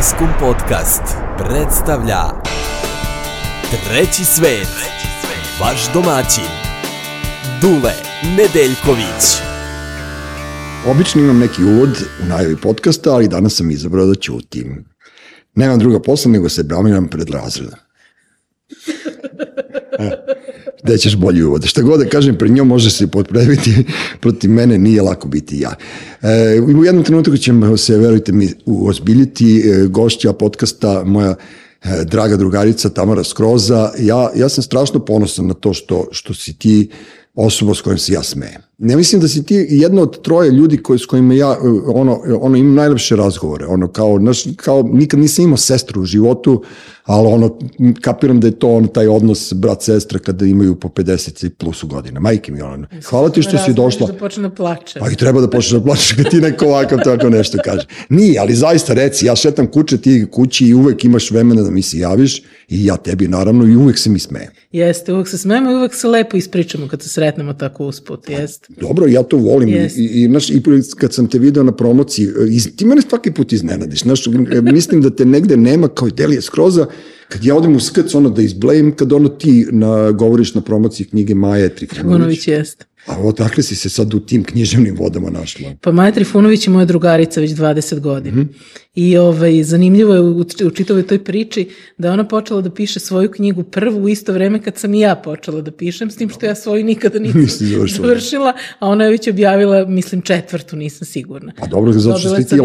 Maskum Podcast predstavlja Treći svet, vaš domaćin, Dule Nedeljković. Obično imam neki uvod u najavi podcasta, ali danas sam izabrao da ćutim. Nemam druga posla nego se bramiram pred razredom. E, Gde ćeš bolji uvod? Šta god da kažem, pred njom može se potpraviti, protiv mene nije lako biti ja. E, u jednom trenutku ćemo se, verujte mi, uozbiljiti e, gošća podcasta, moja e, draga drugarica Tamara Skroza. Ja, ja sam strašno ponosan na to što, što si ti osoba s kojom se ja smejem. Ne mislim da si ti jedna od troje ljudi koji, s kojima ja ono, ono imam najlepše razgovore. Ono, kao, naš, kao, nikad nisam imao sestru u životu, ali ono, kapiram da je to ono, taj odnos brat-sestra kada imaju po 50 i plusu godina. Majke mi, ono, hvala ti što si došla. Da počne da plače. Pa i treba da počneš da plačeš kad ti neko ovakav tako nešto kaže. Nije, ali zaista reci, ja šetam kuće, ti kući i uvek imaš vremena da mi se javiš i ja tebi naravno i uvek se mi smejem. Jeste, uvek se smejemo i uvek se lepo ispričamo kad se sretnemo tako usput, jeste. Dobro, ja to volim Jest. i, i, znaš, i kad sam te video na promociji, iz, ti mene svaki put iznenadiš, znaš, mislim da te negde nema kao i Delije Skroza, kad ja odem u skrc, ono da izblejim, kad ono ti na, govoriš na promociji knjige Maje Trifunović. Trifunović jeste. A odakle si se sad u tim književnim vodama našla? Pa Maja Trifunović je moja drugarica već 20 godina. Mm -hmm. I ovaj, zanimljivo je u, u čitavoj toj priči da je ona počela da piše svoju knjigu prvu u isto vreme kad sam i ja počela da pišem, s tim što ja svoju nikada nisam završila. završila, a ona je već objavila, mislim, četvrtu, nisam sigurna. Pa dobro, zato što, si ti,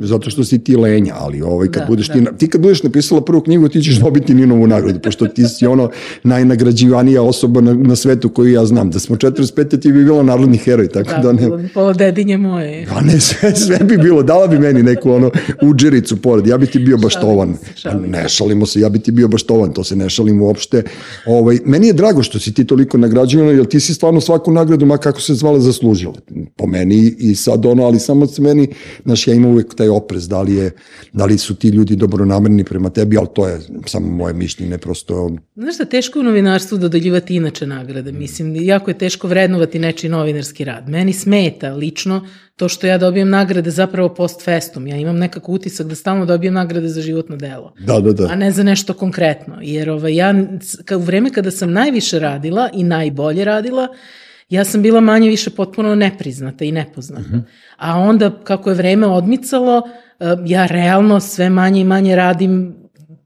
zato što si ti lenja, ali ovaj, kad Da, budeš da. ti, ti kad budeš napisala prvu knjigu, ti ćeš dobiti Ninovu nagradu, pošto ti si ono najnagrađivanija osoba na, na svetu koju ja znam. Da smo 45. ti bi bilo narodni heroj, tako da, Da, ne... pola dedinje moje. A ne, sve, sve bi bilo, dala bi meni neku ono uđericu pored, ja bi ti bio baštovan. Pa šalim ne šalimo se, ja bi ti bio baštovan, to se ne šalim uopšte. Ovaj, meni je drago što si ti toliko nagrađivana, jer ti si stvarno svaku nagradu, ma kako se zvala, zaslužila. Po meni i sad ono, ali samo se meni, znaš, ja imam uvek taj oprez, da li, je, da li su ti ljudi dobronamerni prema tebi, ali to je samo moje mišljenje, prosto Znaš šta, teško je u novinarstvu dodeljivati inače nagrade. Mislim, jako je teško vrednovati nečiji novinarski rad. Meni smeta lično to što ja dobijem nagrade zapravo post festum. Ja imam nekako utisak da stalno dobijem nagrade za životno delo. Da, da, da. A ne za nešto konkretno. Jer ovaj, ja, ka- u vreme kada sam najviše radila i najbolje radila, ja sam bila manje više potpuno nepriznata i nepoznata. A onda, kako je vreme odmicalo, eh, ja realno sve manje i manje radim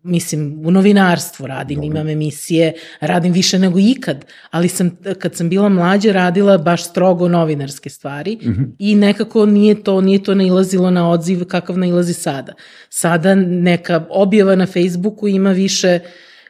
mislim, u novinarstvu radim, imam emisije, radim više nego ikad, ali sam, kad sam bila mlađa, radila baš strogo novinarske stvari i nekako nije to, nije to nailazilo na odziv kakav nailazi sada. Sada neka objava na Facebooku ima više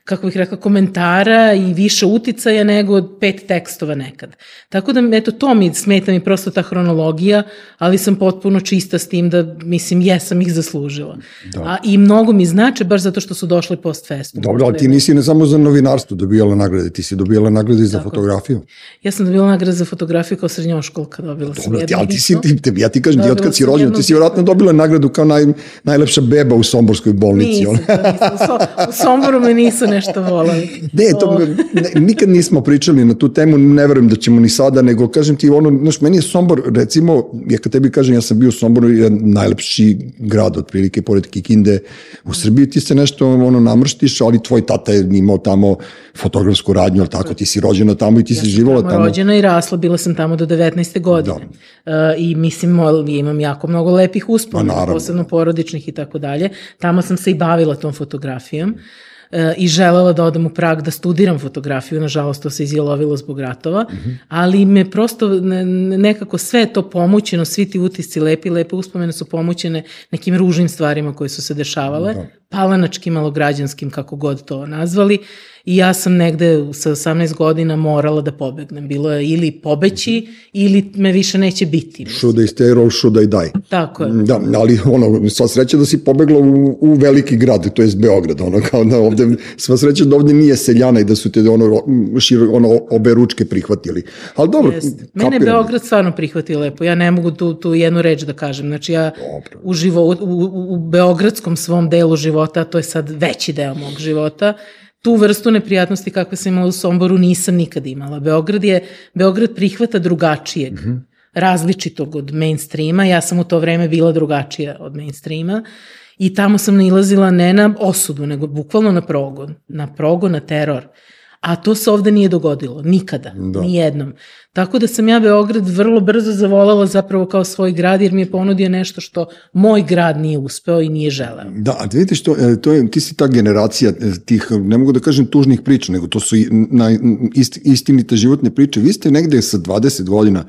kako bih rekla, komentara i više uticaja nego od pet tekstova nekad. Tako da, eto, to mi smeta mi prosto ta hronologija, ali sam potpuno čista s tim da, mislim, jesam ih zaslužila. Da. A, I mnogo mi znače baš zato što su došli post festum. Dobro, ali ti nisi ne samo za novinarstvo dobijala nagrade, ti si dobijala nagrade i za Tako. fotografiju. Ja sam dobila nagradu za fotografiju kao srednjoškolka, dobila sam Dobro, ti, jednu ali ti si, ti, te, ja ti kažem, ti Dobila od kad si sam rođena, ti si vjerojatno dobila nagradu kao naj, najlepša beba u Somborskoj bolnici. Nisam, to nisam. U, so, u Somboru me nisu nešto volali. Ne, to, ne, nikad nismo pričali na tu temu, ne verujem da ćemo ni sada, nego kažem ti, ono, znaš, meni je Sombor, recimo, ja kad tebi kažem, ja sam bio u Somboru, je najlepši grad, otprilike, pored Kikinde, u Srbiji ti se nešto, ono, namrštiš, ali tvoj tata je imao tamo fotografsku radnju, ali tako, ti si rođena tamo i ti si živala tamo tamo. rođena i rasla, bila sam tamo do 19. godine. Uh, I mislim, imam jako mnogo lepih Pa, uspomena, naravno. posebno porodičnih i tako dalje. Tamo sam se i bavila tom fotografijom uh, i želela da odem u Prag da studiram fotografiju, nažalost to se izjelovilo zbog ratova, Mhm. ali me prosto ne- ne- nekako sve to pomoćeno, svi ti utisci lepi, lepe uspomene su pomoćene nekim ružnim stvarima koje su se dešavale, palanačkim, malograđanskim, kako god to nazvali, I ja sam negde sa 18 godina morala da pobegnem. Bilo je ili pobeći ili me više neće biti. Should I stay or should I die? Tako je. Da, ali ono, sva sreća da si pobegla u, u veliki grad, to je Beograd, ono, kao da ovde, sva sreća da ovde nije seljana i da su te ono, širo, ono obe ručke prihvatili. Ali dobro, Jeste. Mene je kapiram. Beograd stvarno prihvatio lepo. Ja ne mogu tu, tu jednu reč da kažem. Znači ja Dobro. u, živo, u, u, u beogradskom svom delu života, a to je sad veći deo mog života, tu vrstu neprijatnosti kakve sam imala u Somboru nisam nikad imala. Beograd je, Beograd prihvata drugačijeg. Mm -hmm. različitog od mainstreama. Ja sam u to vreme bila drugačija od mainstreama I tamo sam nailazila ne na osudu, nego bukvalno na progon. Na progon, na teror. A to se ovde nije dogodilo, nikada, da. ni jednom. Tako da sam ja Beograd vrlo brzo zavolala zapravo kao svoj grad, jer mi je ponudio nešto što moj grad nije uspeo i nije želeo. Da, a vidite što, e, to je, ti si ta generacija e, tih, ne mogu da kažem tužnih priča, nego to su na, ist, istinite životne priče. Vi ste negde sa 20 godina,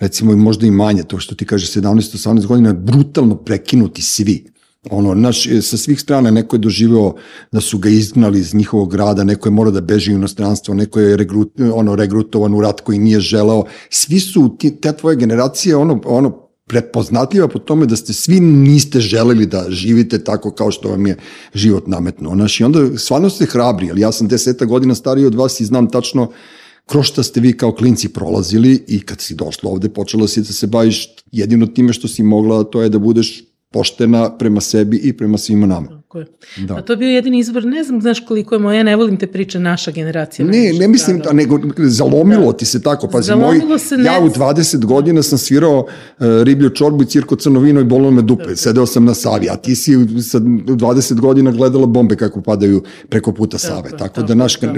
recimo možda i manje, to što ti kaže 17-18 godina, brutalno prekinuti svi ono, naš, e, sa svih strana neko je doživeo da su ga izgnali iz njihovog grada, neko je morao da beži u inostranstvo, neko je regrut, ono, regrutovan u rat koji nije želeo. Svi su, te tvoje generacije, ono, ono, prepoznatljiva po tome da ste svi niste želeli da živite tako kao što vam je život nametno. Znaš, I onda stvarno ste hrabri, ali ja sam deseta godina stariji od vas i znam tačno kroz šta ste vi kao klinci prolazili i kad si došla ovde počela si da se baviš jedino time što si mogla, to je da budeš poštena prema sebi i prema svima nama. Tako je. Da. A to je bio jedini izbor, ne znam, znaš koliko je moja, ne volim te priče, naša generacija. Ne, ne mislim, da, nego zalomilo da. ti se tako. Pazi, zalomilo moj, se ne... ja u 20 godina sam svirao uh, riblju čorbu i cirko crno vino i bolilo me dupe. Da. Sedeo sam na Savi, a ti si sa 20 godina gledala bombe kako padaju preko puta Save. Tako, tako, da, naš, tako.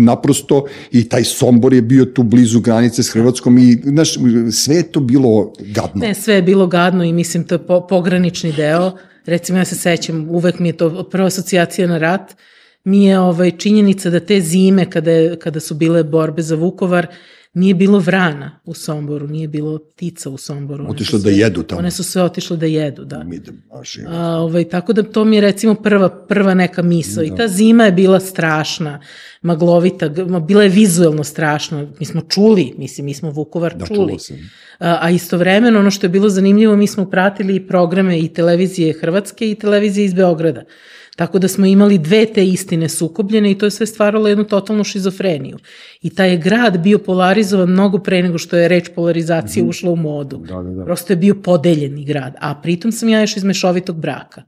naprosto i taj Sombor je bio tu blizu granice s Hrvatskom i, znaš, sve je to bilo gadno. Ne, sve je bilo gadno i mislim to je po, pogranični deo recimo ja se sećam, uvek mi je to prva asocijacija na rat, mi je ovaj, činjenica da te zime kada, je, kada su bile borbe za Vukovar, nije bilo vrana u Somboru, nije bilo ptica u Somboru. Otišle da jedu tamo. One su sve otišle da jedu, da. Mi da baš A, ovaj, tako da to mi je recimo prva, prva neka misla. Da. I ta zima je bila strašna, maglovita, bila je vizuelno strašna. Mi smo čuli, mislim, mi smo Vukovar da, čuli. A, a istovremeno ono što je bilo zanimljivo, mi smo pratili programe i televizije Hrvatske i televizije iz Beograda. Tako da smo imali dve te istine sukobljene i to je sve stvaralo jednu totalnu šizofreniju. I taj je grad bio polarizovan mnogo pre nego što je reč polarizacija mm -hmm. ušla u modu. Da, da, da. Prosto je bio podeljeni grad. A pritom sam ja još iz mešovitog braka.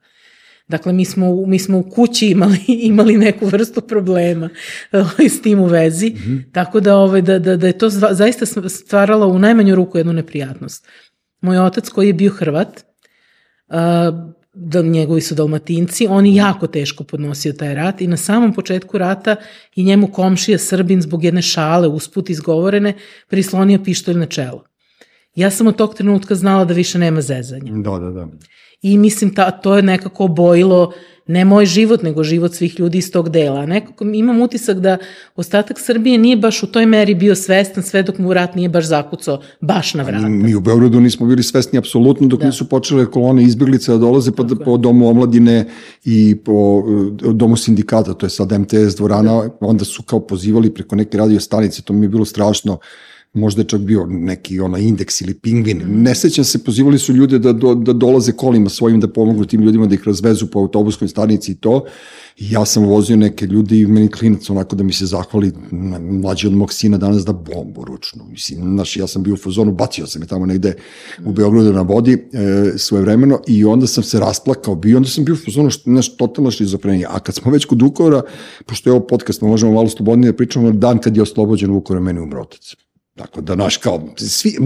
Dakle, mi smo, mi smo u kući imali, imali neku vrstu problema s tim u vezi, mm -hmm. tako da, ovaj, da, da, da je to zaista stvaralo u najmanju ruku jednu neprijatnost. Moj otac koji je bio Hrvat, uh, da njegovi su dalmatinci, on je jako teško podnosio taj rat i na samom početku rata i njemu komšija Srbin zbog jedne šale usput izgovorene prislonio pištolj na čelo. Ja sam od tog trenutka znala da više nema zezanja. Da, da, da. I mislim, ta, to je nekako obojilo ne moj život, nego život svih ljudi iz tog dela. Nekako imam utisak da ostatak Srbije nije baš u toj meri bio svestan sve dok mu rat nije baš zakucao baš na vrata. Mi u Beogradu nismo bili svesni apsolutno dok da. nisu počele kolone izbjeglice da dolaze po, po domu omladine i po eh, domu sindikata, to je sad MTS dvorana, da. onda su kao pozivali preko neke radio stanice, to mi je bilo strašno možda je čak bio neki onaj indeks ili pingvin. Ne sećam se, pozivali su ljude da, do, da dolaze kolima svojim da pomognu tim ljudima da ih razvezu po autobuskoj stanici i to. I ja sam vozio neke ljudi i meni klinac onako da mi se zahvali mlađi od mog sina danas da bombu ručnu. Mislim, znaš, ja sam bio u fazonu, bacio sam je tamo negde u Beogradu na vodi e, svoje vremeno i onda sam se rasplakao bio, onda sam bio u fazonu, što, znaš, totalno šizofrenija. A kad smo već kod Vukovara, pošto je ovo podcast, možemo malo slobodnije da pričamo, dan kad je oslobođen Vukovara, meni umro otac. Tako da, naš, kao, svi,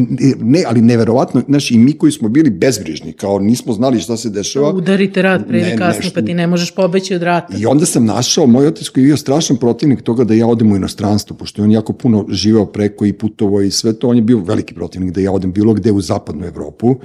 ne, ali neverovatno, znaš, i mi koji smo bili bezbrižni, kao nismo znali šta se dešava. Udarite rad pre ili kasno, nešto, pa ti ne možeš pobeći od rata. I onda sam našao, moj otac koji je bio strašan protivnik toga da ja odem u inostranstvo, pošto je on jako puno živeo preko i putovo i sve to, on je bio veliki protivnik da ja odem bilo gde u zapadnu Evropu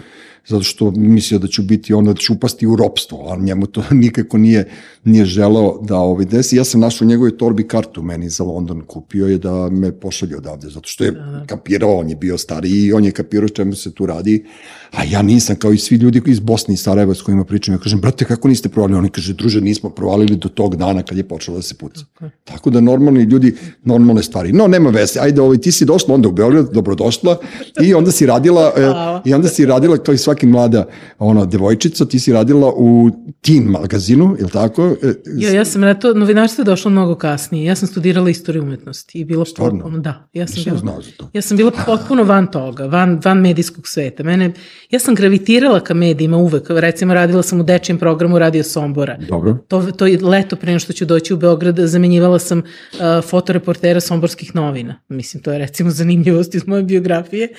zato što mislio da ću biti ono, da ću upasti u ropstvo, a njemu to nikako nije, nije želeo da ovaj desi. Ja sam našao u njegovoj torbi kartu meni za London, kupio je da me pošalje odavde, zato što je da, da. kapirao, on je bio stariji i on je kapirao čemu se tu radi, a ja nisam, kao i svi ljudi iz Bosne i Sarajeva s kojima pričam, ja kažem, brate, kako niste provalili? Oni kaže, druže, nismo provalili do tog dana kad je počelo da se puca. Okay. Tako da normalni ljudi, normalne stvari. No, nema veze, ajde, ovaj, ti si došla onda u Beograd, dobrodošla, i onda si radila, e, i onda si radila kao i svaki mlada ona devojčica, ti si radila u Teen magazinu, je li tako? E, ja, ja sam na to, novinarstvo je došlo mnogo kasnije. Ja sam studirala istoriju umetnosti i bila Stvarno? potpuno, da. Ja sam, bila, znao za to. ja sam bila potpuno van toga, van, van medijskog sveta. Mene, ja sam gravitirala ka medijima uvek. Recimo, radila sam u dečijem programu Radio Sombora. Dobro. To, to je leto pre što ću doći u Beograd, zamenjivala sam uh, fotoreportera Somborskih novina. Mislim, to je recimo zanimljivost iz moje biografije.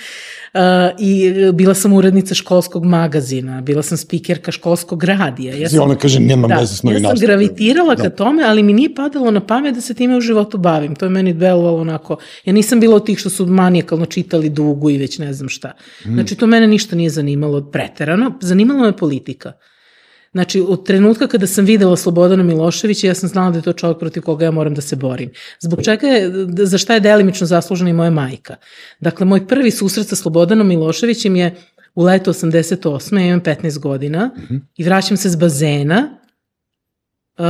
Uh, I bila sam urednica školskog školskog magazina, bila sam spikerka školskog radija. Ja Znači, ona kaže, nemam da, veze s ja sam novinarstvom. gravitirala Da. ka tome, ali mi nije padalo na pamet da se time u životu bavim. To je meni delovalo onako, ja nisam bila od tih što su manijakalno čitali dugu i već ne znam šta. Mm. Znači, to mene ništa nije zanimalo preterano, zanimala me politika. Znači, od trenutka kada sam videla Slobodana Miloševića, ja sam znala da je to čovjek protiv koga ja moram da se borim. Zbog čega je, za šta je delimično zaslužena i moja majka. Dakle, moj prvi susret sa Slobodanom Miloševićem je u leto 88. Ja imam 15 godina i vraćam se s bazena. Uh,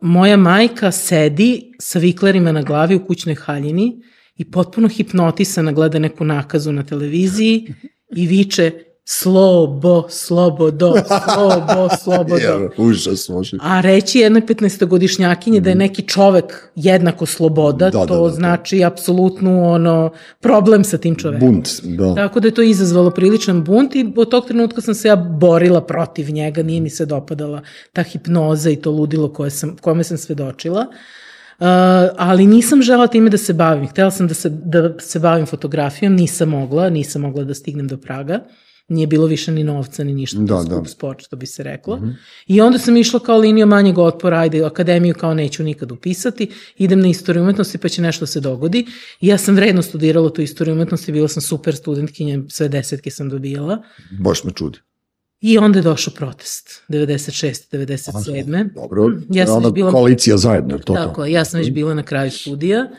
moja majka sedi sa viklerima na glavi u kućnoj haljini i potpuno hipnotisana gleda neku nakazu na televiziji i viče slobo, slobodo, slobo, slobodo. Užas, može. A reći jednoj 15-godišnjakinji da je neki čovek jednako sloboda, Da, da, to da, da. znači apsolutnu ono, problem sa tim čovekom. Bunt, da. Tako da je to izazvalo priličan bunt i od tog trenutka sam se ja borila protiv njega, nije mi se dopadala ta hipnoza i to ludilo koje sam, kome sam svedočila. Uh, ali nisam žela time da se bavim. Htela sam da se, da se bavim fotografijom, nisam mogla, nisam mogla da stignem do Praga. Nije bilo više ni novca, ni ništa. Da, Da, da. da. sport, što bi se reklo. Mm -hmm. I onda sam išla kao linija manjeg otpora, ajde, akademiju kao neću nikad upisati, idem na istoriju umetnosti pa će nešto se dogodi. I ja sam vredno studirala tu istoriju umetnosti, bila sam super studentkinja, sve desetke sam dobijala. Baš me čudi. I onda je došao protest, 96. 97. Dobro, Ja sam bila- koalicija zajedno, je to Tako, to. ja sam već bila na kraju studija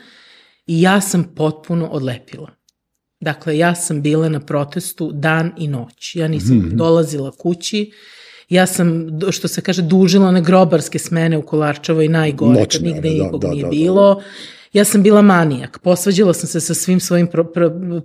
i ja sam potpuno odlepila. Dakle, ja sam bila na protestu dan i noć. Ja nisam Mhm. dolazila kući, ja sam, što se kaže, dužila one grobarske smene u Kolarčevoj najgore, Noćne, kad nigde da, nikog da, nije da, da. bilo. Ja sam bila manijak. Posvađala sam se sa svim svojim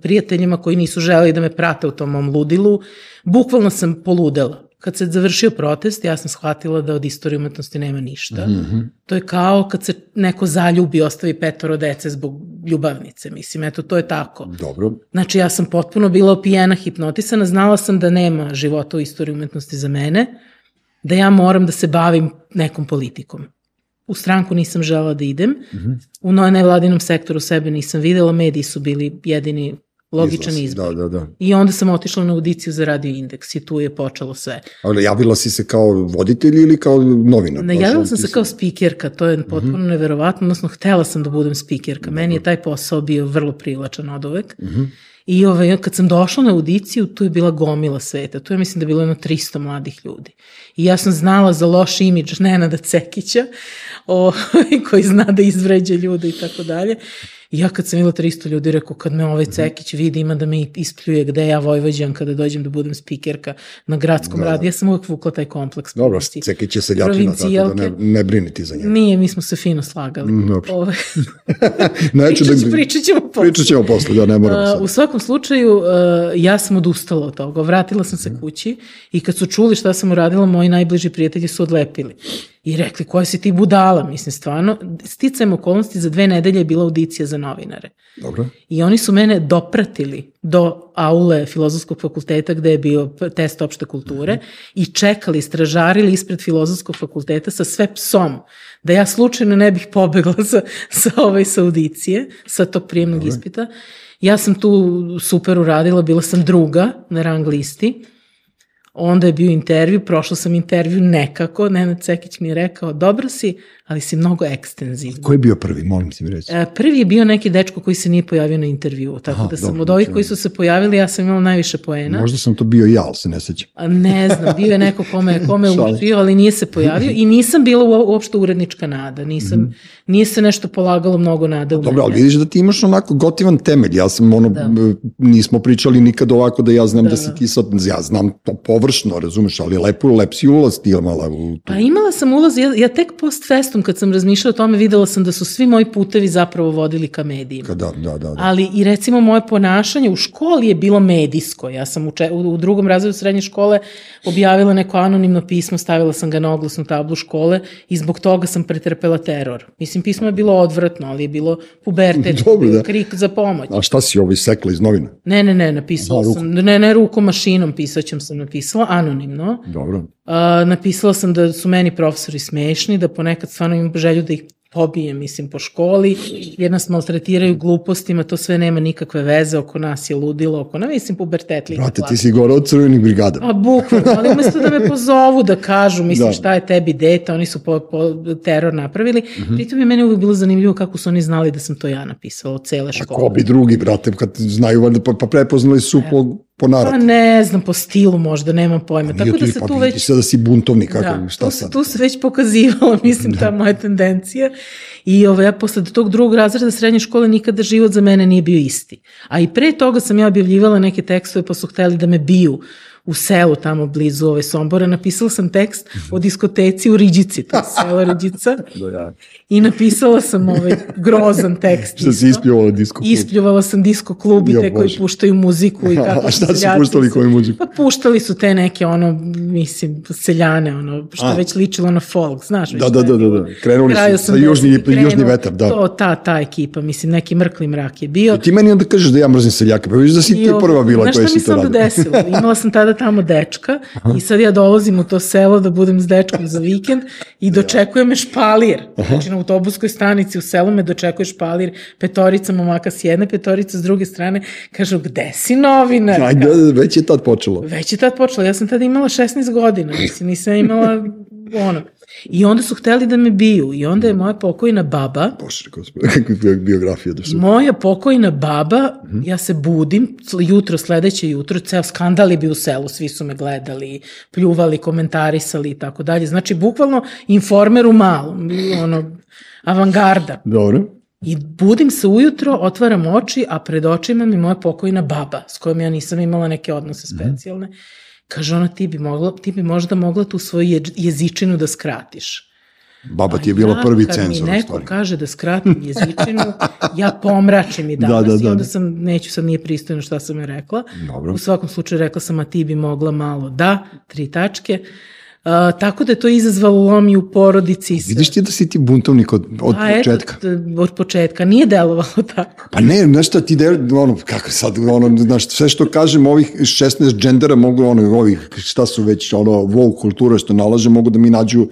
prijateljima koji nisu želeli da me prate u tom mom ludilu. Bukvalno sam poludela. Kad se završio protest, ja sam shvatila da od istorije umetnosti nema ništa. Mm. -hmm. To je kao kad se neko zaljubi i ostavi petoro dece zbog ljubavnice, mislim, eto, to je tako. Dobro, Znači, ja sam potpuno bila opijena, hipnotisana, znala sam da nema života u istoriji umetnosti za mene, da ja moram da se bavim nekom politikom. U stranku nisam žela da idem, mm -hmm. u no- nevladinom sektoru sebe nisam videla, mediji su bili jedini logičan izlaz. izbor. Da, da, da. I onda sam otišla na audiciju za radio indeks i tu je počelo sve. Ali javila si se kao voditelj ili kao novinar? Najavila sam se kao spikerka, to je potpuno mm -hmm. neverovatno, odnosno htela sam da budem spikerka. Meni je taj posao bio vrlo privlačan od uvek. Mm -hmm. I ovaj, kad sam došla na audiciju, tu je bila gomila sveta. Tu je, mislim, da je bilo jedno 300 mladih ljudi. I ja sam znala za loš imidž Nenada Cekića, o, koji zna da izvređe ljude i tako dalje. I ja kad sam videla 300 ljudi, rekao, kad me ovaj Cekić vidi, ima da me ispljuje gde ja Vojvođan kada dođem da budem spikerka na gradskom da, radu. Ja sam uvek vukla taj kompleks. Dobro, prednosti. Cekić je seljačina, tako da ne, ne briniti za njega. Nije, mi smo se fino slagali. Mm, dobro. Ove, Neću pričat, da... pričat ćemo posle. Pričat ćemo posle, da ne moramo Uh, sad. u svakom slučaju, uh, ja sam odustala od toga. Vratila sam Mhm. se kući i kad su čuli šta sam uradila, moji najbliži prijatelji su odlepili. I rekli, koja si ti budala? Mislim, stvarno, sticajem okolnosti za dve nedelje je bila audicija za novinare. Dobro. I oni su mene dopratili do aule filozofskog fakulteta gde je bio test opšte kulture i čekali, stražarili ispred filozofskog fakulteta sa sve psom, da ja slučajno ne bih pobegla sa, sa ove sa audicije, sa tog prijemnog ispita. Ja sam tu super uradila, bila sam druga na rang listi. Onda je bio intervju, prošla sam intervju nekako, Nenad Cekić mi je rekao, dobro si, ali si mnogo ekstenzivna. Ko je bio prvi, molim ti mi reći? E, Prvi je bio neki dečko koji se nije pojavio na intervju, tako Aha, da sam dobro, od ovih znači- koji su se pojavili, ja sam imala najviše poena. Možda sam to bio ja, ali se ne sećam. Ne znam, bio je neko kome, kome učio, ali nije se pojavio i nisam bila uo- uopšte urednička nada. Nisam, nije se nešto polagalo mnogo nade u. Dobro, ali vidiš da ti imaš onako gotivan temelj. Ja sam ono, Da. nismo pričali nikad ovako da ja znam da, Da, da si da. ti sad, ja znam to površno, razumeš, ali lepo, lep si ulaz ti imala u tu. Pa imala sam ulaz, ja, ja tek post festum kad sam razmišljala o tome videla sam da su svi moji putevi zapravo vodili ka medijima. Da, da, da, da. Ali i recimo moje ponašanje u školi je bilo medijsko. Ja sam u, če, u, drugom razredu srednje škole objavila neko anonimno pismo, stavila sam ga na oglasnu tablu škole i zbog toga sam pretrpela teror. Mislim, pismo je bilo odvratno, ali je bilo pubertet, Dobro, da. krik za pomoć. A šta si ovo isekla iz novina? Ne, ne, ne, napisala rukom. sam, ne, ne rukom, mašinom pisaćem sam napisala, anonimno. Dobro. A, napisala sam da su meni profesori smešni, da ponekad stvarno imam želju da ih pobije, mislim, po školi, jer nas maltretiraju glupostima, to sve nema nikakve veze, oko nas je ludilo, oko nas, mislim, pubertet. Brate, ti si gore od crvenih brigada. A bukvalno, ali umesto da me pozovu da kažu, mislim, Da. da. šta je tebi deta, oni su po, po teror napravili. Mm -hmm. Pritom je meni uvijek bilo zanimljivo kako su oni znali da sam to ja napisala od cele A škole. ko bi drugi, brate, kad znaju, valjda, pa, pa prepoznali su po, po Pa naratu. ne znam, po stilu možda, nemam pojma. Tako da se pa tu vidi već... se da si buntovnik, kako, Da, šta tu, sad? tu se već pokazivala, mislim, ta moja tendencija. I ovaj, ja posle tog drugog razreda srednje škole nikada život za mene nije bio isti. A i pre toga sam ja objavljivala neke tekstove pa su hteli da me biju u selu tamo blizu ove Sombora. Napisala sam tekst o diskoteci u Riđici, to je selo Riđica. I napisala sam ovaj grozan tekst. Šta si ispljuvala disko? klub? Ispljuvala sam disko klub i te koji puštaju muziku i kako A šta su puštali koju muziku? Pa puštali su te neke ono, mislim, seljane, ono, što A. već ličilo na folk, znaš Da, da, da, da, da. Krenuli su sa južni, 80-ih krenuo, južni vetar, da. To, ta, ta ekipa, mislim, neki mrkli mrak je bio. I ti meni onda kažeš da ja mrzim seljaka, pa vidiš da si ti prva bila znaš koja šta mi si se to onda radila. desilo? Imala sam tada tamo dečka i sad ja dolazim u to selo da budem s dečkom za vikend i dočekuje me špalir. Znači na autobuskoj stanici u selu me dočekuje špalir, petorica momaka s jedne, petorica s druge strane. Kažu, gde si novinar? Ajde, već je tad počelo. Već je tad počela, ja sam tada imala 16 godina, mislim, nisam imala ono. I onda su hteli da me biju i onda je moja pokojna baba, Bože, kakva biografija da su. moja pokojna baba, ja se budim, jutro, sledeće jutro, ceo skandal je bio u selu, svi su me gledali, pljuvali, komentarisali i tako dalje. Znači, bukvalno informer u malom, ono, avangarda. Dobro. I budim se ujutro, otvaram oči, a pred očima mi moja pokojna baba, s kojom ja nisam imala neke odnose specijalne. Kaže ona, ti bi, mogla, ti bi možda mogla tu svoju je- jezičinu da skratiš. Baba ti je bila Ja, prvi kad cenzor. mi u neko stvari. kaže da skratim jezičinu, ja pomračim i danas Da, da, da. i onda sam, neću sad nije pristojno šta sam joj rekla. Dobro. U svakom slučaju rekla sam, a ti bi mogla malo, da, tri tačke. Uh, tako da je to izazvalo lom i u porodici. i sve. Vidiš ti da si ti buntovnik od, od A eto, početka? t- od početka. Nije delovalo tako. Pa ne, znaš šta ti de, ono, kako sad, ono, znaš, sve što kažem, ovih 16 džendera mogu, ono, ovih, šta su već, ono, wow kultura što nalaže, mogu da mi nađu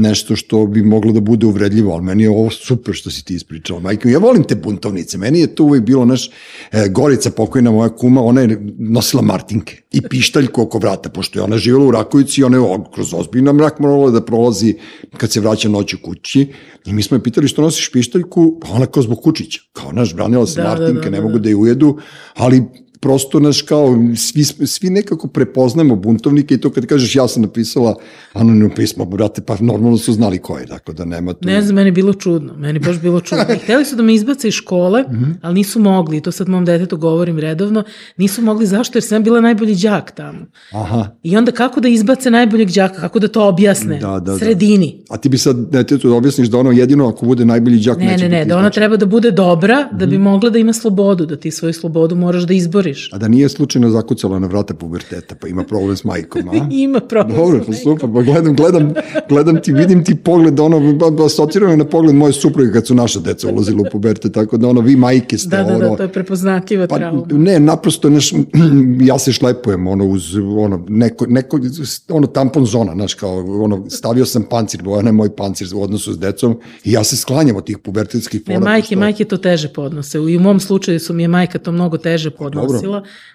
nešto što bi moglo da bude uvredljivo, ali meni je ovo super što si ti ispričala, majke. Ja volim te buntovnice, meni je to uvijek bilo, naš, e, Gorica, pokojna moja kuma, ona je nosila martinke i pištaljku oko vrata, pošto je ona živjela u Rakovici i ona je kroz ozbiljna mrak morala da prolazi kad se vraća noću kući i mi smo je pitali što nosiš pištaljku, pa ona kao zbog kučića, kao naš, branila se Da, da, martinke, da, ne da, mogu da. da je ujedu, ali prosto naš kao svi, svi nekako prepoznajemo buntovnike i to kad kažeš ja sam napisala anonimno pismo, brate, pa normalno su znali ko je, tako da nema tu... Ne znam, meni je bilo čudno. Meni je baš bilo čudno. I hteli su da me izbace iz škole, Mhm. ali nisu mogli. To sad mom detetu govorim redovno. Nisu mogli zašto? Jer sam bila najbolji đak tamo. Aha, I onda kako da izbace najboljeg đaka? Kako da to objasne? Da, da, da. Sredini. a ti bi sad detetu da objasniš da ono jedino ako bude najbolji đak Ne, neće ne, ne, biti da ona treba da bude dobra, da Mhm. bi mogla da ima slobodu, da ti svoju slobodu moraš da izboriš. A da nije slučajno zakucala na vrata puberteta, pa ima problem s majkom, a? Ima problem. Dobro, pa super, pa gledam, gledam, gledam ti, vidim ti pogled, ono, asocirano na pogled moje supruge kad su naša deca ulazila u puberte, tako da ono, vi majke ste, Da, da, ono, da, to je prepoznatljiva Pa, trauma. ne, naprosto, neš, ja se šlepujem, ono, uz, ono, neko, neko, ono, tampon zona, znaš, kao, ono, stavio sam pancir, Bojana je moj pancir u odnosu s decom i ja se sklanjam od tih pubertetskih Ne, fora. majke, pošto- majke to teže podnose. I u mom slučaju su mi je majka to mnogo teže podnosila.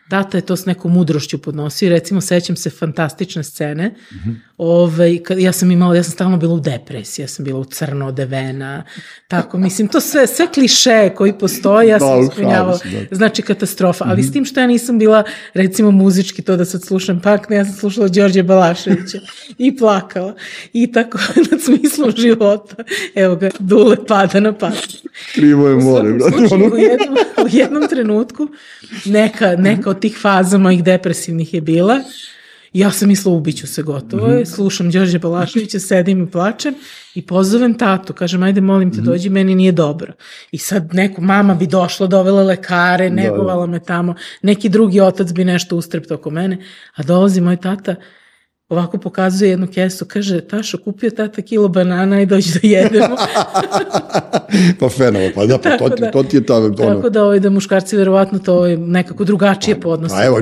Tata je to s nekom mudrošću podnosio. Recimo, sećam se fantastične scene. Ove, kad, ja sam imala, ja sam stalno bila u depresiji, ja sam bila u crno odevena. Tako, mislim, to sve, sve kliše koji postoje, ja Da, sam u ispunjavala. da. Znači, katastrofa. Ali s tim što ja nisam bila, recimo, muzički, to da sad slušam pak, ne, ja sam slušala Đorđe Balaševića i plakala. I tako, nad smislom života. Evo ga, dule pada na pamet. Krivo je more, brate, u, jednom, u jednom trenutku neka, neka od tih faza mojih depresivnih je bila. Ja sam mislila ubiću se gotovo. Je, slušam Đorđe Balaševića, sedim i plačem i pozovem tatu, kažem ajde molim te dođi, meni nije dobro. I sad neko, mama bi došla, dovela lekare, negovala me tamo, neki drugi otac bi nešto ustrepto oko mene, a dolazi moj tata ovako pokazuje jednu kesu, kaže, Tašo, kupio tata kilo banana i dođi da jedemo. pa fenovo, pa da, pa to, ti, da. to ti je ta... Ono, Tako da, ovaj, da muškarci verovatno to ovaj, nekako drugačije podnose. A evo,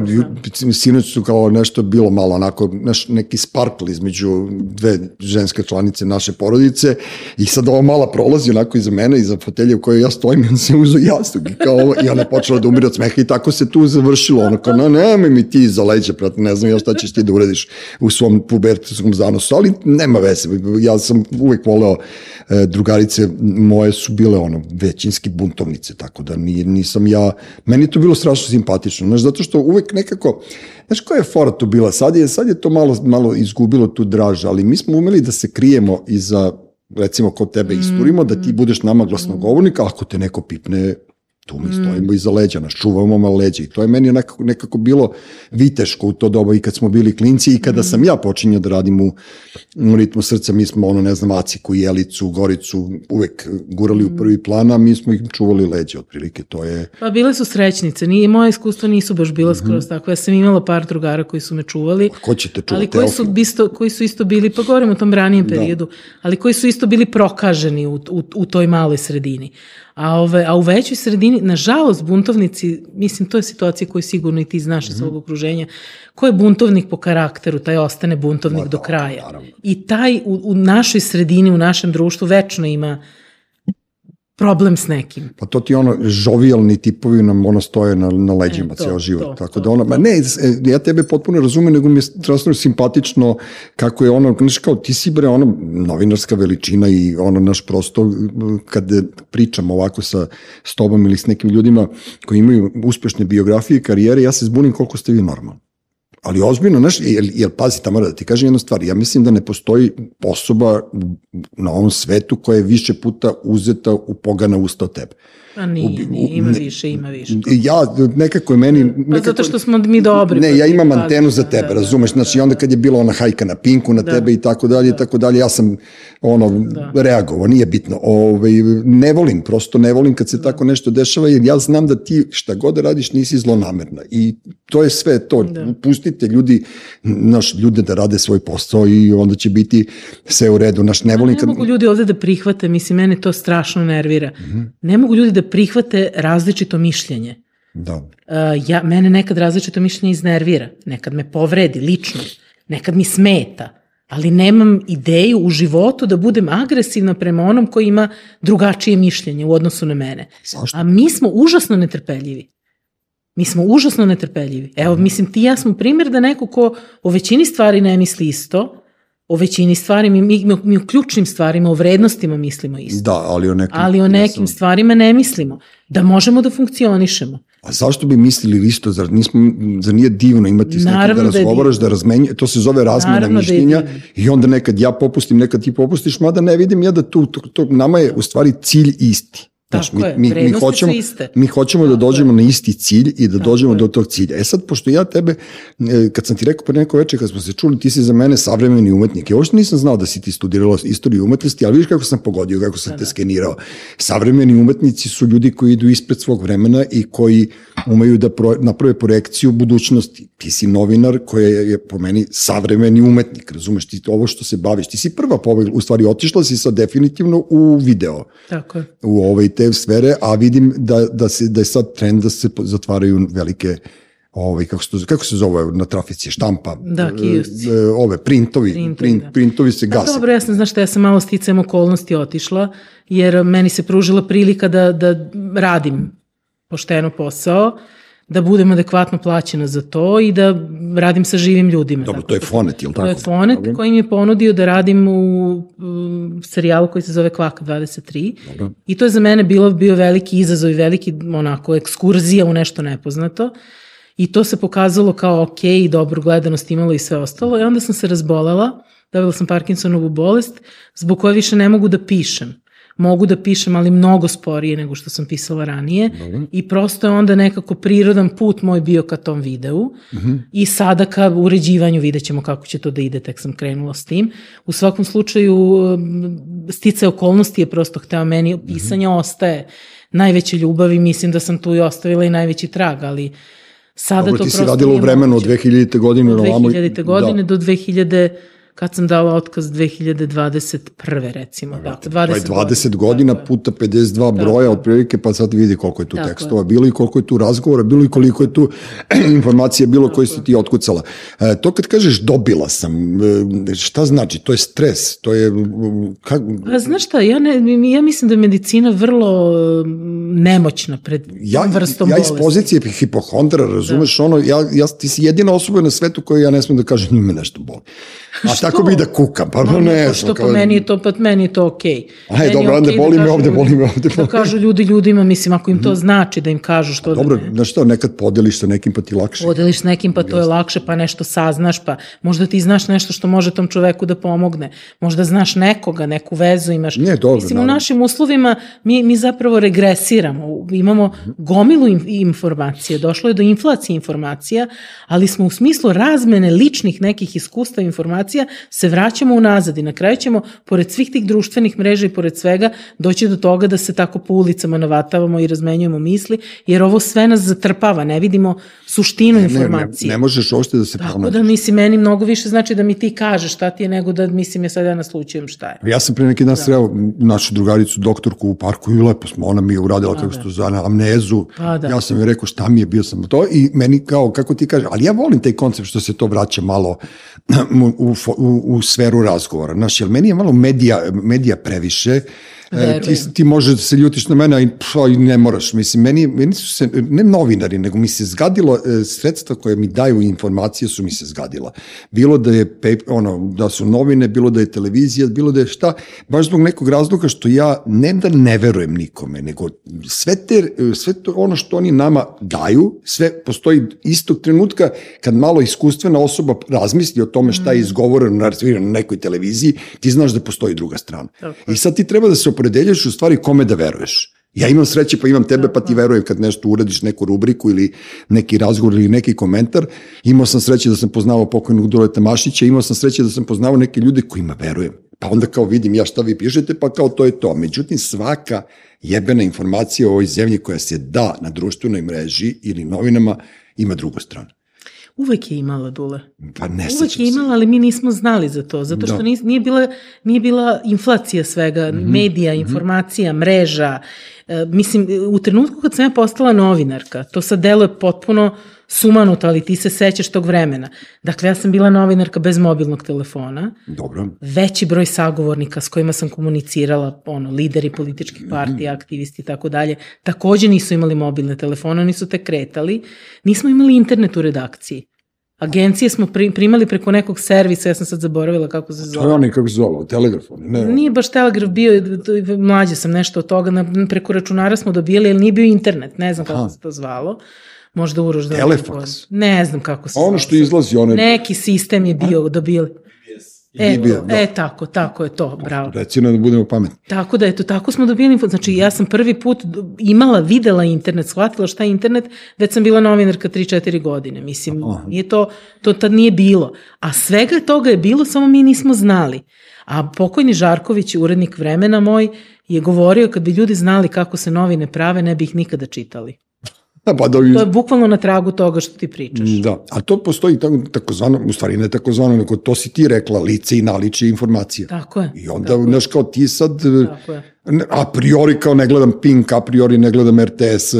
sinoć su kao nešto bilo malo onako, neš, neki sparkl između dve ženske članice naše porodice i sad ova mala prolazi onako iza mene, iza fotelje u kojoj ja stojim i on se uzo jastuk i kao ovo, i ona počela da umire od smeha i tako se tu završilo, ono kao, no, nemoj mi ti iza leđa, prate, ne znam ja šta ćeš ti da uradiš u svom pubertetskom zanosu, ali nema veze, ja sam uvek voleo e, drugarice moje su bile ono većinski buntovnice, tako da ni, nisam ja, meni je to bilo strašno simpatično, znaš, zato što uvek nekako, znaš koja je fora tu bila, sad je, sad je to malo, malo izgubilo tu draž, ali mi smo umeli da se krijemo iza recimo kod tebe isturimo, da ti budeš nama glasnogovornik, a ako te neko pipne, tu mi stojimo iza leđa, nas čuvamo malo leđa i to je meni nekako, nekako bilo viteško u to doba i kad smo bili klinci i kada sam ja počinjao da radim u, u ritmu srca, mi smo ono, ne znam, Aciku, Jelicu, Goricu uvek gurali u prvi plan, a mi smo ih čuvali leđa, otprilike, to je... Pa bile su srećnice, nije, moje iskustva nisu baš bila Mhm. skroz tako. Ja sam imala par drugara koji su me čuvali. Ko će te čuvati? Ali koji su, isto, koji su isto bili, pa govorim o tom ranijem periodu, ali koji su isto bili prokaženi u, u, u toj maloj sredini. A, ove, a u većoj sredini, nažalost, buntovnici, mislim, to je situacija koju sigurno i ti znaš iz svog okruženja, ko je buntovnik po karakteru, taj ostane buntovnik do kraja. I taj u, u našoj sredini, u našem društvu, večno ima problem s nekim. Pa to ti ono, žovijalni tipovi nam ono stoje na, na leđima E, to, ceo život. to, Tako to, da ono, ma ne, e, ja tebe potpuno razumem, nego mi je strašno simpatično kako je ono, znaš kao ti si bre ono novinarska veličina i ono naš prosto kad pričam ovako sa s tobom ili s nekim ljudima koji imaju uspešne biografije i karijere, ja se zbunim koliko ste vi normalni. Ali ozbiljno, znaš, jer, jer pazi, tamo da ti kažem jednu stvar, ja mislim da ne postoji osoba na ovom svetu koja je više puta uzeta u pogana usta od tebe. A nije, nije, ima više, ima više. Ja, nekako je meni... Pa Nekako, zato što smo mi dobri. Ne, pa ja imam pazi, antenu za da, tebe, da, razumeš? da, Znači, da. onda kad je bila ona hajka na pinku na tebe i tako dalje i tako dalje, ja sam ono, reagovao, nije bitno. Ove, ne volim, prosto ne volim kad se tako nešto dešava, jer ja znam da ti šta god da radiš nisi zlonamerna. I to je sve to. Pustite ljudi, naš, ljude da rade svoj posao i onda će biti sve u redu. Naš, ne volim Ne kad... mogu ljudi ovde da prihvate, mislim, mene to strašno nervira. Ne mogu ljudi da prihvate različito mišljenje. Da. Uh, ja, mene nekad različito mišljenje iznervira, nekad me povredi lično, nekad mi smeta, ali nemam ideju u životu da budem agresivna prema onom koji ima drugačije mišljenje u odnosu na mene. Zašto? A mi smo užasno netrpeljivi. Mi smo užasno netrpeljivi. Evo, mislim, ti i ja smo primjer da neko ko o većini stvari ne misli isto, o većini stvari, mi, mi, mi u ključnim stvarima, o vrednostima mislimo isto. Da, ali o nekim... Ali o nekim sam- stvarima ne mislimo. Da možemo da funkcionišemo. A zašto bi mislili isto, zar, nismo, zar nije divno imati s nekim da Naravno da razgovaraš, da razmenju, to se zove razmena Naravno da je mišljenja divno. i onda nekad ja popustim, nekad ti popustiš, mada ne vidim ja da tu, to, to, nama je u stvari cilj isti. Znaš, je, vrednosti su hoćemo, iste. mi hoćemo da dođemo na isti cilj i da dođemo do tog cilja. E sad, pošto ja tebe, e, kad sam ti rekao pre neko večer, kad smo se čuli, ti si za mene savremeni umetnik. Ja uopšte nisam znao da si ti studirala istoriju umetnosti, ali vidiš kako sam pogodio, kako sam te skenirao. Savremeni umetnici su ljudi koji idu ispred svog vremena i koji umeju da pro, naprave projekciju budućnosti. Ti si novinar koji je, je po meni savremeni umetnik, razumeš ti ovo što se baviš. Ti si prva pobegla, u stvari otišla si sad definitivno u video Tako je. u ove te sfere, a vidim da, da, se, da je sad trend da se zatvaraju velike ovaj, kako, se, to- kako se zove na trafici, štampa, Da, kiosci. e, ove, printovi, Printovi, print, da. printovi se Pa gase. dobro, ja sam, znaš šta, ja sam malo sticajem okolnosti otišla, jer meni se pružila prilika da, da radim pošteno posao, da budem adekvatno plaćena za to i da radim sa živim ljudima. Dobro, to je da- fonet, jel tako? To je Fonet Dobro. koji mi je ponudio da radim u, u serijalu koji se zove Kvaka 23. Dobro. I to je za mene bilo bio veliki izazov i veliki onako ekskurzija u nešto nepoznato. I to se pokazalo kao ok i dobru gledanost imalo i sve ostalo. I onda sam se razbolela, dobila sam Parkinsonovu bolest, zbog koje više ne mogu da pišem. Mogu da pišem, ali mnogo sporije nego što sam pisala ranije. I prosto je onda nekako prirodan put moj bio ka tom videu. I sada ka uređivanju vidjet ćemo kako će to da ide, tek sam krenula s tim. U svakom slučaju, um, stice okolnosti je prosto hteo meni, pisanje ostaje najveće ljubavi, mislim da sam tu i ostavila i najveći trag, ali Sada Dobro, to ti si prosto radila u vremenu od moguće. 2000. godine Od na ovamo. 2000. godine do 2000 kad sam dala otkaz 2021. recimo. Dakle, 20 To je 20 godina Tako je. puta 52 broja otprilike, pa sad vidi koliko je tu Tako je. tekstova bilo i koliko je tu razgovora bilo i koliko je tu informacija bilo koje si ti otkucala. E, to kad kažeš dobila sam, e, šta znači? To je stres, to je... Kak, Pa znaš šta, ja, ne, ja mislim da je medicina vrlo mm, nemoćna pred ja, tom vrstom ja iz bolesti. pozicije hipohondra, razumeš, ono, ja, ja, ti si jedina osoba na svetu koju ja ne smem da kažem, me nešto boli. A tako bi da kukam, pa Ma, ne znam. što kao- pa meni je to, pa meni je to okej. Aj, Meni je dobro, onda okej boli me kažu ovde, boli me ovde, Da kažu ljudi ljudima, mislim, ako im to znači da im kažu što Dobro, da ne. znaš šta, nekad podeliš sa nekim pa ti lakše. Podeliš s nekim, pa to je lakše, pa nešto saznaš, pa možda ti znaš nešto što može tom čoveku da pomogne. Možda znaš nekoga, neku vezu imaš. Ne, dobro, Mislim, u naravno. našim uslovima mi, mi zapravo regresiramo. Imamo gomilu informacije, došlo je do inflacije informacija, ali smo u smislu razmene ličnih nekih iskustva informacija se vraćamo unazad i na kraju ćemo, pored svih tih društvenih mreža i pored svega, doći do toga da se tako po ulicama navatavamo i razmenjujemo misli, jer ovo sve nas zatrpava, ne vidimo suštinu Ne, ne, informacije. ne možeš uopšte da se Tako pronađeš. da, mislim, meni mnogo više znači da mi ti kažeš šta ti je, nego da, mislim, ja sad ja naslučujem šta je. Ja sam pre neki dan sreo našu drugaricu, doktorku u parku i lepo smo, ona mi je uradila kako se to zove, amnezu. Pa da. Ja sam joj rekao šta mi je, bio sam to i meni kao, kako ti kaže, ali ja volim taj koncept što se to vraća malo u, u, u, u sferu razgovora. Znaš, jer meni je malo medija, medija previše, E, ti, ti možeš da se ljutiš na mene, a ne moraš. Mislim, meni, meni su se, ne novinari, nego mi se zgadilo, e, sredstva koje mi daju informacije su mi se zgadila. Bilo da je pep, ono, da su novine, bilo da je televizija, bilo da je šta, baš zbog nekog razloga što ja ne da ne verujem nikome, nego sve, te, sve to ono što oni nama daju, sve postoji istog trenutka kad malo iskustvena osoba razmisli o tome šta je izgovoreno na, nekoj televiziji, ti znaš da postoji druga strana. I sad ti treba da se opredeljaš u stvari kome da veruješ. Ja imam sreće pa imam tebe pa ti verujem kad nešto uradiš neku rubriku ili neki razgovor ili neki komentar. Imao sam sreće da sam poznavao pokojnog Duleta Mašića, imao sam sreće da sam poznavao neke ljude kojima verujem. Pa onda kao vidim ja šta vi pišete, pa kao to je to. Međutim, svaka jebena informacija o ovoj zemlji koja se da na društvenoj mreži ili novinama ima drugu stranu. Uvek je imala Dule. Pa ne Uvek je imala, ali mi nismo znali za to, zato što Da. nis, nije, bila, nije bila inflacija svega, Mhm. medija, informacija, mreža. E, mislim, u trenutku kad sam ja postala novinarka, to sad deluje potpuno sumanuto, ali ti se sećaš tog vremena. Dakle, ja sam bila novinarka bez mobilnog telefona, Dobro. veći broj sagovornika s kojima sam komunicirala, ono, lideri političkih partija, Mhm. aktivisti i tako dalje, takođe nisu imali mobilne telefone, oni su te kretali. Nismo imali internet u redakciji. Agencije smo pri- primali preko nekog servisa, ja sam sad zaboravila kako se To je zove. onaj, kako se zove, telegrafon. Ne, Nije baš telegraf bio, mlađe sam nešto od toga, preko računara smo dobijali, ali nije bio internet, ne znam kako Aha. se to zvalo. Možda uroš da... Telefaks. Ne znam kako se ono što izlazi, one... Neki sistem je bio, dobili. E, BBS, da. e, tako, tako je to, bravo. Reci nam da budemo pametni. Tako da, eto, tako smo dobili info. Znači, ja sam prvi put imala, videla internet, shvatila šta je internet, već sam bila novinarka 3-4 godine. Mislim, Aha. nije to, to tad nije bilo. A svega toga je bilo, samo mi nismo znali. A pokojni Žarković, urednik vremena moj, je govorio kad bi ljudi znali kako se novine prave, ne bi ih nikada čitali. Da, pa da, To je bukvalno na tragu toga što ti pričaš. da, a to postoji tako, takozvano, u stvari ne takozvano, nego to si ti rekla, lice i naliče informacija. Tako je. I onda, znaš, kao ti sad, Tako je. ne- a priori kao ne gledam Pink, a priori ne gledam RTS, e,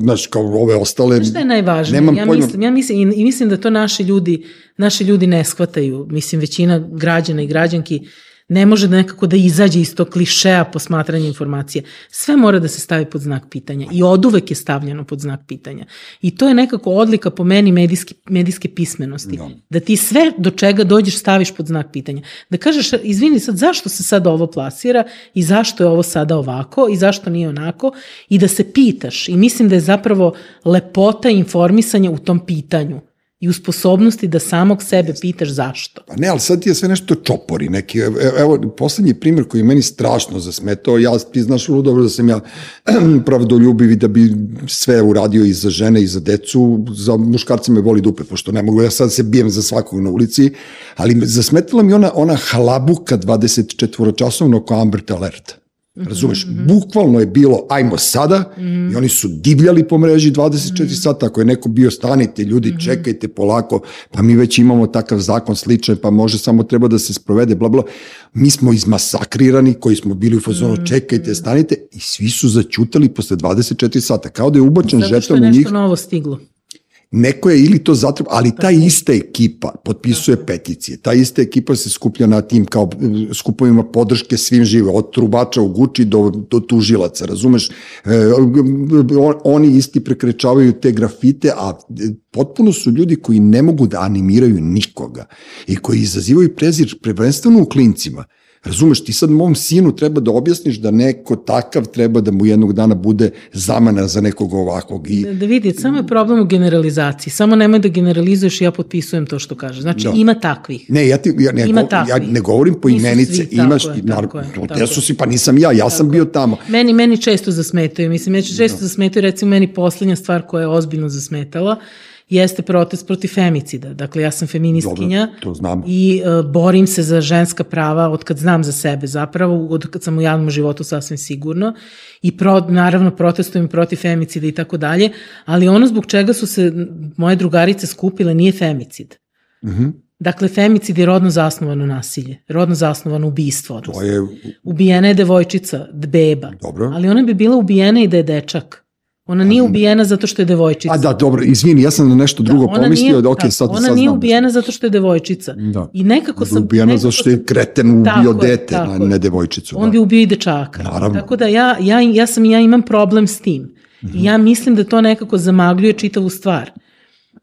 znaš, kao ove ostale. Šta je najvažnije? Nemam ja, pojma. mislim, ja mislim, i, i mislim da to naši ljudi, naši ljudi ne shvataju. Mislim, većina građana i građanki ne može da nekako da izađe iz tog klišeja posmatranja informacije. Sve mora da se stavi pod znak pitanja i od uvek je stavljeno pod znak pitanja. I to je nekako odlika po meni medijske, medijske pismenosti. Da. Da ti sve do čega dođeš staviš pod znak pitanja. Da kažeš, izvini sad, zašto se sad ovo plasira i zašto je ovo sada ovako i zašto nije onako i da se pitaš. I mislim da je zapravo lepota informisanja u tom pitanju i u sposobnosti da samog sebe pitaš zašto. Pa ne, ali sad ti je sve nešto čopori neki. Evo, evo poslednji primjer koji je meni strašno zasmetao, ja, ti znaš vrlo dobro da sam ja pravdoljubiv i da bi sve uradio i za žene i za decu, za muškarce me voli dupe, pošto ne mogu ja sad se bijem za svakog na ulici, ali me zasmetala mi ona, ona halabuka 24-časovno oko Amber Alert. Razumeš, bukvalno je bilo ajmo sada i oni su divljali po mreži 24 sata, ako je neko bio stanite ljudi, čekajte polako, pa mi već imamo takav zakon sličan, pa može samo treba da se sprovede, bla bla. Mi smo izmasakrirani koji smo bili u fazonu čekajte, stanite i svi su začutali posle 24 sata, kao da je ubačen Zato što je žeton u nešto njih. novo stiglo. Neko je ili to zatreba, ali ta ista ekipa potpisuje peticije, ta ista ekipa se skuplja na tim kao e, skupovima podrške svim žive, od trubača u Guči do, do tužilaca, razumeš? E, on- oni isti prekrečavaju te grafite, a e, potpuno su ljudi koji ne mogu da animiraju nikoga i koji izazivaju prezir prvenstveno u klincima. Razumeš, ti sad mom sinu treba da objasniš da neko takav treba da mu jednog dana bude zamena za nekog ovakvog. I, Da vidi, samo je problem u generalizaciji. Samo nemoj da generalizuješ i ja potpisujem to što kažeš. Znači, Da. ima takvih. Ne, ja, ti, ja, ne, Ima go- ja takvih. ne govorim po Nisu imenice, svi, imaš, tako je, naravno, tako je, tako su si, pa nisam ja, ja sam bio tamo. Meni, meni često zasmetaju. Mislim, ja često zasmetaju, recimo, meni poslednja stvar koja je ozbiljno zasmetala jeste protest protiv femicida. Dakle, ja sam feministkinja Dobro, to znam. i uh, borim se za ženska prava od kad znam za sebe zapravo, od kad sam u javnom životu sasvim sigurno i pro, naravno protestujem protiv femicida i tako dalje, ali ono zbog čega su se moje drugarice skupile nije femicid. Mhm. Dakle, femicid je rodno zasnovano nasilje, rodno zasnovano ubistvo. To odnosno. je, Ubijena je devojčica, beba. Dobro. Ali ona bi bila ubijena i da je dečak. Ona nije ubijena zato što je devojčica. a da, dobro, izvini, ja sam na nešto drugo ona pomislio, nije, da ok, da, sad, ona sad nije znam. ubijena zato što je devojčica. Da. I nekako sam... Ubijena nekako zato što je kreten ubio dete, tako je. ne devojčicu. On da. bi ubio i dečaka. Naravno. Tako da ja, ja, ja, sam, ja imam problem s tim. Mhm. I ja mislim da to nekako zamagljuje čitavu stvar.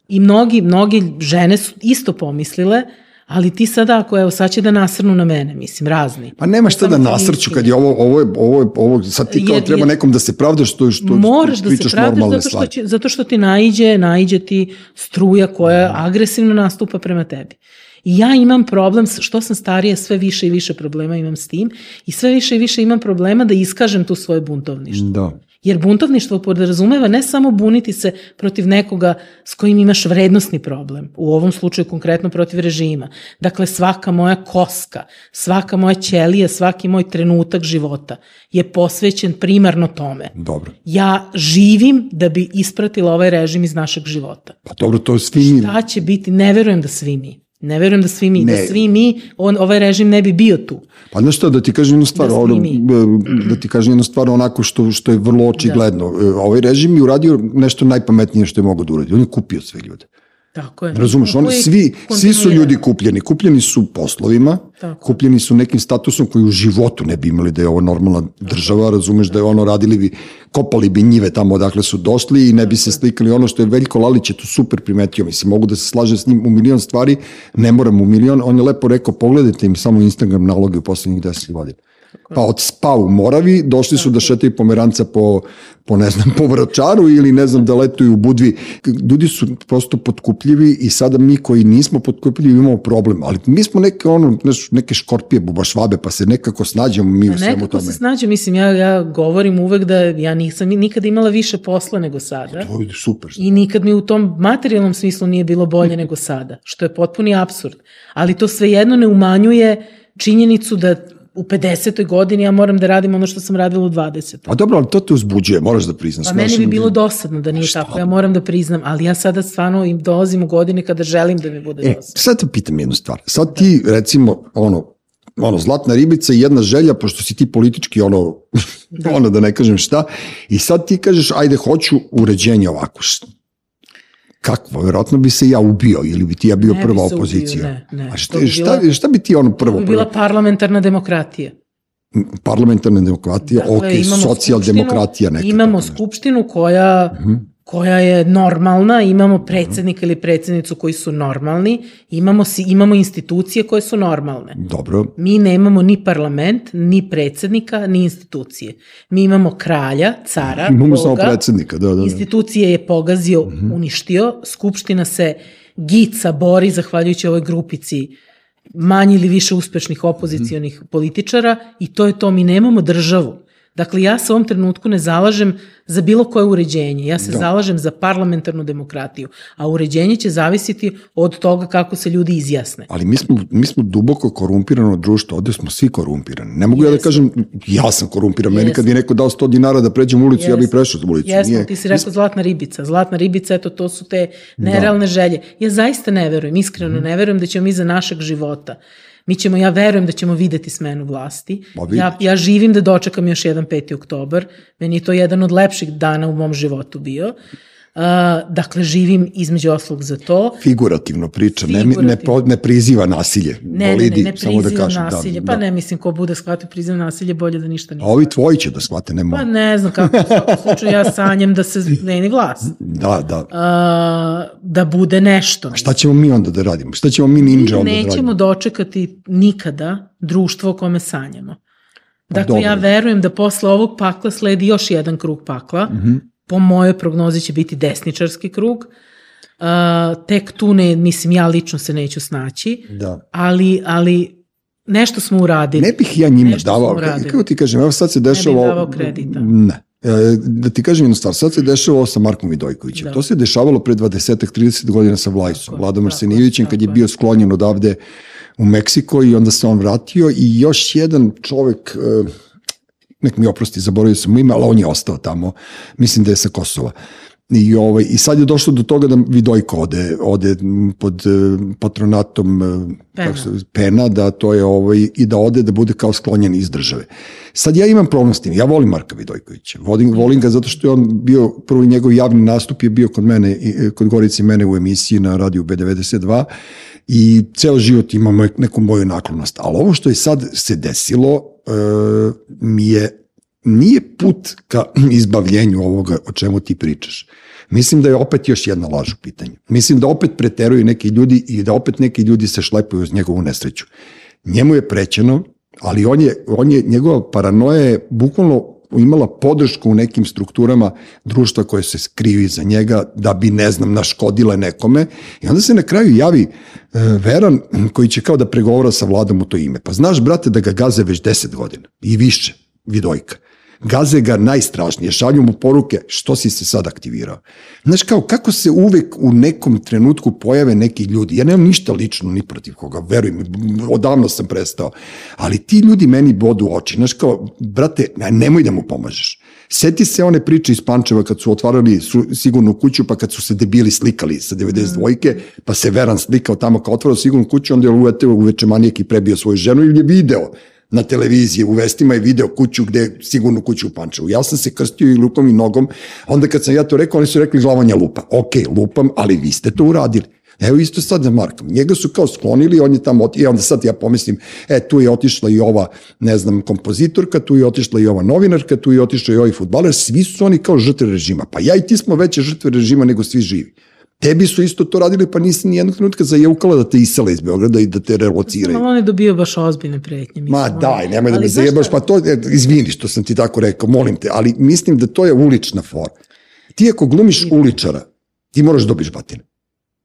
I mnogi, mnogi žene su isto pomislile, ali ti sada, ako evo, sad će da nasrnu na mene, mislim, razni. Pa nema šta da nasrću kad je ovo, ovo je, ovo je, ovo, sad ti kao Jer- treba jer- nekom da se pravdaš što, što, Moraš što da se pravdaš zato što, će, zato što ti naiđe, naiđe ti struja koja agresivno nastupa prema tebi. I ja imam problem, što sam starija, sve više i više problema imam s tim i sve više i više imam problema da iskažem tu svoje buntovništvo. Da. Jer buntovništvo podrazumeva ne samo buniti se protiv nekoga s kojim imaš vrednostni problem, u ovom slučaju konkretno protiv režima. Dakle, svaka moja koska, svaka moja ćelija, svaki moj trenutak života je posvećen primarno tome. Dobro. Ja živim da bi ispratila ovaj režim iz našeg života. Pa dobro, to svi mi... Šta će biti? Ne verujem da svi mi. Ne verujem da svi mi, Ne. da svi mi, on, ovaj režim ne bi bio tu. Pa znaš šta, da ti kažem jednu stvar, Da ono, da ti kažem jednu stvar onako što, što je vrlo očigledno. Da. Ovaj režim je uradio nešto najpametnije što je mogao da uradi. On je kupio sve ljude. Tako je. Razumeš, oni svi, svi su ljudi kupljeni. Kupljeni su poslovima, Tako. kupljeni su nekim statusom koji u životu ne bi imali da je ovo normalna država, razumeš da je ono radili bi, kopali bi njive tamo odakle su došli i ne bi se slikali ono što je Veljko Lalić je tu super primetio, mislim, mogu da se slaže s njim u milion stvari, ne moram u milion, on je lepo rekao, pogledajte im samo Instagram naloge u poslednjih 10 godina. Pa od spa u Moravi došli su da šetaju pomeranca po, po ne znam, po Vračaru ili ne znam da letuju u Budvi. Ljudi su prosto potkupljivi i sada mi koji nismo potkupljivi imamo problem. Ali mi smo neke, ono, neke škorpije, bubašvabe, pa se nekako snađemo mi u svemu Nekako tome. se snađe, mislim, ja, ja govorim uvek da ja nisam nikada imala više posla nego sada. To je super. I nikad mi u tom materijalnom smislu nije bilo bolje nego sada, što je potpuni absurd. Ali to svejedno ne umanjuje činjenicu da u 50. godini ja moram da radim ono što sam radila u 20. Pa dobro, ali to te uzbuđuje, moraš da priznaš. Pa meni bi bilo dosadno da nije Šta? tako, ja moram da priznam, ali ja sada stvarno im dolazim u godine kada želim da mi bude E, dosadno. sad te pitam jednu stvar. Sad ti, recimo, ono, ono, zlatna ribica i jedna želja, pošto si ti politički, ono, da. ono da ne kažem šta, i sad ti kažeš, ajde, hoću uređenje ovako. Kakvo? Vjerojatno bi se ja ubio ili bi ti ja bio Ne bi prva ubio, opozicija. ne, ne. A To šta, bi šta, bila- šta bi ti ono To prvo? bi bila prvo? parlamentarna demokratija. Parlamentarna demokratija, ok, Dakle, imamo socijaldemokratija neka. Imamo skupštinu koja, koja je normalna, imamo predsednika ili predsednicu koji su normalni, imamo, si, imamo institucije koje su normalne. Dobro, Mi nemamo ni parlament, ni predsednika, ni institucije. Mi imamo kralja, cara, imamo samo boga, predsednika, da, da, da. institucije je pogazio, Mhm. uništio, skupština se gica, bori zahvaljujući ovoj grupici manje ili više uspešnih opozicijonih Mhm. političara i to je to, mi nemamo državu. Dakle, ja se u ovom trenutku ne zalažem za bilo koje uređenje. Ja se da. zalažem za parlamentarnu demokratiju. A uređenje će zavisiti od toga kako se ljudi izjasne. Ali mi smo, mi smo duboko korumpirano društvo. Ovde smo svi korumpirani. Ne mogu Jesu. ja da kažem, ja sam korumpiran. Meni kad je neko dao 100 dinara da pređem ulicu, Jesu. ja bih prešao ulicu. Jesmo, Nije. ti si rekao zlatna ribica. Zlatna ribica, eto, to su te da. nerealne da. želje. Ja zaista ne verujem, iskreno mm. ne verujem da ćemo mi za našeg života Mi ćemo, ja verujem da ćemo videti smenu vlasti. Ja, ja živim da dočekam još jedan 5. oktobar. Meni je to jedan od lepših dana u mom životu bio. Uh, dakle, živim između oslog za to. Figurativno priča, Figurativno. Ne, ne, ne priziva nasilje. Ne, Bolidi, ne, ne, ne priziva samo da kažem, da, nasilje. Da, pa da. ne, mislim, ko bude shvatio priziva nasilje, bolje da ništa nije. A ovi tvoji će da shvate, ne Pa ne znam kako, u svakom slučaju ja sanjem da se meni vlast. Da, da. Uh, da bude nešto. A šta ćemo mi onda da radimo? Šta ćemo mi ninja onda da radimo? Nećemo dočekati nikada društvo o kome sanjamo. Pa dakle, ja verujem da posle ovog pakla sledi još jedan krug pakla, mm -hmm po mojoj prognozi će biti desničarski krug. Uh, tek tu ne, mislim, ja lično se neću snaći, da. ali, ali nešto smo uradili. Ne bih ja njima nešto davao, kako ti kažem, evo sad se dešava... Ne bih davao kredita. Ne. E, da ti kažem jednu stvar, sad se dešava sa Markom Vidojkovićem. Da. To se dešavalo pre 20-30 godina sa Vlajsom, Vladom Arsenijevićem, kad je bio sklonjen odavde u Meksiko i onda se on vratio i još jedan čovek, uh, nek mi oprosti, zaboravio sam ime, ali on je ostao tamo, mislim da je sa Kosova. I, ovaj, I sad je došlo do toga da Vidojko ode, ode pod eh, patronatom eh, Pena. Se, Pena, da to je ovaj, i da ode da bude kao sklonjen iz države. Sad ja imam problem s tim, ja volim Marka Vidojkovića, volim, volim ga zato što je on bio, prvi njegov javni nastup je bio kod mene, eh, kod Gorici mene u emisiji na radiju B92 i ceo život imamo neku moju naklonost. Ali ovo što je sad se desilo, E, mi je nije put ka izbavljenju ovoga o čemu ti pričaš. Mislim da je opet još jedna laž u pitanju. Mislim da opet preteruju neki ljudi i da opet neki ljudi se šlepuju uz njegovu nesreću. Njemu je prećeno, ali on je, on je njegova paranoja je bukvalno imala podršku u nekim strukturama društva koje se skriju iza njega da bi, ne znam, naškodile nekome i onda se na kraju javi e, Veran koji će kao da pregovora sa vladom u to ime. Pa znaš, brate, da ga gaze već deset godina i više, vidojka gaze ga najstrašnije, šalju mu poruke što si se sad aktivirao. Znaš kao, kako se uvek u nekom trenutku pojave neki ljudi, ja nemam ništa lično ni protiv koga, verujem, odavno sam prestao, ali ti ljudi meni bodu oči, znaš kao, brate, nemoj da mu pomažeš. Seti se one priče iz Pančeva kad su otvarali su, sigurnu kuću, pa kad su se debili slikali sa 92-ke, pa se Veran slikao tamo kao otvarao sigurnu kuću, onda je uveteo uveče manijek i prebio svoju ženu ili je video na televiziji, u vestima je video kuću gde, sigurno kuću u Pančevu. Ja sam se krstio i lupom i nogom, onda kad sam ja to rekao, oni su rekli glavanja lupa. Ok, lupam, ali vi ste to uradili. Evo isto sad za Markom. Njega su kao sklonili, on je tamo, oti... i onda sad ja pomislim, e, tu je otišla i ova, ne znam, kompozitorka, tu je otišla i ova novinarka, tu je otišla i ovaj futbaler, svi su oni kao žrtve režima. Pa ja i ti smo veće žrtve režima nego svi živi. Tebi su isto to radili, pa nisi ni jednog trenutka zajeukala da te isele iz Beograda i da te relociraju. Samo on je dobio baš ozbiljne pretnje. Mislim, Ma daj, nemoj da me zajebaš, pa to, izvini što sam ti tako rekao, molim te, ali mislim da to je ulična fora. Ti ako glumiš uličara, ti moraš da dobiš batine.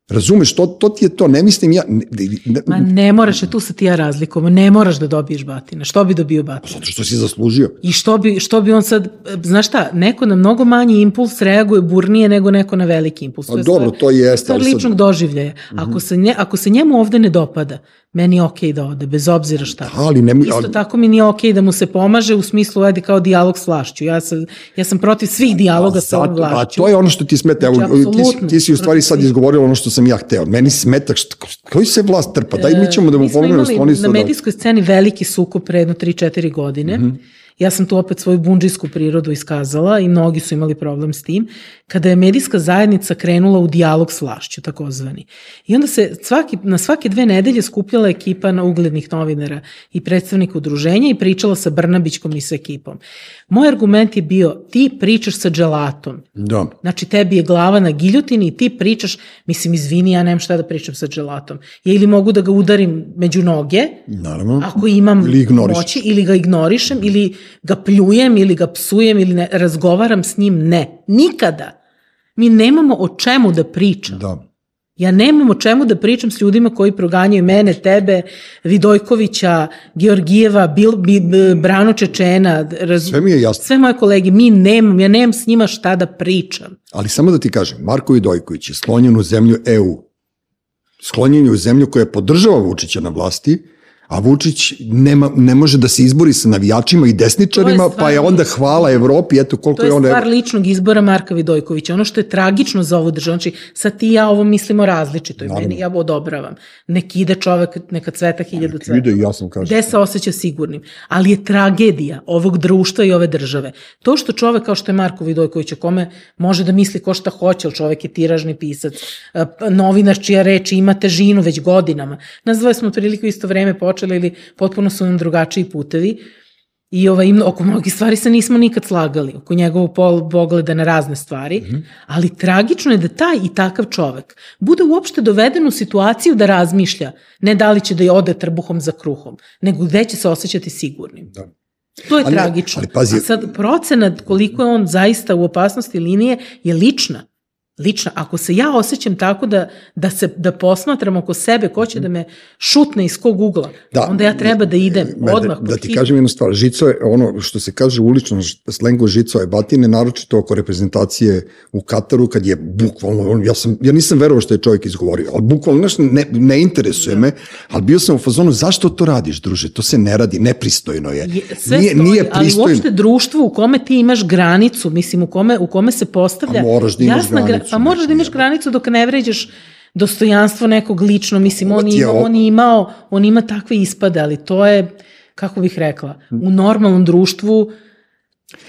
Razumeš, to, to ti je to, ne mislim ja... Ne, ne, Ma ne moraš, je tu sa ti ja razlikujemo, ne moraš da dobiješ batina. Što bi dobio batina? Zato što si zaslužio. I što bi, što bi on sad, znaš šta, neko na mnogo manji impuls reaguje burnije nego neko na veliki impuls. A, dobro, to jeste. To je ličnog sad... doživljaja. Mm -hmm. ako, se nje, ako se njemu ovde ne dopada, meni je okej okay da ode, bez obzira šta. Ali ne, Isto ali... tako mi nije okej okay da mu se pomaže u smislu ajde kao dijalog s vlašću. Ja sam, ja sam protiv svih dijaloga sa ovom vlašću. A to je ono što ti smeta. Evo, znači, ti, ti si u stvari sad izgovorila ono što sam ja hteo. Meni smeta, što, koji se vlast trpa? Daj mi ćemo da mu pomognemo. Mi smo imali na medijskoj sceni veliki suko pre jedno 3-4 godine. Mm -hmm Ja sam tu opet svoju bunđijsku prirodu iskazala i mnogi su imali problem s tim, kada je medijska zajednica krenula u dijalog s vlašću, takozvani. I onda se svaki, na svake dve nedelje skupljala ekipa na uglednih novinara i predstavnika udruženja i pričala sa Brnabićkom i sa ekipom. Moj argument je bio, ti pričaš sa dželatom. Da. Znači, tebi je glava na giljotini i ti pričaš, mislim, izvini, ja nemam šta da pričam sa dželatom. Ja ili mogu da ga udarim među noge, Naravno. ako imam ili moći, ili ga ignorišem, ili ga pljujem, ili ga psujem, ili ne, razgovaram s njim. Ne, nikada. Mi nemamo o čemu da pričam. Da. Ja nemam o čemu da pričam s ljudima koji proganjaju mene, tebe, Vidojkovića, Georgijeva, Bil, Bil, Brano Čečena, raz... Sve mi je jasno. sve moje kolege, mi nemam, ja nemam s njima šta da pričam. Ali samo da ti kažem, Marko Vidojković je sklonjen u zemlju EU. Sklonjen je u zemlju koja podržava Vučića na vlasti, a Vučić nema, ne može da se izbori sa navijačima i desničarima, stvar pa je onda hvala Evropi, eto koliko To je je stvar ličnog izbora Marka Vidojkovića. Ono što je tragično za ovu državu, znači sad ti i ja ovo mislimo različito i meni ja odobravam. Nek ide čovek, neka cveta hiljadu cveta. Ide i ja sam kažem. Gde se osjeća sigurnim. Ali je tragedija ovog društva i ove države. To što čovek kao što je Marko Vidojković, o kome može da misli ko šta hoće, ali čovek je tiražni pisac, e, novinar čija reč ima težinu već godinama. Nas dvoje smo otprilike u isto vreme počeli ili potpuno su nam drugačiji putevi. I ovaj, im- oko mnogih stvari se nismo nikad slagali, oko njegovog pol, pogleda na razne stvari, mm -hmm. ali tragično je da taj i takav čovek bude uopšte doveden u situaciju da razmišlja ne da li će da je ode trbuhom za kruhom, nego gde će se osjećati sigurnim. Da. To je Ali tragično. ali pazi- A sad procenat koliko je on zaista u opasnosti linije je lična. Lična. Ako se ja osjećam tako da, da, se, da posmatram oko sebe ko će da me šutne iz kog ugla, Da. onda ja treba da idem Me- odmah. Da, pod ti kažem jednu stvar, žico je ono što se kaže u uličnom slengu žico je batine, naročito oko reprezentacije u Kataru, kad je bukvalno, on, ja, sam, ja nisam verovao što je čovjek izgovorio, ali bukvalno, znaš, ne, ne interesuje me, ali bio sam u fazonu, zašto to radiš, druže, to se ne radi, nepristojno je. Je, sve nije, stoji, nije ali pristojno. uopšte društvo u kome ti imaš granicu, mislim, u kome, u kome se postavlja... A moraš da imaš jasna gra- granicu, Pa moraš da imaš granicu dok ne vređaš dostojanstvo nekog lično, mislim, on, ima, on imao, on ima takve ispade, ali to je, kako bih rekla, u normalnom društvu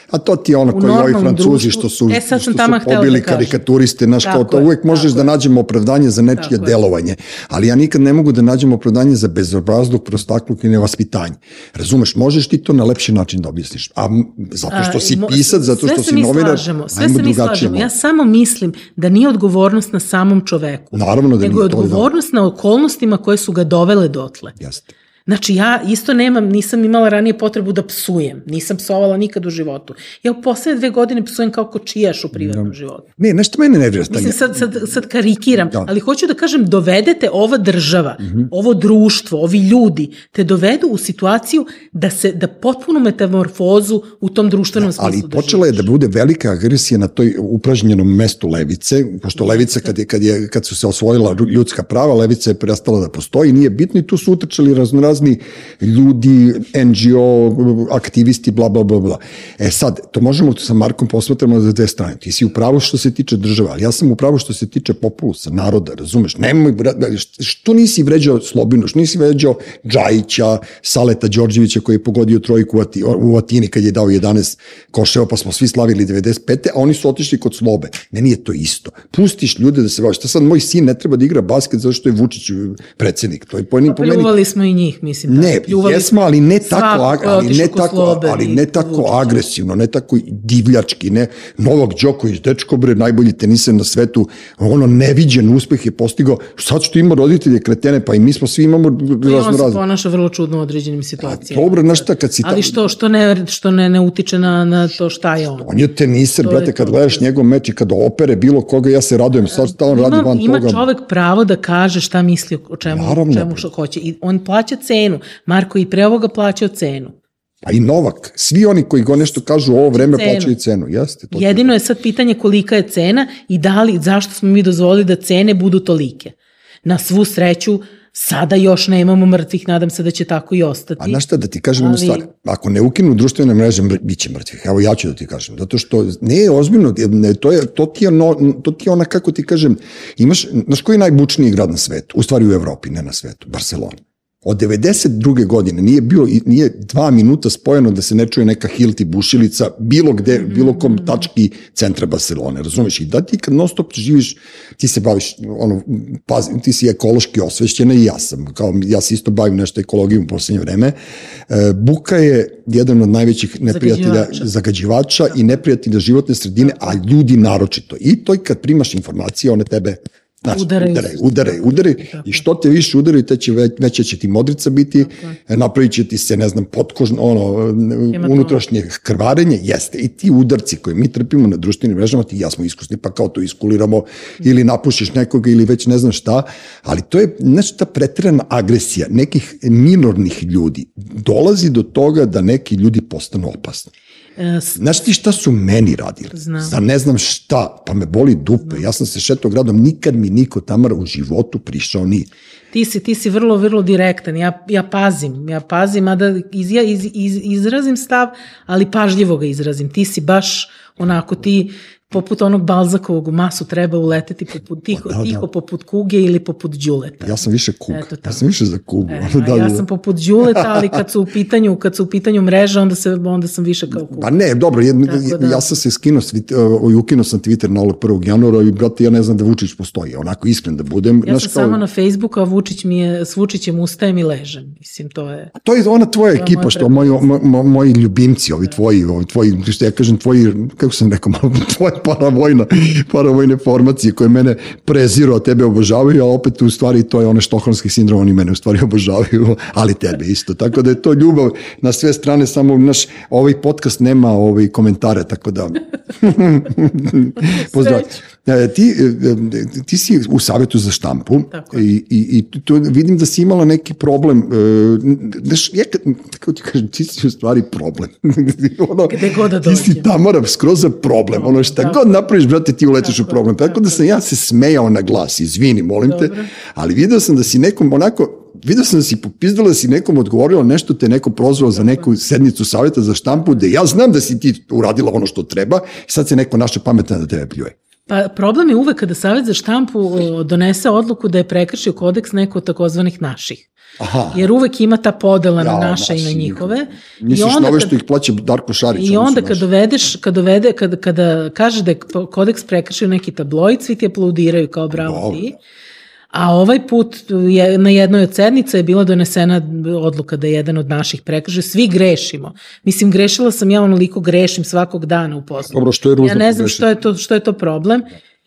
A to ti je ono koji ovi francuzi društvu- što su, E, sad što su htela pobili da karikaturiste, znaš, kao to je, uvek možeš tako da je. nađemo opravdanje za nečije Tako je. delovanje, ali ja nikad ne mogu da nađem opravdanje za bezobrazluk, prostakluk i nevaspitanje. Razumeš, možeš ti to na lepši način da objasniš, a zato što si pisac, zato što si novinar, slažemo, sve se mi slažemo. Ja samo mislim da nije odgovornost na samom čoveku. Naravno da nego je to je da. odgovornost na okolnostima koje su ga dovele dotle. Jeste. Znači ja isto nemam, nisam imala ranije potrebu da psujem. Nisam psovala nikad u životu. Ja u poslednje dve godine psujem kao kočijaš u privatnom životu. Ne, nešto mene ne vrsta. Mislim, sad, sad, sad karikiram, Da. ali hoću da kažem, dovedete ova država, ovo društvo, ovi ljudi, te dovedu u situaciju da se, da potpunu metamorfozu u tom društvenom smislu ali da počela je da bude velika agresija na toj upražnjenom mestu levice, pošto levica kad, je, kad, je, kad su se osvojila ljudska prava, levica je prestala da postoji, nije bitno i tu su utrčali raznorazni ljudi, NGO, aktivisti, bla, bla, bla, bla. E sad, to možemo sa Markom posmatramo za dve strane. Ti si u pravu što se tiče države, ali ja sam u pravu što se tiče populusa, naroda, razumeš? Nemoj, bra- što nisi vređao Slobinu, što nisi vređao Džajića, Saleta Đorđevića koji je pogodio trojku u Ati- u Atini kad je dao 11 koševa, pa smo svi slavili 95. a oni su otišli kod Slobe. Ne, nije to isto. Pustiš ljude da se bavi. Šta sad, moj sin ne treba da igra basket zato što je Vučić predsednik. To je po, po meni Pljuvali smo i njih, mislim. ne, tako, pljuvali jesmo, ali ne tako, ali ne tako, ali i ne tako Vučića. agresivno, ne tako divljački, ne. Novak Đoković, dečko bre, najbolji teniser na svetu, ono neviđen uspeh je postigao. Sad što ima roditelje kretene, pa i mi smo svi imamo I on razno se razno. ponaša vrlo čudno u određenim situacijama. Dobro, znaš šta, kad si Ali tamo- što, što, ne, što ne, ne utiče na, na to šta je on. On je teniser, To brate, kad gledaš njegov meč i kad opere bilo koga, ja se radujem. Sad šta on radi ima, van ima toga? čovek pravo da kaže šta misli o čemu, Naravno. čemu što hoće. I on plaća cenu. Marko i pre ovoga plaćao cenu. Pa i Novak. Svi oni koji go nešto kažu u ovo vreme Cenu. plaćaju cenu. Jeste, to Jedino je sad pitanje kolika je cena i da li, zašto smo mi dozvolili da cene budu tolike. Na svu sreću, sada još nemamo mrtvih, nadam se da će tako i ostati. A znaš šta, da ti kažem jednu Ali- stvar, ako ne ukinu društvene mreže, mr- bit će mrtvih. Evo ja ću da ti kažem, zato što, ne, ozbiljno, ne, to, je, to, ti je ono, to ti je ona, kako ti kažem, imaš, znaš koji je najbučniji grad na svetu? U stvari u Evropi, ne na svetu, Barcelona. Od 92. godine nije bio i- nije dva minuta spojeno da se ne čuje neka hilti bušilica bilo gde, bilo kom tački centra Barcelone, razumeš? I da ti kad non stop živiš, ti se baviš, ono, pazi, ti si ekološki osvešćena i ja sam, kao ja se isto bavim nešto ekologijom u poslednje vreme. E, buka je jedan od najvećih neprijatelja Zagađivača. zagađivača i neprijatelja životne sredine, a ljudi naročito. I to kad primaš informacije, one tebe Znači, udaraj, udaraj, udaraj. Tako I što te više udaraju, te će već, veća će ti modrica biti, e, napravit će ti se, ne znam, potkožno, ono, unutrašnje krvarenje, jeste. I ti udarci koje mi trpimo na društvenim mrežama, ti ja smo iskusni, pa kao to iskuliramo, ili napušiš nekoga, ili već ne znam šta, ali to je, znači, ta pretirana agresija nekih minornih ljudi. Dolazi do toga da neki ljudi postanu opasni. E, s- Znaš ti šta su meni radili? Znam. Za ne znam šta, pa me boli dupe. Ja sam se šetao gradom, nikad mi niko Tamara u životu prišao nije. ti si, ti si vrlo, vrlo direktan. Ja, ja pazim, ja pazim, a da iz, iz, iz, izrazim stav, ali pažljivo ga izrazim. Ti si baš onako, ti poput onog Balzakovog u masu treba uleteti poput, tiho, Da, da. tiho poput kuge ili poput đuleta. Ja sam više kug. Eto tako. Ja sam više za kugu. E, Da, a da, ja sam poput đuleta, ali kad su u pitanju, kad su u pitanju mreže, onda, se, onda sam više kao kuga. Pa ne, dobro, Tako da. ja sam se skinuo, i ukinuo sam Twitter na ovog 1. januara i, brate, ja ne znam da Vučić postoji, onako iskren da budem. Ja Znaš, sam kao- samo na Facebooku, a Vučić mi je, s Vučićem ustajem i ležem. Mislim, to je... To je ona tvoja je ekipa, što moji, mo, mo, moji ljubimci, ovi tvoji, ovi tvoji, što ja kažem, tvoji, kako sam rekao, malo, tvoje paravojna, paravojne formacije koje mene preziru, a tebe obožavaju, a opet u stvari to je ono štokholmski sindrom, oni mene u stvari obožavaju, ali tebe isto. Tako da je to ljubav na sve strane, samo naš, ovaj podcast nema ovaj komentare, tako da... Pozdrav. E, Ti, e, ti si u savjetu za štampu Tako i, i, i tu vidim da si imala neki problem. e, Znaš, ja kako ti kažem, ti si u stvari problem. ono, Gde god da Ti si. Tamara skroz za problem. Ono šta Tako. god napraviš, brate, ti uletiš u Tako, problem. Tako da sam ja se smejao na glas, izvini, molim te, Dobro. ali video sam da si nekom onako Video sam da si popizdala da si nekom odgovorila nešto te neko prozvao za neku sednicu savjeta za štampu, da ja znam da si ti uradila ono što treba i sad se neko naše pametan da tebe pljuje. Pa problem je uvek kada Savjet za štampu donese odluku da je prekršio kodeks neko od takozvanih naših. Aha. Jer uvek ima ta podela na Ja, naše i na njihove. Misliš na ove što ih plaća Darko Šarić? I onda kad naši. dovedeš, kad dovede, kad, kada kaže da je kodeks prekršio neki tabloid, svi ti aplaudiraju kao bravo Dobro. ti. A ovaj put je, na jednoj od sednica je bila donesena odluka da je jedan od naših prekršaja. Svi grešimo. Mislim, grešila sam ja onoliko grešim svakog dana u poslu. Dobro, što je ružno Ja ne znam što je, to, što je to problem.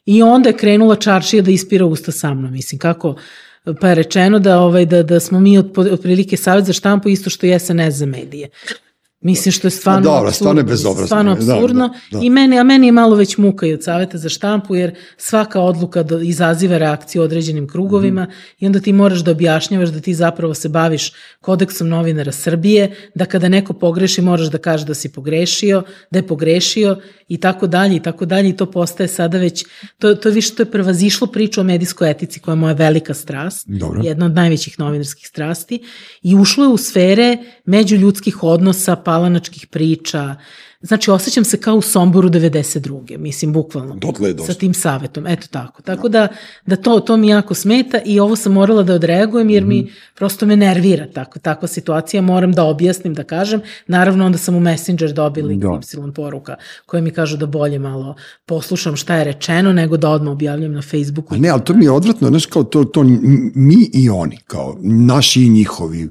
I onda je krenula čaršija da ispira usta sa mnom. Mislim, kako pa je rečeno da, ovaj, da, da smo mi od, otprilike savjet za štampu isto što je SNS za medije. Mislim što je stvarno dobro, stvarno je apsurdno, bezobrazno. Stvarno Da, da, apsurdno. da. I meni, a meni je malo već muka i od saveta za štampu, jer svaka odluka do, izaziva reakciju određenim krugovima Mhm. i onda ti moraš da objašnjavaš da ti zapravo se baviš kodeksom novinara Srbije, da kada neko pogreši moraš da kažeš da si pogrešio, da je pogrešio i tako dalje i tako dalje i to postaje sada već, to, to je više, to je prevazišlo priču o medijskoj etici koja je moja velika strast, Dobro. jedna od najvećih novinarskih strasti i ušlo je u sfere međuljudskih odnosa, palanačkih priča. Znači, osjećam se kao u Somboru 92. Mislim, bukvalno. Dotle je došlo. Sa tim savetom, eto tako. Tako da, da to, to mi jako smeta i ovo sam morala da odreagujem jer Mhm. mi prosto me nervira tako, takva situacija. Moram da objasnim, da kažem. Naravno, onda sam u Messenger dobili Da. Y poruka koje mi kažu da bolje malo poslušam šta je rečeno nego da odmah objavljam na Facebooku. A ne, ali to mi je odvratno, znaš, kao to, to mi i oni, kao naši i njihovi.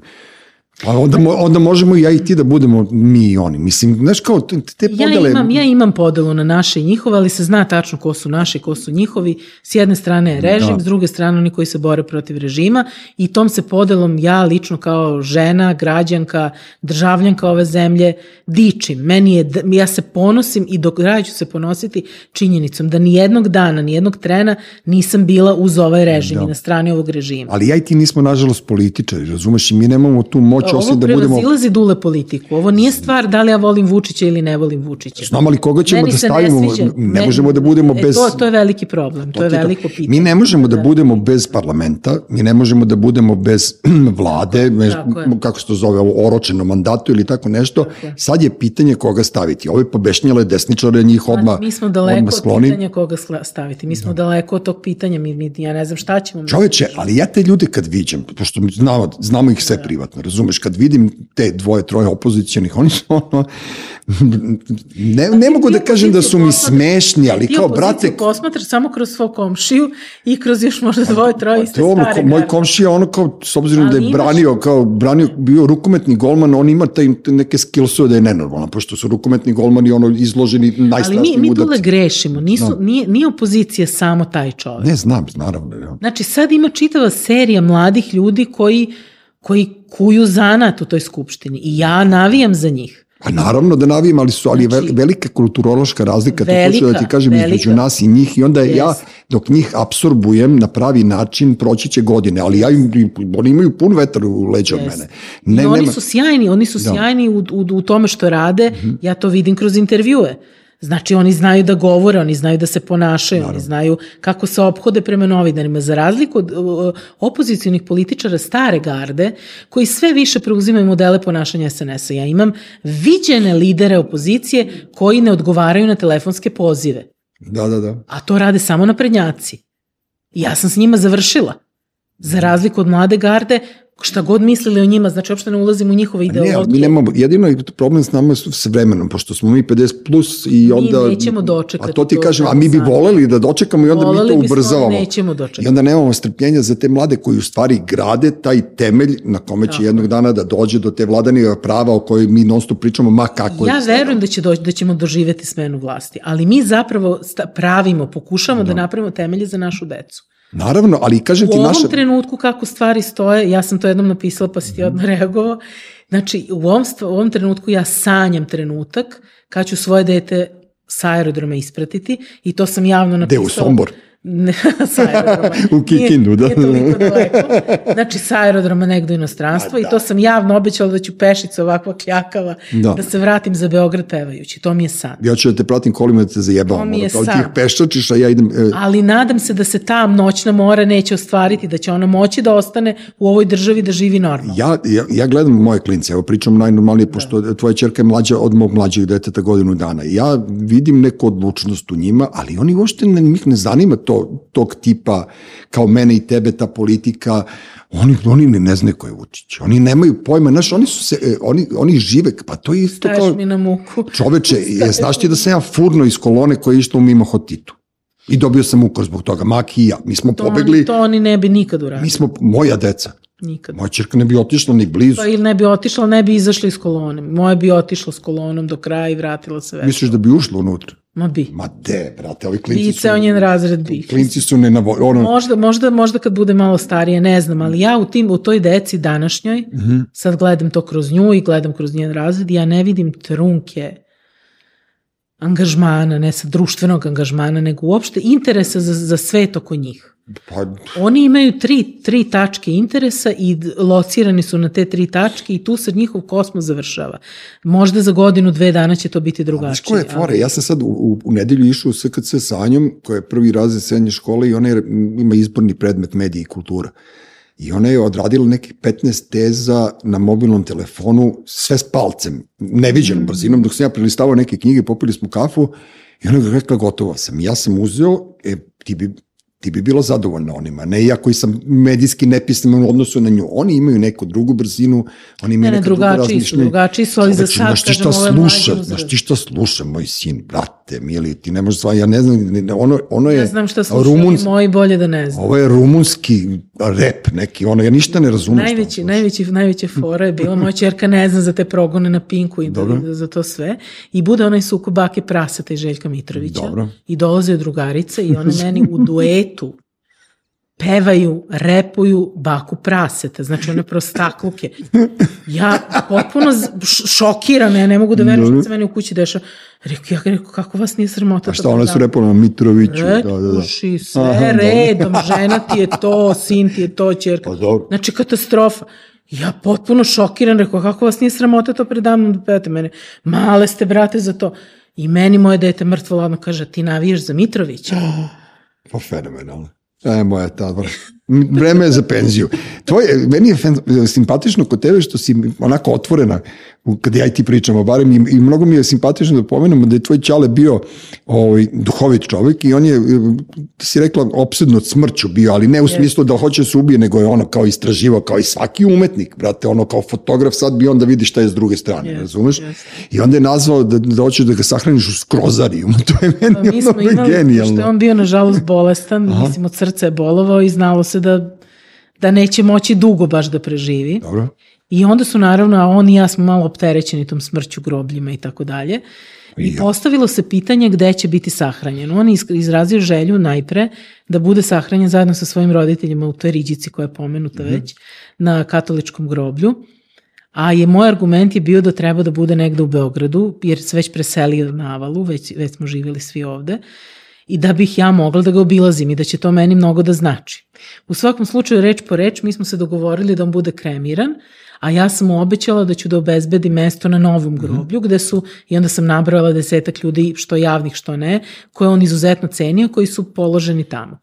Pa onda, mo- onda možemo i ja i ti da budemo mi i oni. Mislim, znaš, kao te te Ja podele... imam, ja imam podelu na naše i njihove, ali se zna tačno ko su naši, ko su njihovi. S jedne strane je režim, Da. s druge strane oni koji se bore protiv režima i tom se podelom ja lično kao žena, građanka, državljanka ove zemlje dičim. Meni je, ja se ponosim i do kraja ću se ponositi činjenicom da ni jednog dana, ni jednog trena nisam bila uz ovaj režim Da. i na strani ovog režima. Ali ja i ti nismo, nažalost, političari, razumeš, i mi nemamo tu moć osim da budemo... prevazilazi dule politiku. Ovo nije stvar da li ja volim Vučića ili ne volim Vučića. Znamo li koga ćemo Meni da ne stavimo? sviđa. Ne Me- možemo da budemo e, bez... To, to je veliki problem, to, je to. veliko pitanje. Mi ne možemo da budemo bez parlamenta, mi ne možemo da budemo bez vlade, bez, Tako je. kako se to zove, ovo oročeno mandatu ili tako nešto. je. Sad je pitanje koga staviti. Ove pobešnjale desničare, njih odmah, mi smo daleko od pitanja koga staviti. Mi smo daleko od tog pitanja. Mi, mi, ja ne znam šta ćemo. Čoveče, ali ja te ljude kad viđam, pošto mi znamo, znamo ih sve privatno, razumeš, razumeš, kad vidim te dvoje, troje opozicijonih, oni su ono, ne, ne mogu da kažem da su mi smešni, ali Ti kao, brate, posmatraš samo kroz svog komšiju i kroz još možda dvoje, troje iste je ono, stare ko, moj komšija, ono kao, s obzirom da je imaš- branio, kao, branio, bio rukometni golman, on ima taj, neke skillsove da je nenormalno, pošto su rukometni golmani ono izloženi Ali mi, najstrašnijim mi dule udarcima. grešimo, Nisu, nije, nije opozicija samo taj čovek. Ne znam, naravno. Ja. Znači sad ima čitava serija mladih ljudi koji, koji kuju zanat u toj skupštini i ja navijam za njih. Pa naravno da navijem, ali su ali Znači- vel- velika kulturološka razlika, to Velika, hoću da ti kažem velika. između nas i njih i onda ja Jest. dok njih apsorbujem na pravi način proći će godine, ali ja im, oni imaju pun vetar u leđa od Jest. mene. I Ne, oni nema, su sjajni, oni su Da. sjajni u, u, u tome što rade, ja to vidim kroz intervjue. Znači oni znaju da govore, oni znaju da se ponašaju, oni znaju kako se ophode prema novinarima. Za razliku od opozicijonih političara stare garde, koji sve više preuzimaju modele ponašanja SNS-a. Ja imam viđene lidere opozicije koji ne odgovaraju na telefonske pozive. da, da, da. A to rade samo naprednjaci. Ja sam s njima završila. Za razliku od mlade garde, šta god mislili o njima, znači uopšte ne ulazim u njihove Pa Ne, ideologije. mi nemamo, jedino je problem s nama su s vremenom, pošto smo mi 50 plus i onda... nećemo dočekati A to ti to kažem, a mi bi voleli da dočekamo i onda Voleli mi to ubrzavamo. nećemo dočekati. I onda nemamo strpljenja za te mlade koji u stvari grade taj temelj na kome će Tako. jednog dana da dođe do te vladanije prava o kojoj mi non stop pričamo, ma kako Ja je verujem da, će doći, da ćemo doživeti smenu vlasti, ali mi zapravo sta- pravimo, pokušamo da, napravimo temelje za našu decu. Naravno, ali kažem U ti ovom naša... trenutku kako stvari stoje, ja sam to jednom napisala pa si ti odmah reagovao, znači u ovom, u ovom trenutku ja sanjam trenutak kad ću svoje dete sa aerodroma ispratiti i to sam javno Gde, napisala. u Sombor? Sa aerodroma. U Kikindu, da. Nije, nije toliko daleko. Znači, sa aerodroma negde u inostranstvo i to sam javno obećala da ću pešica ovakva kljakava Da. da. se vratim za Beograd pevajući. To mi je san. Ja ću da te pratim kolima da te zajebavam. To mi je ono, kao san. Ti ih peščačiš, a ja idem... E, Ali nadam se da se ta noćna mora neće ostvariti, da će ona moći da ostane u ovoj državi da živi normalno. Ja, ja, ja gledam moje klince, evo pričam najnormalnije, pošto tvoja čerka je mlađa od mog mlađeg deteta godinu dana. Ja vidim neku odlučnost u njima, ali oni uopšte ne, njih ne zanima to, tog tipa kao mene i tebe, ta politika. Oni, oni ne, ne znaju ko je Vučić. Oni nemaju pojma, znaš, oni su se, e, oni, oni žive, pa to je isto Staješ kao... mi na muku. Čoveče, je, znaš ti da sam ja furno iz kolone koja je išla u mimo hotitu. I dobio sam ukor zbog toga, Maki i ja. Mi smo To, pobegli, oni, to oni ne bi nikad uradili. mi smo, moja deca, Nikad. moja čerka ne bi otišla ni blizu. Pa ili ne bi otišla, ne bi izašla iz kolone. Moja bi otišla s kolonom do kraja i vratila se već. Misliš da bi ušla unutra? Ma bi. Ma de, brate, ovi klinci Bi su... ceo njen razred bi. Klinci su ne navo... Ono, Možda, možda, možda kad bude malo starije, ne znam, ali ja u, tim, u toj deci današnjoj, Mhm. sad gledam to kroz nju i gledam kroz njen razred, ja ne vidim trunke angažmana, ne sad društvenog angažmana, nego uopšte interesa za, za svet oko njih. Pa, Oni imaju tri, tri tačke interesa i locirani su na te tri tačke i tu se njihov kosmos završava. Možda za godinu, dve dana će to biti drugačije. koja je fora? Ja sam sad u, u, u nedelju išao u SKC sa Anjom, koja je prvi razred srednje škole i ona je, ima izborni predmet mediji i kultura. I ona je odradila nekih 15 teza na mobilnom telefonu, sve s palcem, neviđenom brzinom, dok sam ja prelistavao neke knjige, popili smo kafu i ona je rekla gotova sam. Ja sam uzeo, e, ti bi ti bi bila zadovoljna onima, ne ja koji sam medijski nepismen u odnosu na nju. Oni imaju neku drugu brzinu, oni imaju Ne, ne, neka druga drugačiji su, drugačiji su, ali za sad, znaš ti kažem, šta ovo je mlađi sluša, znaš ti šta sluša, moj sin, brate, mili, ti ne možeš sva, ja ne znam, ono, ono je Ne znam šta slušaju rumunski, moji bolje da ne znam. ovo je rumunski rep neki, ono, ja ništa ne razumem. Najveći, najveći, najveća fora je bila, moja čerka ne zna za te progone na Pinku i Dobro. da, za to sve. I bude onaj suko bake praseta i Željka Mitrovića. Dobro. I dolaze drugarice i one meni u duetu pevaju, repuju baku praseta, znači one prostakluke. Ja potpuno šokirana, ja ne mogu da verujem što se meni u kući dešava. Rekao, ja rekao, kako vas nije sramota? A šta, one su repale na Mitroviću, da, da, da. Rekuši, sve Aha, dobro. redom, žena ti je to, sin ti je to, čerka. Pa dobro. Znači, katastrofa. Ja potpuno šokiran, rekao, kako vas nije sramota to predamnom da pevate mene? Male ste, brate, za to. I meni moje dete mrtvo ladno kaže, ti navijaš za Mitrovića? Pa fenomenalno. E, moja ta, vreme je za penziju. Tvoje, meni je simpatično kod tebe što si onako otvorena kad ja i ti pričamo, barem i, i mnogo mi je simpatično da pomenemo da je tvoj Ćale bio ovaj, duhovit čovjek i on je, ti si rekla, opsednut smrću bio, ali ne u smislu da hoće da se ubije, nego je ono kao istraživao, kao i svaki umetnik, brate, ono kao fotograf sad bi on da vidi šta je s druge strane, Jeste, razumeš? jeste. I onda je nazvao da, da hoćeš da ga sahraniš u skrozarijum, to je meni Pa mi smo ono imali, genijalno. pošto je on bio nažalost bolestan, mislim od srca je bolovao i znalo se da, da neće moći dugo baš da preživi. Dobro. I onda su naravno, a on i ja smo malo opterećeni tom smrću grobljima i tako dalje. I postavilo se pitanje gde će biti sahranjen. On je izrazio želju najpre da bude sahranjen zajedno sa svojim roditeljima u toj riđici koja je pomenuta već na katoličkom groblju. A je moj argument je bio da treba da bude negde u Beogradu, jer se već preselio na Avalu, već, već smo živjeli svi ovde, i da bih ja mogla da ga obilazim i da će to meni mnogo da znači. U svakom slučaju, reč po reč, mi smo se dogovorili da on bude kremiran, a ja sam mu obećala da ću da obezbedim mesto na novom groblju, gde su, i onda sam nabrala desetak ljudi, što javnih, što ne, koje on izuzetno cenio, koji su položeni tamo.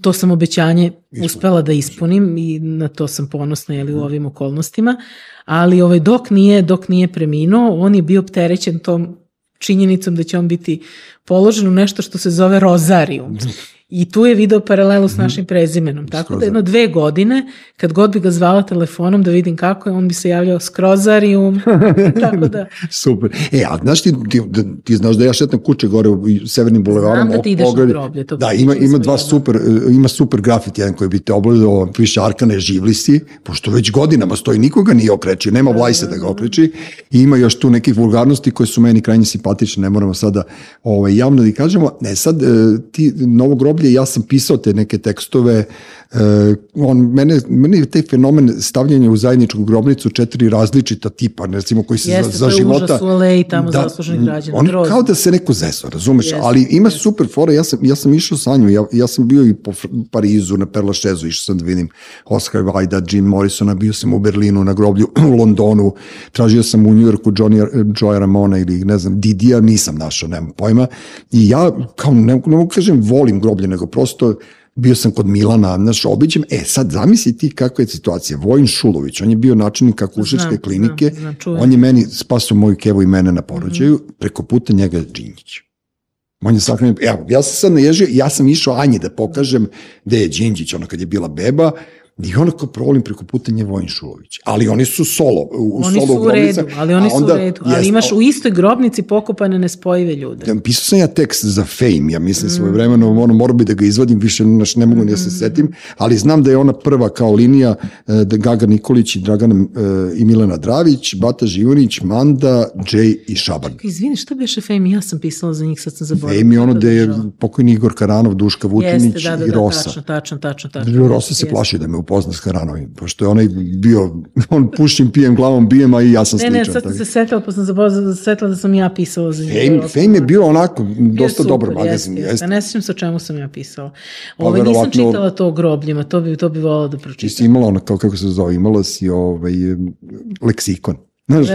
To sam obećanje uspela da ispunim i na to sam ponosna jeli, u ovim okolnostima, ali ovaj, dok, nije, dok nije preminuo, on je bio opterećen tom činjenicom da će on biti položen u nešto što se zove rozarijum. I tu je video paralelu s našim prezimenom. Tako da jedno dve godine, kad god bi ga zvala telefonom da vidim kako je, on bi se javljao skrozarium. tako da, Super. E, a znaš ti, ti, da- ti znaš da ja šetam kuće gore u Severnim bulevarom. Znam da ti ideš na pogledaj- groblje, to Da, ima, ima dva super, e, ima super grafit jedan koji bi te obledao, piše Arkane živli si, pošto već godinama stoji, nikoga nije okreći, nema vlajse da ga okreći i ima još tu nekih vulgarnosti koje su meni krajnje simpatične, ne moramo sada ovaj, javno da kažemo. Ne, sad, e, ti novo groblje, ja sam pisao te neke tekstove, on, mene, mene je taj fenomen stavljanja u zajedničku grobnicu četiri različita tipa, recimo koji se Jeste, za, za to je života... u Aleji, tamo zaslužnih građana, On grozno. kao da se neko zeso, razumeš, Jeste, ali ima super fora, ja sam, ja sam išao sa njom, ja, ja sam bio i po Parizu, na Perlašezu, išao sam da vidim Oscar Wilda, Jim Morrisona, bio sam u Berlinu, na groblju, u Londonu, tražio sam u Njujorku Johnny, Joya Ramona ili ne znam, Didija, nisam našao, nemam pojma, i ja, kao, ne, ne mogu kažem volim groblje, nego prosto bio sam kod Milana, znaš, obiđem, e sad zamisli ti kakva je situacija, Vojin Šulović, on je bio načelnik akušerske Znam, klinike, znam, znam, čujem. on je meni spasao moju kevu i mene na porođaju, preko puta njega je Đinđić. On je sahranjen, evo, ja sam sad naježio, ja sam išao Anji da pokažem gde je Đinđić, ono kad je bila beba, i ono kao provolim preko puta nje Vojin Šulović. Ali oni su solo, u, oni solo su u grobnica, redu, ali oni su onda- u redu. Ali jeste, imaš u istoj grobnici pokopane nespojive ljude. Ja, pisao sam ja tekst za Fame, ja mislim svoje vremeno, ono, morao bi da ga izvadim, više naš, ne mogu ni da se setim, ali znam da je ona prva kao linija e, da Gaga Nikolić i Dragana e, i Milena Dravić, Bata Živunić, Manda, Džej i Šaban. Izvini, šta beše Fame? Ja sam pisala za njih, sad sam zaboravila. Fame je ono da je Držala. pokojni Igor Karanov, Duška Vutinić Jeste, da, da, i da, Rosa. tačno, tačno, tačno, tačno. Rosa se Jeste. plaši da me upozna s Karanovim, pošto je onaj bio, on pušim, pijem, glavom bijem, a i ja sam Ne, sličan. ne, sad sam se setila, pa sam zaboravila da sam ja pisala za. Fame, Fame je bio onako Bio dosta super, dobar magazin. Jeste, Jeste, jeste. Ne sjećam se o čemu sam ja pisala. Pa Ovo, nisam čitala to o grobljima, to bi, to bi volala da Ti pročitam. si imala ono, kao, kako se zove, imala si ovaj, leksikon. Znaš,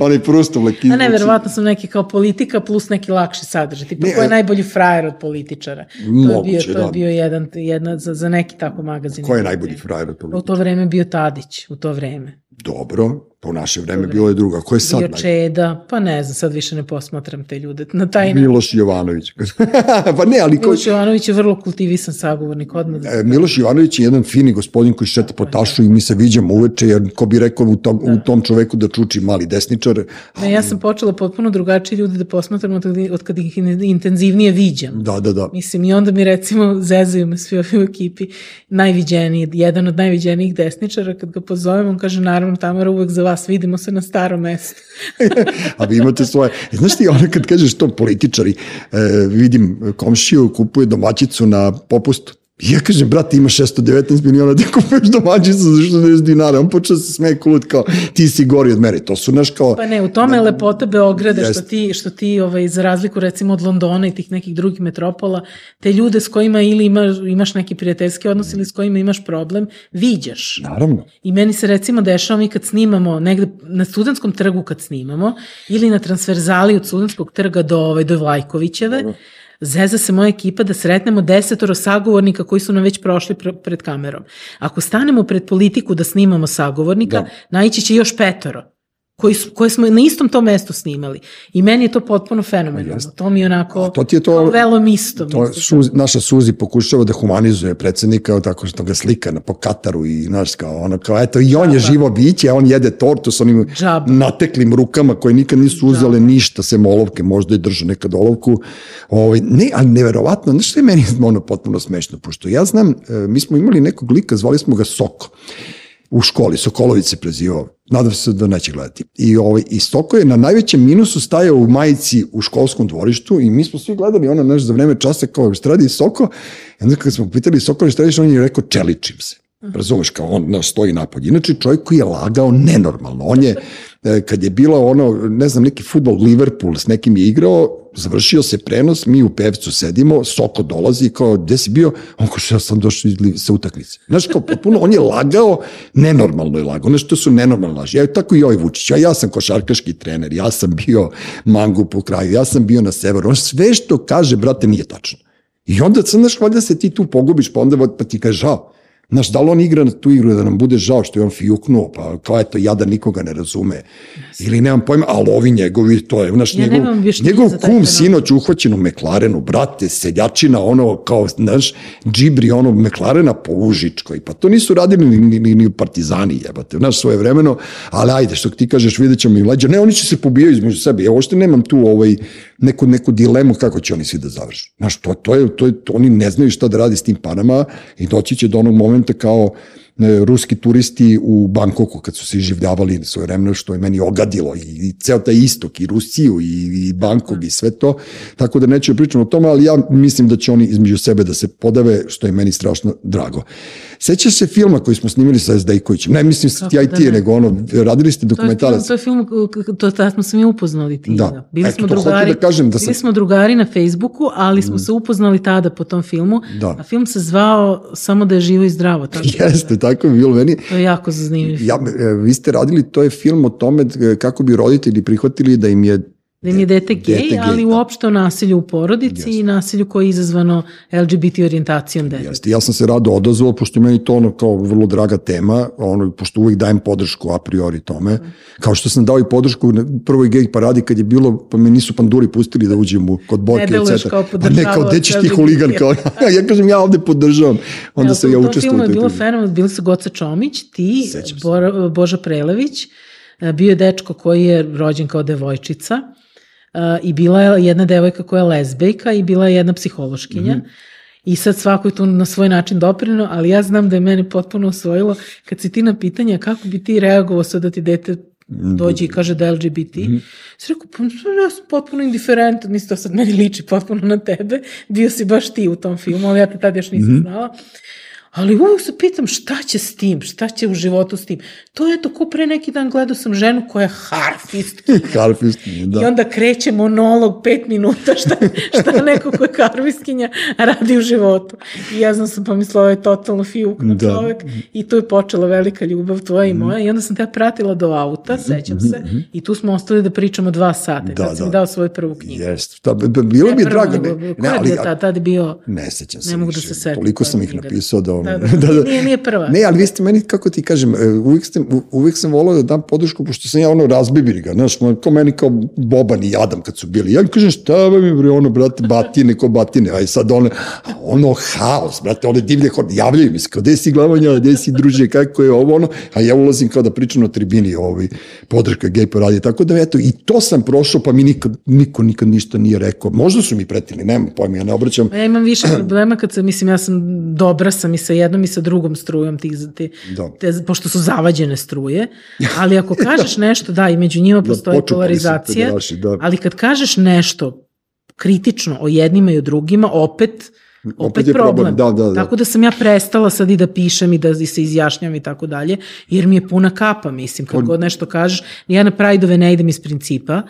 onaj Prustov leksikon. A ne, verovatno sam neki kao politika plus neki lakši sadržaj. Tipa, Ne, ko je e- najbolji frajer od političara? to je Moguće, bio, to je bio jedan, jedna, za, za neki tako magazin. Ko je najbolji frajer od U političara? to vreme bio Tadić, u to vreme. Dobro, pa u naše vreme bilo je drugo. A ko je sad Bio? Čeda, pa ne znam, sad više ne posmatram te ljude na taj način. Miloš Jovanović. pa ne, ali ko, Miloš Jovanović je vrlo kultivisan sagovornik odmah. E, Miloš Ivanović je jedan fini gospodin koji šeta po tašu i mi se viđamo uveče, jer ko bi rekao u tom, u tom čoveku da čuči mali desničar. Ne, ja sam počela potpuno drugačije ljude da posmatram od, od kad ih intenzivnije viđam. Da, da, da. Mislim, i onda mi recimo zezaju me svi ovi u ekipi najviđeniji, jedan od najviđenijih desničara, kad ga pozovem, on kaže, naravno, Tamara, uvek za vas, vidimo se na starom mestu. A vi imate svoje... E, Znaš ti, ono kad kažeš to političari, e, vidim komšiju kupuje domaćicu na popustu. I ja kažem, brate, ima 619 miliona, ti kupuješ domaćicu za 60 dinara. On počeo da se smeje kulut kao, ti si gori od mene. To su naš kao... Pa ne, u tome je lepota Beograda što Jeste. ti, što ti ovaj, za razliku recimo od Londona i tih nekih drugih metropola, te ljude s kojima ili imaš, imaš neki prijateljski odnos ili s kojima imaš problem, viđaš. Naravno. I meni se recimo dešava mi kad snimamo negde na studentskom trgu kad snimamo ili na transverzali od studentskog trga do, ovaj, do Vlajkovićeve, Zeza se moja ekipa da sretnemo desetoro sagovornika koji su nam već prošli pr pred kamerom. Ako stanemo pred politiku da snimamo sagovornika, Da. naići će još petoro koji koje smo na istom tom mestu snimali. I meni je to potpuno fenomenalno. To mi je onako A to ti je to- velom isto. To mislim. Suzi, naša Suzi pokušava da humanizuje predsednika tako što ga slika na, po Kataru i znaš kao ono kao eto i on je živo biće, a on jede tortu sa onim Džaba. nateklim rukama koje nikad nisu uzele ništa sem olovke, možda je držao nekad olovku. Ovaj, ne, ali neverovatno, znaš što je meni ono potpuno smešno, pošto ja znam, e, mi smo imali nekog lika, zvali smo ga Soko u školi, Sokolović se prezivao, nadam se da neće gledati. I, ovaj, I Soko je na najvećem minusu stajao u majici u školskom dvorištu i mi smo svi gledali ono naš za vreme časa kao šta radi Soko. I onda kad smo pitali Soko šta radiš, on je rekao čeličim se. Razumeš, kao on naš stoji napolje. Inače, čovjek koji je lagao nenormalno. On je, kad je bila ono, ne znam, neki futbol Liverpool s nekim je igrao, završio se prenos, mi u pevcu sedimo, Soko dolazi i kao, gde si bio? On kao, što ja sam došao sa utakmice. Znaš, kao, potpuno, on je lagao, nenormalno je lagao. Znaš, to su nenormalne laži. Ja, tako i ovaj Vučić. Ja, ja sam košarkaški trener, ja sam bio mangup u kraju, ja sam bio na severu. On sve što kaže, brate, nije tačno. I onda, znaš, valjda se ti tu pogubiš, pa onda pa ti kaže žao. Znaš, da li on igra na tu igru da nam bude žao što je on fijuknuo, pa kao eto, ja da nikoga ne razume. Ili nemam pojma, ali ovi njegovi, to je, znaš, Ja njegov, njegov kum sinoć uhvaćen u McLarenu, brate, seljačina, ono, kao, znaš, džibri, ono, McLarena po Užičkoj, pa to nisu radili ni, ni, ni, ni partizani, jebate, znaš, svoje vremeno, ali ajde, što ti kažeš, vidjet ćemo i leđa, ne, oni će se pobijaju između sebe, ja uopšte nemam tu ovaj, neku, neku dilemu kako će oni svi da završu. Znaš, to, to je, to je, to, oni ne znaju šta da radi s tim panama i doći će do onog momenta kao e, ruski turisti u Bankoku kad su se iživljavali svoje vremena što je meni ogadilo i, i ceo taj istok i Rusiju i, i Bankok i sve to tako da neću da pričam o tome ali ja mislim da će oni između sebe da se podave što je meni strašno drago Sećaš se filma koji smo snimili sa Zdejkovićem? Ne, mislim sa Kako da ti ne? nego ono, radili ste To je, film, dokumentarac. to je film, to tad smo se mi upoznali ti. Da. Bili Eto, smo to hoću drugari, da kažem da sam- bili smo drugari na Facebooku, ali smo se upoznali tada po tom filmu. Da. A film se zvao Samo da je živo i zdravo. Tako da, Jeste, tako je bilo meni. To je jako zanimljiv. Ja, e, vi ste radili, to je film o tome e, kako bi roditelji prihvatili da im je Da im je dete gej, Dete ali da. uopšte o nasilju u porodici i nasilju koje je izazvano LGBT orijentacijom deteta. Jeste, ja sam se rado odazvao, pošto je meni to ono kao vrlo draga tema, ono, pošto uvijek dajem podršku a priori tome, kao što sam dao i podršku na prvoj gej paradi kad je bilo, pa me nisu panduri pustili da uđem u, kod Borke. Ne etc. kao Pa ne, kao, gde ćeš ti huligan, kao, ja kažem, ja ovde podržavam. Onda Evo, sam ja tom učestvovao. filmu u je bilo fenomen, bili su Goca Čomić, ti. Bora, Boža Prelević, e, bio je dečko koji je rođen kao devojčica e, i bila je jedna devojka koja je lezbejka i bila je jedna psihološkinja. Mhm. I sad svako je tu na svoj način doprino, ali ja znam da je mene potpuno osvojilo kad si ti na pitanje kako bi ti reagovao sad da ti dete dođe i kaže da je LGBT. Mm -hmm. Si rekao, pa ja sam potpuno indiferentan, mislim to sad meni liči potpuno na tebe, bio si baš ti u tom filmu, ali ja te tad još nisam znala. Ali uvijek se pitam šta će s tim, šta će u životu s tim. To je to ko pre neki dan gledao sam ženu koja je harfist. Harfist, da. I onda kreće monolog pet minuta šta, šta neko ko je karviskinja radi u životu. I ja znam sam pomislila, ovo je totalno fiuk na Da. čovek. I tu je počela velika ljubav tvoja i moja. I onda sam te pratila do auta, sećam se. I tu smo ostali da pričamo dva sata. Da, Kad si mi da. dao svoju prvu knjigu. Jeste. Da, bilo mi je Ne, drago. Ne, ne, ali, tad? Tad je bio... Ne sećam se Ne mogu da se setim Toliko sam ih napisao da ono... Da, da, nije- nije prva. Ne, ali vi ste meni, kako ti kažem, e, uvijek, ste, uvijek sam volao da dam podršku, pošto sam ja ono razbibiri ga, znaš, kao meni kao Boban i Adam kad su bili. Ja im kažem, šta vam je, bre, ono, brate, batine, ko batine, aj sad ono, ono, haos, brate, one divlje horde, javljaju mi se, kao, gde si glavanja, gde si druže, kako je ovo, ono, a ja ulazim kao da pričam na tribini, ovaj, podrška gej poradi, tako da, eto, i to sam prošao, pa mi nikad, niko nikad ništa nije rekao. Možda su mi pretili, nemam pojma, ja ne obraćam, Ja imam više problema kad sam, mislim, ja sam dobra sam i sa jednom i sa drugom strujom tih, te, Da. te, pošto su zavađene struje, ali ako kažeš nešto, da, i među njima postoji su polarizacija, pederaši, da. ali kad kažeš nešto kritično o jednima i o drugima, opet, opet, je problem. problem, da, da, da. Tako da sam ja prestala sad i da pišem i da se izjašnjam i tako dalje, jer mi je puna kapa, mislim, kad god nešto kažeš. Ja na Prajdove ne idem iz principa,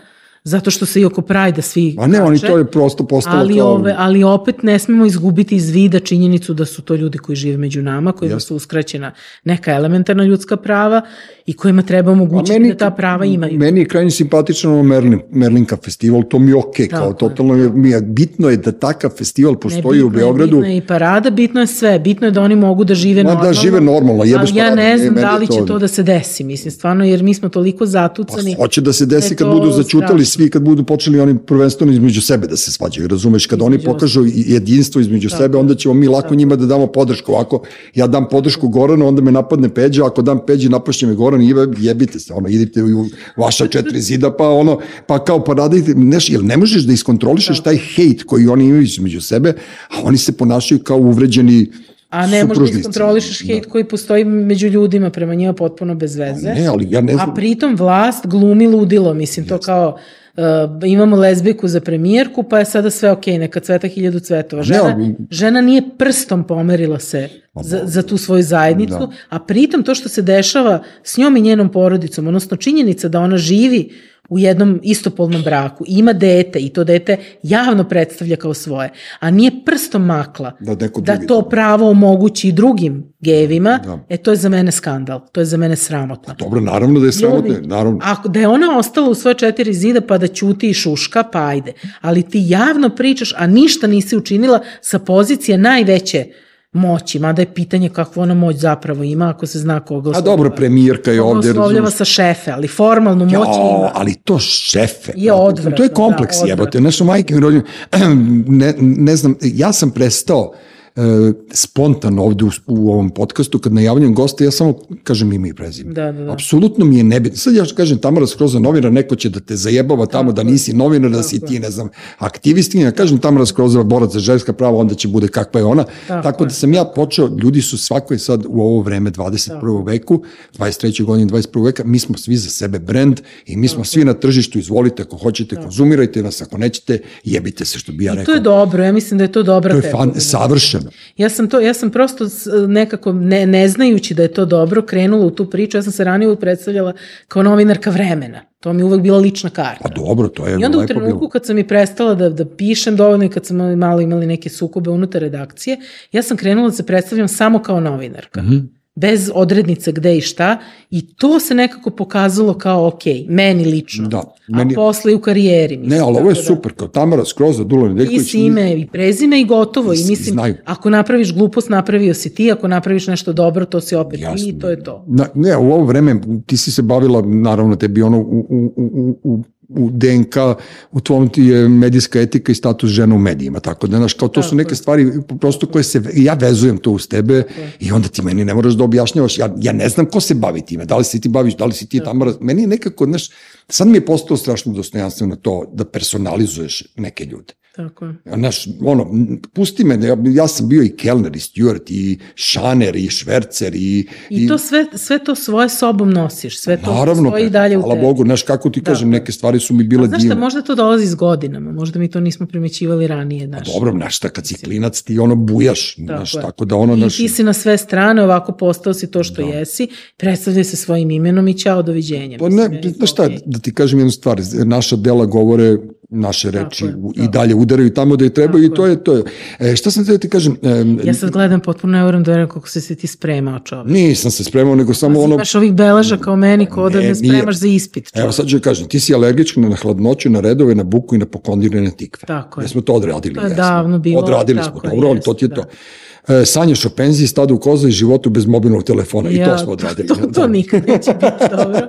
zato što se i oko Prajda svi A ne, oni kače, to je prosto postalo ali, kao... ove, ali opet ne smemo izgubiti iz vida činjenicu da su to ljudi koji žive među nama, kojima su uskraćena neka elementarna ljudska prava i kojima treba omogućiti da ta prava imaju. Meni je krajnje simpatično ono Merlin, Merlinka festival, to mi je okej, okay, kao totalno je, mi je bitno je da takav festival postoji u bitno je- Beogradu. Bitno je i parada, bitno je sve, bitno je da oni mogu da žive Ma da, normalno. žive normalno, jebeš ali ja ne ne, znam meni da li će to- da se desi, mislim, stvarno, jer mi smo toliko zatucani. Pa hoće da se desi je kad budu začutali. Svi, kad budu počeli oni prvenstveno između sebe da se svađaju, razumeš? Kad oni pokažu jedinstvo između sebe, onda ćemo mi lako njima da damo podršku. Ako ja dam podršku Goranu, onda me napadne Peđa, ako dam Peđi, napašće me Goran, i jebite se, ono, idite u vaša četiri zida, pa ono, pa kao pa radite, neš, jer ne možeš da iskontrolišeš taj hejt koji oni imaju između sebe, a oni se ponašaju kao uvređeni A ne da supružnici. iskontrolišeš hejt koji postoji među ljudima prema njima potpuno bez veze. Ne, ali ja ne znam. A pritom vlast glumi ludilo, mislim, to kao uh, imamo lezbiku za premijerku, pa je sada sve okej, neka cveta hiljadu cvetova. Žena, ali- žena nije prstom pomerila se za, za tu svoju zajednicu, Da. a pritom to što se dešava s njom i njenom porodicom, odnosno činjenica da ona živi u jednom istopolnom braku, i ima dete i to dete javno predstavlja kao svoje, a nije prstom makla Da neko da to pravo omogući i drugim gejevima, Da. e to je za mene skandal, to je za mene sramotno. Dobro, naravno da je sramotno, Ljudi, naravno. Ako da je ona ostala u svoje četiri zida pa da ćuti i šuška, pa ajde. Ali ti javno pričaš, a ništa nisi učinila sa pozicije najveće moći, mada je pitanje kakvu ona moć zapravo ima ako se zna koga A oslovljava. dobro, premijerka je ovde, oslovljava sa šefe, ali formalnu moć Jo, ima. ali to šefe. Je odvratno, To je kompleks, da, jebote. Nešto majke mi ne, ne znam, ja sam prestao e, spontano ovde u, u ovom podcastu, kad najavljam goste, ja samo kažem ime i prezime. Da, da, da. Apsolutno mi je nebitno. Sad ja kažem Tamara Skroza novinar, neko će da te zajebava tamo da nisi novinar, da si ti, ne znam, aktivistkinja. Ja kažem Tamara Skroza borac za ženska prava, onda će bude kakva je ona. Tako Tako, da sam ja počeo, ljudi su svako je sad u ovo vreme 21. veku, 23. godine 21. veka, mi smo svi za sebe brend i mi smo svi na tržištu, izvolite ako hoćete, konzumirajte nas, ako nećete, jebite se što bi ja I rekao. to je dobro, ja mislim da je to dobra To je fan, savršeno. Ja sam to, ja sam prosto nekako ne, ne znajući da je to dobro krenula u tu priču, ja sam se ranije predstavljala kao novinarka vremena. To mi je uvek bila lična karta. Pa dobro, to je I onda u trenutku bilo. kad sam i prestala da, da pišem dovoljno i kad sam malo imali neke sukobe unutar redakcije, ja sam krenula da se predstavljam samo kao novinarka. Mhm. Bez odrednice gde i šta i to se nekako pokazalo kao ok, meni lično. Da, A meni- posle i u karijeri. Mislim, Ne, ali ovo je da- super, kao Tamara Skroza, Dula i Nedeljković. si ime i prezime i gotovo. I I mislim, znaju. ako napraviš glupost, napravio si ti, ako napraviš nešto dobro, to si opet ti Jasno. i to je to. Na, ne, u ovo vreme ti si se bavila, naravno tebi ono u, u, u, u, u DNK, u tvom ti je medijska etika i status žena u medijima, tako da, znaš, kao to su neke stvari prosto koje se, ja vezujem to uz tebe i onda ti meni ne moraš da objašnjavaš, ja, ja ne znam ko se bavi time, da li se ti baviš, da li si ti Tamara, meni je nekako, znaš, sad mi je postalo strašno dostojanstveno to da personalizuješ neke ljude. Tako je. Znaš, ono, pusti me, ja, ja sam bio i kelner, i steward, i šaner, i švercer, i... I, to sve, sve to svoje sobom nosiš, sve to Naravno, stoji pe, dalje u tebi. Bogu, znaš kako ti kažem, Tako je. neke stvari su mi bile A znaš šta, divne. možda to dolazi s godinama, možda mi to nismo primećivali ranije, znaš. Dobro, znaš šta, kad si klinac ti ono bujaš, znaš, je. tako da ono, I znaš, ti si na sve strane, ovako postao si to što jesi, predstavljaj se svojim imenom i ćao, doviđenja. pa ne, znaš šta, okej. da ti kažem jednu stvar, naša dela govore naše reći je, i dalje udaraju tamo da je trebaju i to je, to je. E, šta sam te da ti kažem, e, Ja sad gledam potpuno ne verujem da verujem kako si se ti spremao čovek. nisam se spremao, nego samo ono, Imaš ovih beleža kao meni, kao da Ne, spremaš za ispit. Evo čovek. sad ću da kažem, ti si alergična na hladnoću, na redove, na buku i na pokondirane tikve. Tako je. Jesmo to odradili. To je jesmo. davno bilo, Odradili tako smo, je, dobro, ali to ti je jeste, to. E, sanjaš o penziji, stadu u koza i životu bez mobilnog telefona. I to smo odradili. To, to, to Da. nikad neće biti dobro.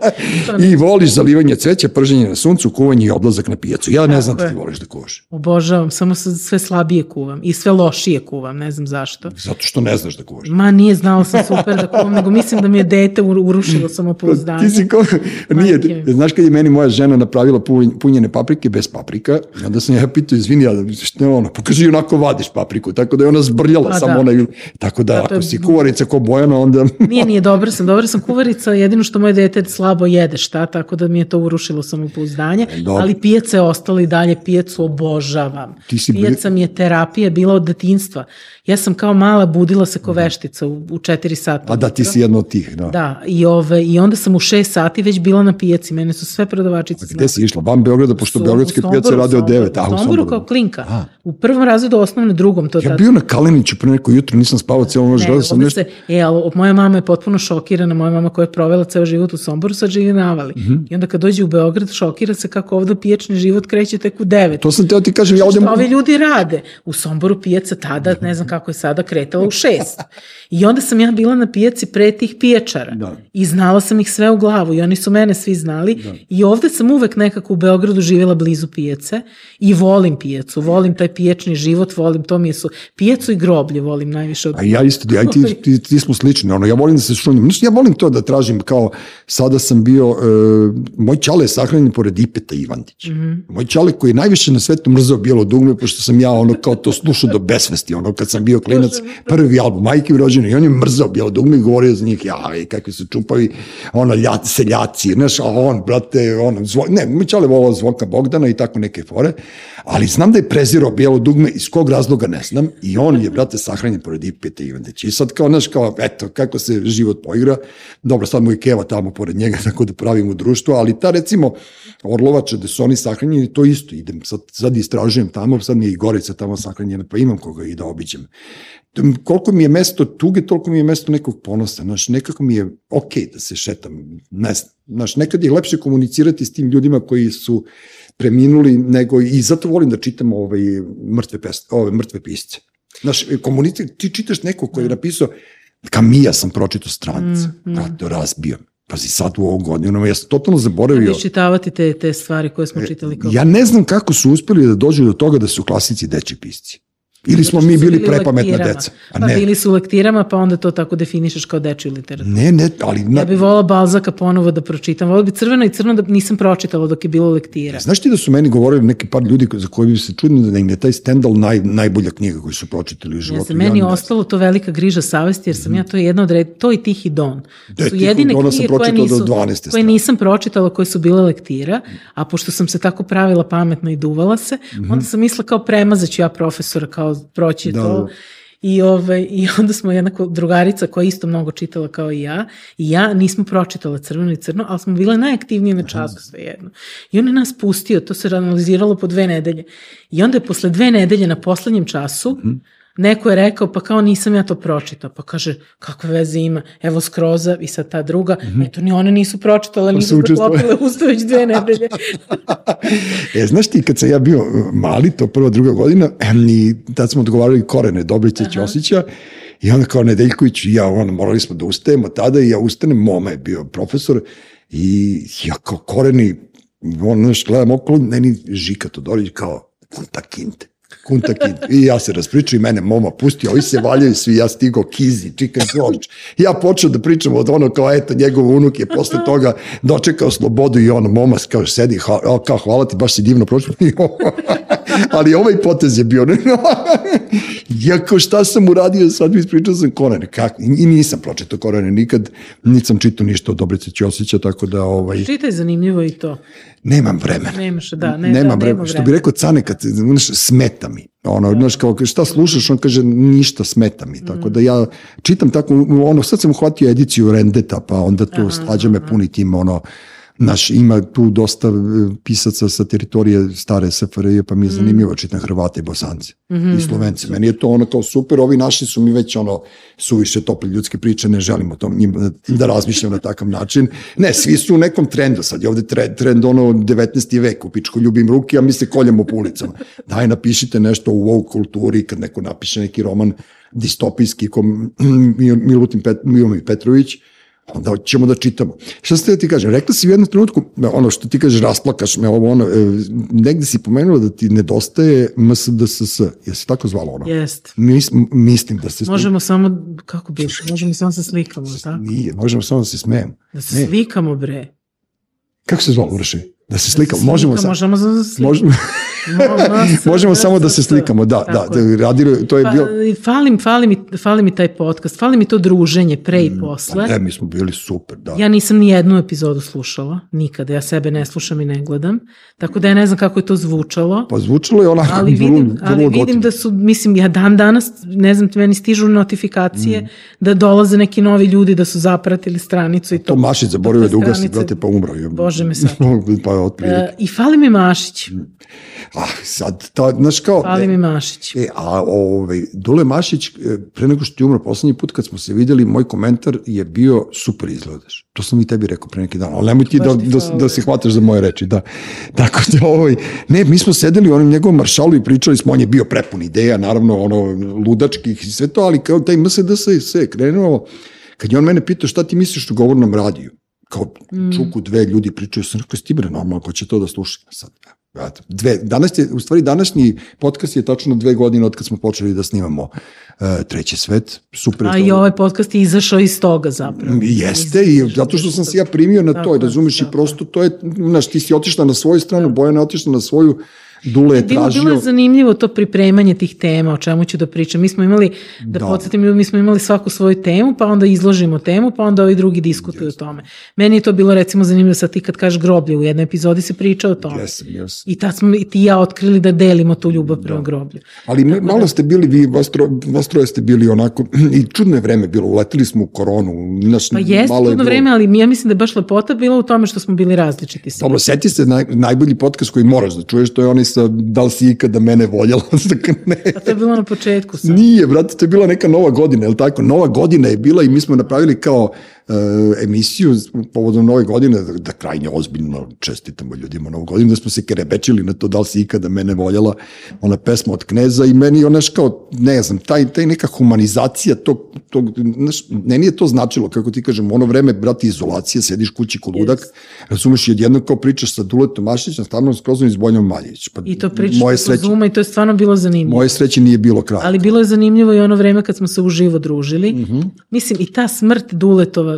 To I voliš zalivanje cveća, prženje na suncu, kuvanje i odlazak na pijacu. Ja ne znam da je. ti voliš da kuvaš. obožavam, samo sve slabije kuvam i sve lošije kuvam, ne znam zašto. Zato što ne znaš da kuvaš. Ma nije znala sam super da kuvam, nego mislim da mi je dete ur- urušilo samopouzdanje. Ti si ko... Nije, Majke znaš kad je meni moja žena napravila punj- punjene paprike bez paprika, onda sam ja pitao, izvini, ja, šta je ono, pokaži onako vadiš papriku, tako da je ona zbrljala Pa samo da. ona, tako da, Da, to je ako si kuvarica ko Bojana, onda... Nije, nije, dobra sam, dobra sam kuvarica, jedino što moje dete slabo jede šta, tako da mi je to urušilo samopouzdanje, E, dobro. ali pijaca je ostala i dalje pijacu obožavam. Ti si bili- Pijaca mi je terapija bila od detinstva. Ja sam kao mala budila se ko veštica u, u 4 sata. A da, ti si jedna od tih, da. Da, i, ove, i onda sam u 6 sati već bila na pijaci. Mene su sve prodavačice Gde si išla? Van Beograda, pošto Su- Beogradske u pijace Somboru, rade od Somboru. 9. A, U u Somboru Somboru. kao klinka. A. U prvom razredu osnovne, drugom to Ja tad. bio na Kaliniću pre neko jutro, nisam spavao cijelo noć, gledao sam ovde nešto. se, e, ali moja mama je potpuno šokirana, moja mama koja je provela ceo život u Somboru, sad živi na Avali. Mhm. I onda kad dođe u Beograd, šokira se kako ovde pijačni život kreće tek u 9. To sam teo ti kažem, ja ovdje... Šta ovi ljudi rade? U Somboru pijaca tada, ne znam kako je sada, kretala u šest. I onda sam ja bila na pijaci pre tih pijačara. Da. I znala sam ih sve u glavu i oni su mene svi znali. I ovde sam uvek nekako u Beogradu živjela blizu pijace i volim pijacu, volim taj pijačni život, volim to mi je su... Pijacu i groblje volim najviše od... A ja isto, ja i ti, ti, ti smo slični, ono, ja volim da se šunim. Ja volim to da tražim kao, sada sam bio, e, moj čale je sahranjen pored Ipeta Ivandić. Moj čale koji je najviše na svetu mrzao bijelo dugme, pošto sam ja ono kao to slušao do besvesti, ono kad sam bio klinac, prvi album, majke rođene, i on je mrzao bijelo dugme i govorio za njih, ja, i kakvi su čupavi, ono, lja, seljaci, znaš, a on, brate, ono, zvo, ne, moj čale volao Zvoka Bogdana i tako neke fore, ali znam da je prezirao bijelo dugme, iz kog razloga ne znam, i on je, brate, sahranjen pored Ipeta Ivandića. I sad kao, znaš, kao, eto, kako se život poigra, dobro, sad mu je Keva tamo pored njega, tako da pravimo društvo, ali ta, recimo, Orlovača, gde su oni sahranjeni, to isto, idem, sad, sad istražujem tamo, sad mi je i Gorica tamo sahranjena, pa imam koga i da obiđem. Koliko mi je mesto tuge, toliko mi je mesto nekog ponosa, znaš, nekako mi je okej da se šetam, ne znam, znaš, nekad je lepše komunicirati s tim ljudima koji su preminuli, nego i zato volim da čitam ovaj, mrtve, pes, ove, mrtve pisce. Znaš, komunici, ti čitaš neko koji je napisao, Kamija sam pročito stranice, mm, brate, razbio. Pazi, sad u ovom godinu, ja sam totalno zaboravio. Iščitavati te, te stvari koje smo čitali kao... Ja ne znam kako su uspeli da dođu do toga da su klasici deči pisci. Ili smo Zato mi bili prepametna deca. A Pa ne, bili su u lektirama, pa onda to tako definišeš kao dečju literaturu. ne, ne, ali... Na, Ja bih volala Balzaka ponovo da pročitam. Volala bi crveno i crno da nisam pročitala dok je bilo lektira. Znaš ti da su meni govorili neki par ljudi za koji bi se čudili da im je taj Stendhal naj, najbolja knjiga koju su pročitali u Ja životu. se meni ostalo to velika griža savesti, jer sam ja, to je jedna od red, to i Tihi Don. Da, su jedine Dona knjige koje do nisu, 12. koje strane. nisam pročitala, koje su bile lektira, a pošto sam se tako pravila pametno i duvala se, onda sam mislila kao premazaću ja profesora, kao proći Mhm. Da, to. da. I, ove, I onda smo jedna drugarica koja je isto mnogo čitala kao i ja, i ja nismo pročitala crveno i crno, ali smo bile najaktivnije na času svejedno. I on je nas pustio, to se analiziralo po dve nedelje. I onda je posle dve nedelje na poslednjem času, Mhm. Neko je rekao, pa kao nisam ja to pročitao. Pa kaže, kakve veze ima? Evo Skroza i sad ta druga. Eto, ni one nisu pročitale, nisu su učestvovale. zaklopile usto već dve nedelje. E, znaš ti, kad sam ja bio mali, to prva, druga godina, i tad smo odgovarali korene Dobrića Ćosića, i onda kao Nedeljković i ja, ono, morali smo da ustajemo tada i ja ustanem, moma je bio profesor, i ja kao koreni, ono, znaš, gledam okolo, meni Žika Todorić kao, kunta kinte. Kunta kinte. I ja se raspričao i mene moma pusti, ovi se valjaju svi, ja stigo Kizi, Chicken George. Ja počeo da pričam od ono kao, eto, njegov unuk je posle toga dočekao slobodu i ono, moma kao sedi, ha, kao hvala ti, baš si divno prošlo. Ali ovaj potez je bio, jako šta sam uradio, sad mi ispričao sam Korane. Kako? I nisam pročitao Korane nikad, nisam čitao ništa od Dobrice Ćosića, tako da ovaj, Čitaj zanimljivo i to. Nemam vremena. Nemaš, da, ne, Nemam da, vremena. Što bi rekao Cane, kad, znaš, smeta mi. Ono, znaš, kao, šta slušaš, on kaže, ništa smeta mi. Tako da ja čitam tako, ono, sad sam uhvatio ediciju Rendeta, pa onda tu slađa me puni tim, ono, Naš, ima tu dosta e, pisaca sa teritorije stare SFRJ, pa mi je zanimljivo čitam Hrvate i Bosance i Slovence. Meni je to ono kao super, ovi naši su mi već ono suviše tople ljudske priče, ne želimo to njima da razmišljam na takav način. Ne, svi su u nekom trendu, sad je ovde trend, trend ono 19. vek, u pičku ljubim ruke, a mi se koljemo po ulicama. Daj, napišite nešto u woke kulturi, kad neko napiše neki roman distopijski, ko Milutin Pet, Milomir Petrović, onda ćemo da čitamo. Šta ste da ti kažem? Rekla si u jednom trenutku, ono što ti kažeš, rasplakaš me ovo, ono, e, negde si pomenula da ti nedostaje MSDSS. Jesi tako zvala ono? Jest. Mis, mislim da se... Možemo samo, kako bi, možemo samo se slikamo, tako? Nije, možemo samo da se smejem. Da se slikamo, bre. Kako se zvalo, Vrši? Da se Da slikamo. se možemo slikamo, samo. Možemo da slikamo. Možemo. Mo- masa- Možemo samo da se slikamo, da, da, Tako da, radilo, to je Pa, bilo... i fali, fali, mi, fali mi taj podcast, fali mi to druženje pre i posle. Ne, mi smo bili super, da. Ja nisam ni jednu epizodu slušala, nikada. Ja sebe ne slušam i ne gledam. Tako da ja ne znam kako je to zvučalo. Pa zvučalo je onako Ali vrlo, vidim, ali vrlo vidim gotivno. da su, mislim, ja dan danas, ne znam, meni stižu notifikacije Mm. da dolaze neki novi ljudi da su zapratili stranicu i to. To Mašić zaboravio da ugasi, brate, pa umro. je. Bože me sad. pa otprilike. E, I fali mi Mašić. Ah, sad, ta, znaš kao... Fali mi Mašić. E, a ovaj, Dule Mašić, e, pre nego što ti umro, poslednji put kad smo se videli, moj komentar je bio super izgledaš. To sam i tebi rekao pre neki dan, ali nemoj ti da, da, hvala. da se hvataš za moje reči, da. Tako da, ovaj, ne, mi smo sedeli u onom njegovom maršalu i pričali smo, on je bio prepun ideja, naravno, ono, ludačkih i sve to, ali kao taj MSDS je sve krenuo, kad je on mene pitao šta ti misliš o govornom radiju, kao Mm. čuku dve ljudi pričaju, sam rekao, stibre, normalno, ko će to da sluša sad? Brate, Dve, danas je, u stvari današnji podcast je tačno dve godine od kad smo počeli da snimamo uh, Treći svet. Super. A to. i ovaj podcast je izašao iz toga zapravo. Jeste, i zato što sam se ja primio na to, Tako razumeš, i tako prosto to je, znaš, ti si otišla na svoju stranu, Bojana je otišla na svoju, Dule je Bilo, tražio. bilo je zanimljivo to pripremanje tih tema, o čemu ću da pričam. Mi smo imali, da, Da. da. podsjetim, mi smo imali svaku svoju temu, pa onda izložimo temu, pa onda ovi drugi diskutuju o tome. Meni je to bilo recimo zanimljivo sad ti kad kažeš groblje, u jednoj epizodi se priča o tome. Jesam, jesam. I tad smo i ti i ja otkrili da delimo tu ljubav prema groblju. Ali me, malo ste bili, vi, vas, tro, vas troje ste bili onako, i čudno je vreme bilo, uletili smo u koronu, naš, Pa jeste malo je čudno bilo- vreme, ali ja mislim da je baš lepota bila u tome što smo bili različiti. Dobro, seti se naj, najbolji podcast koji moraš da čuješ, to je onaj sa da li si ikada mene voljela, ne. A to je bilo na početku. Sad. Nije, brate, to je bila neka nova godina, je li tako? Nova godina je bila i mi smo napravili kao uh, emisiju povodom nove godine, da, da krajnje ozbiljno čestitamo ljudima novu godinu, da smo se kerebečili na to da li si ikada mene voljela, ona pesma od kneza i meni onaš kao, ne znam, taj, taj neka humanizacija tog, tog znaš, ne nije to značilo, kako ti kažem, ono vreme, brate, izolacije, sediš kući ko ludak, razumeš, i odjedno kao pričaš sa Duletom Mašićem, stavnom skrozom iz Bojnom Maljević. Pa, I to pričaš moje sreće, Zuma i to je stvarno bilo zanimljivo. moje sreće nije bilo kraja. Ali bilo je zanimljivo i ono vreme kad smo se uživo družili. Mhm. Mislim, i ta smrt Duletova,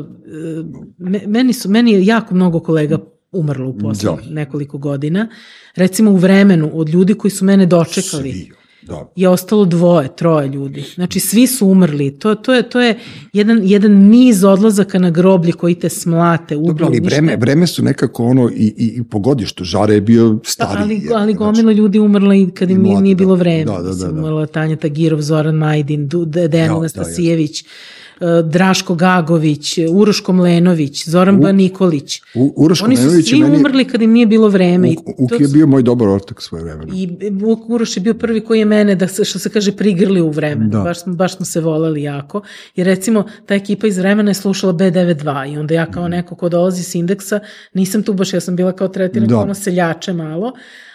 me- meni, su, meni je jako mnogo kolega umrlo u poslednjih Da. nekoliko godina. Recimo u vremenu od ljudi koji su mene dočekali. Svi, da. je ostalo dvoje, troje ljudi. Znači svi su umrli. To, to, je, to je jedan, jedan niz odlazaka na groblje koji te smlate, ubiju. Dobro, ali vreme, vreme su nekako ono i, i, i pogodiš to. Žare je bio Pa, stariji. ali, je, ali znači, gomila ljudi umrla i kad im nije, da. bilo vreme. Da, da, da, da. Umrla Tanja Tagirov, Zoran Majdin, Dejan Ja, da, Anastasijević, e, Draško Gagović, Uroš Komlenović, Zoran U, Nikolić. U, Uroš Oni su Komlenović je svi meni- umrli kad im nije bilo vreme. i Uk, je bio moj dobar ortak svoje vremena. I Vuk Uroš je bio prvi koji je mene, da se, što se kaže, prigrli u vremenu. Da. Baš, baš smo se voleli jako. Jer recimo, ta ekipa iz vremena je slušala B92 i onda ja kao neko ko dolazi s indeksa, nisam tu baš, ja sam bila kao tretirana Da. ono seljače malo,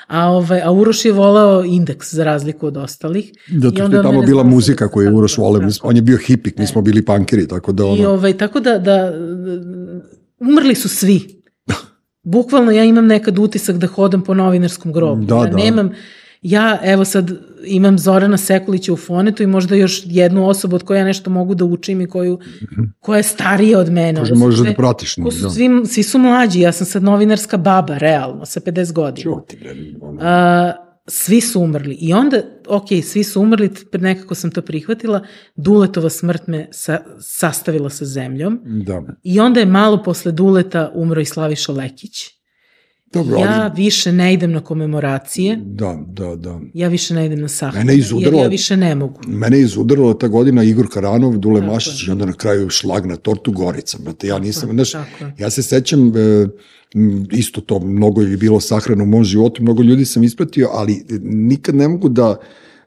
a, ovaj, a Uroš je volao indeks za razliku od ostalih. Da, I to je tamo bila muzika koju je Uroš E. On je bio hipik, mi smo bili pankeri, tako da I ono... ovaj, tako da, da umrli su svi. Bukvalno ja imam nekad utisak da hodam po novinarskom grobu. Da, ja da. nemam, ja evo sad imam Zorana Sekulića u fonetu i možda još jednu osobu od koje ja nešto mogu da učim i koju, koja je starija od mene. Su možeš da pratiš, ko su da. svi, svi su mlađi, ja sam sad novinarska baba, realno, sa 50 godina. Čuo ti, bre, ono. A, svi su umrli. I onda, ok, svi su umrli, nekako sam to prihvatila, Duletova smrt me sa, sastavila sa zemljom. Da. I onda je malo posle Duleta umro i Slaviša Lekić. Dobro, Ja ali... više ne idem na komemoracije, Da, da, da. ja više ne idem na sahrane, Mene jer ja više ne mogu. Mene je izudarala ta godina Igor Karanov, Dule Tako Mašić i onda na kraju šlag na tortu Gorica. Brate, ja nisam, znaš, ja se sećam, e, isto to, mnogo je bilo sahrana u mom životu, mnogo ljudi sam ispratio, ali nikad ne mogu da,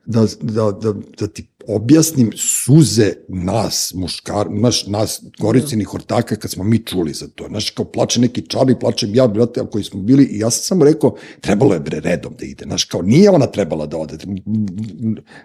da, da, da, da ti objasnim suze nas, muškar, naš, nas, goricinih ortaka, kad smo mi čuli za to. Znaš, kao plače neki čari, plačem ja, brate, koji smo bili, i ja sam samo rekao, trebalo je bre redom da ide. Znaš, kao nije ona trebala da ode.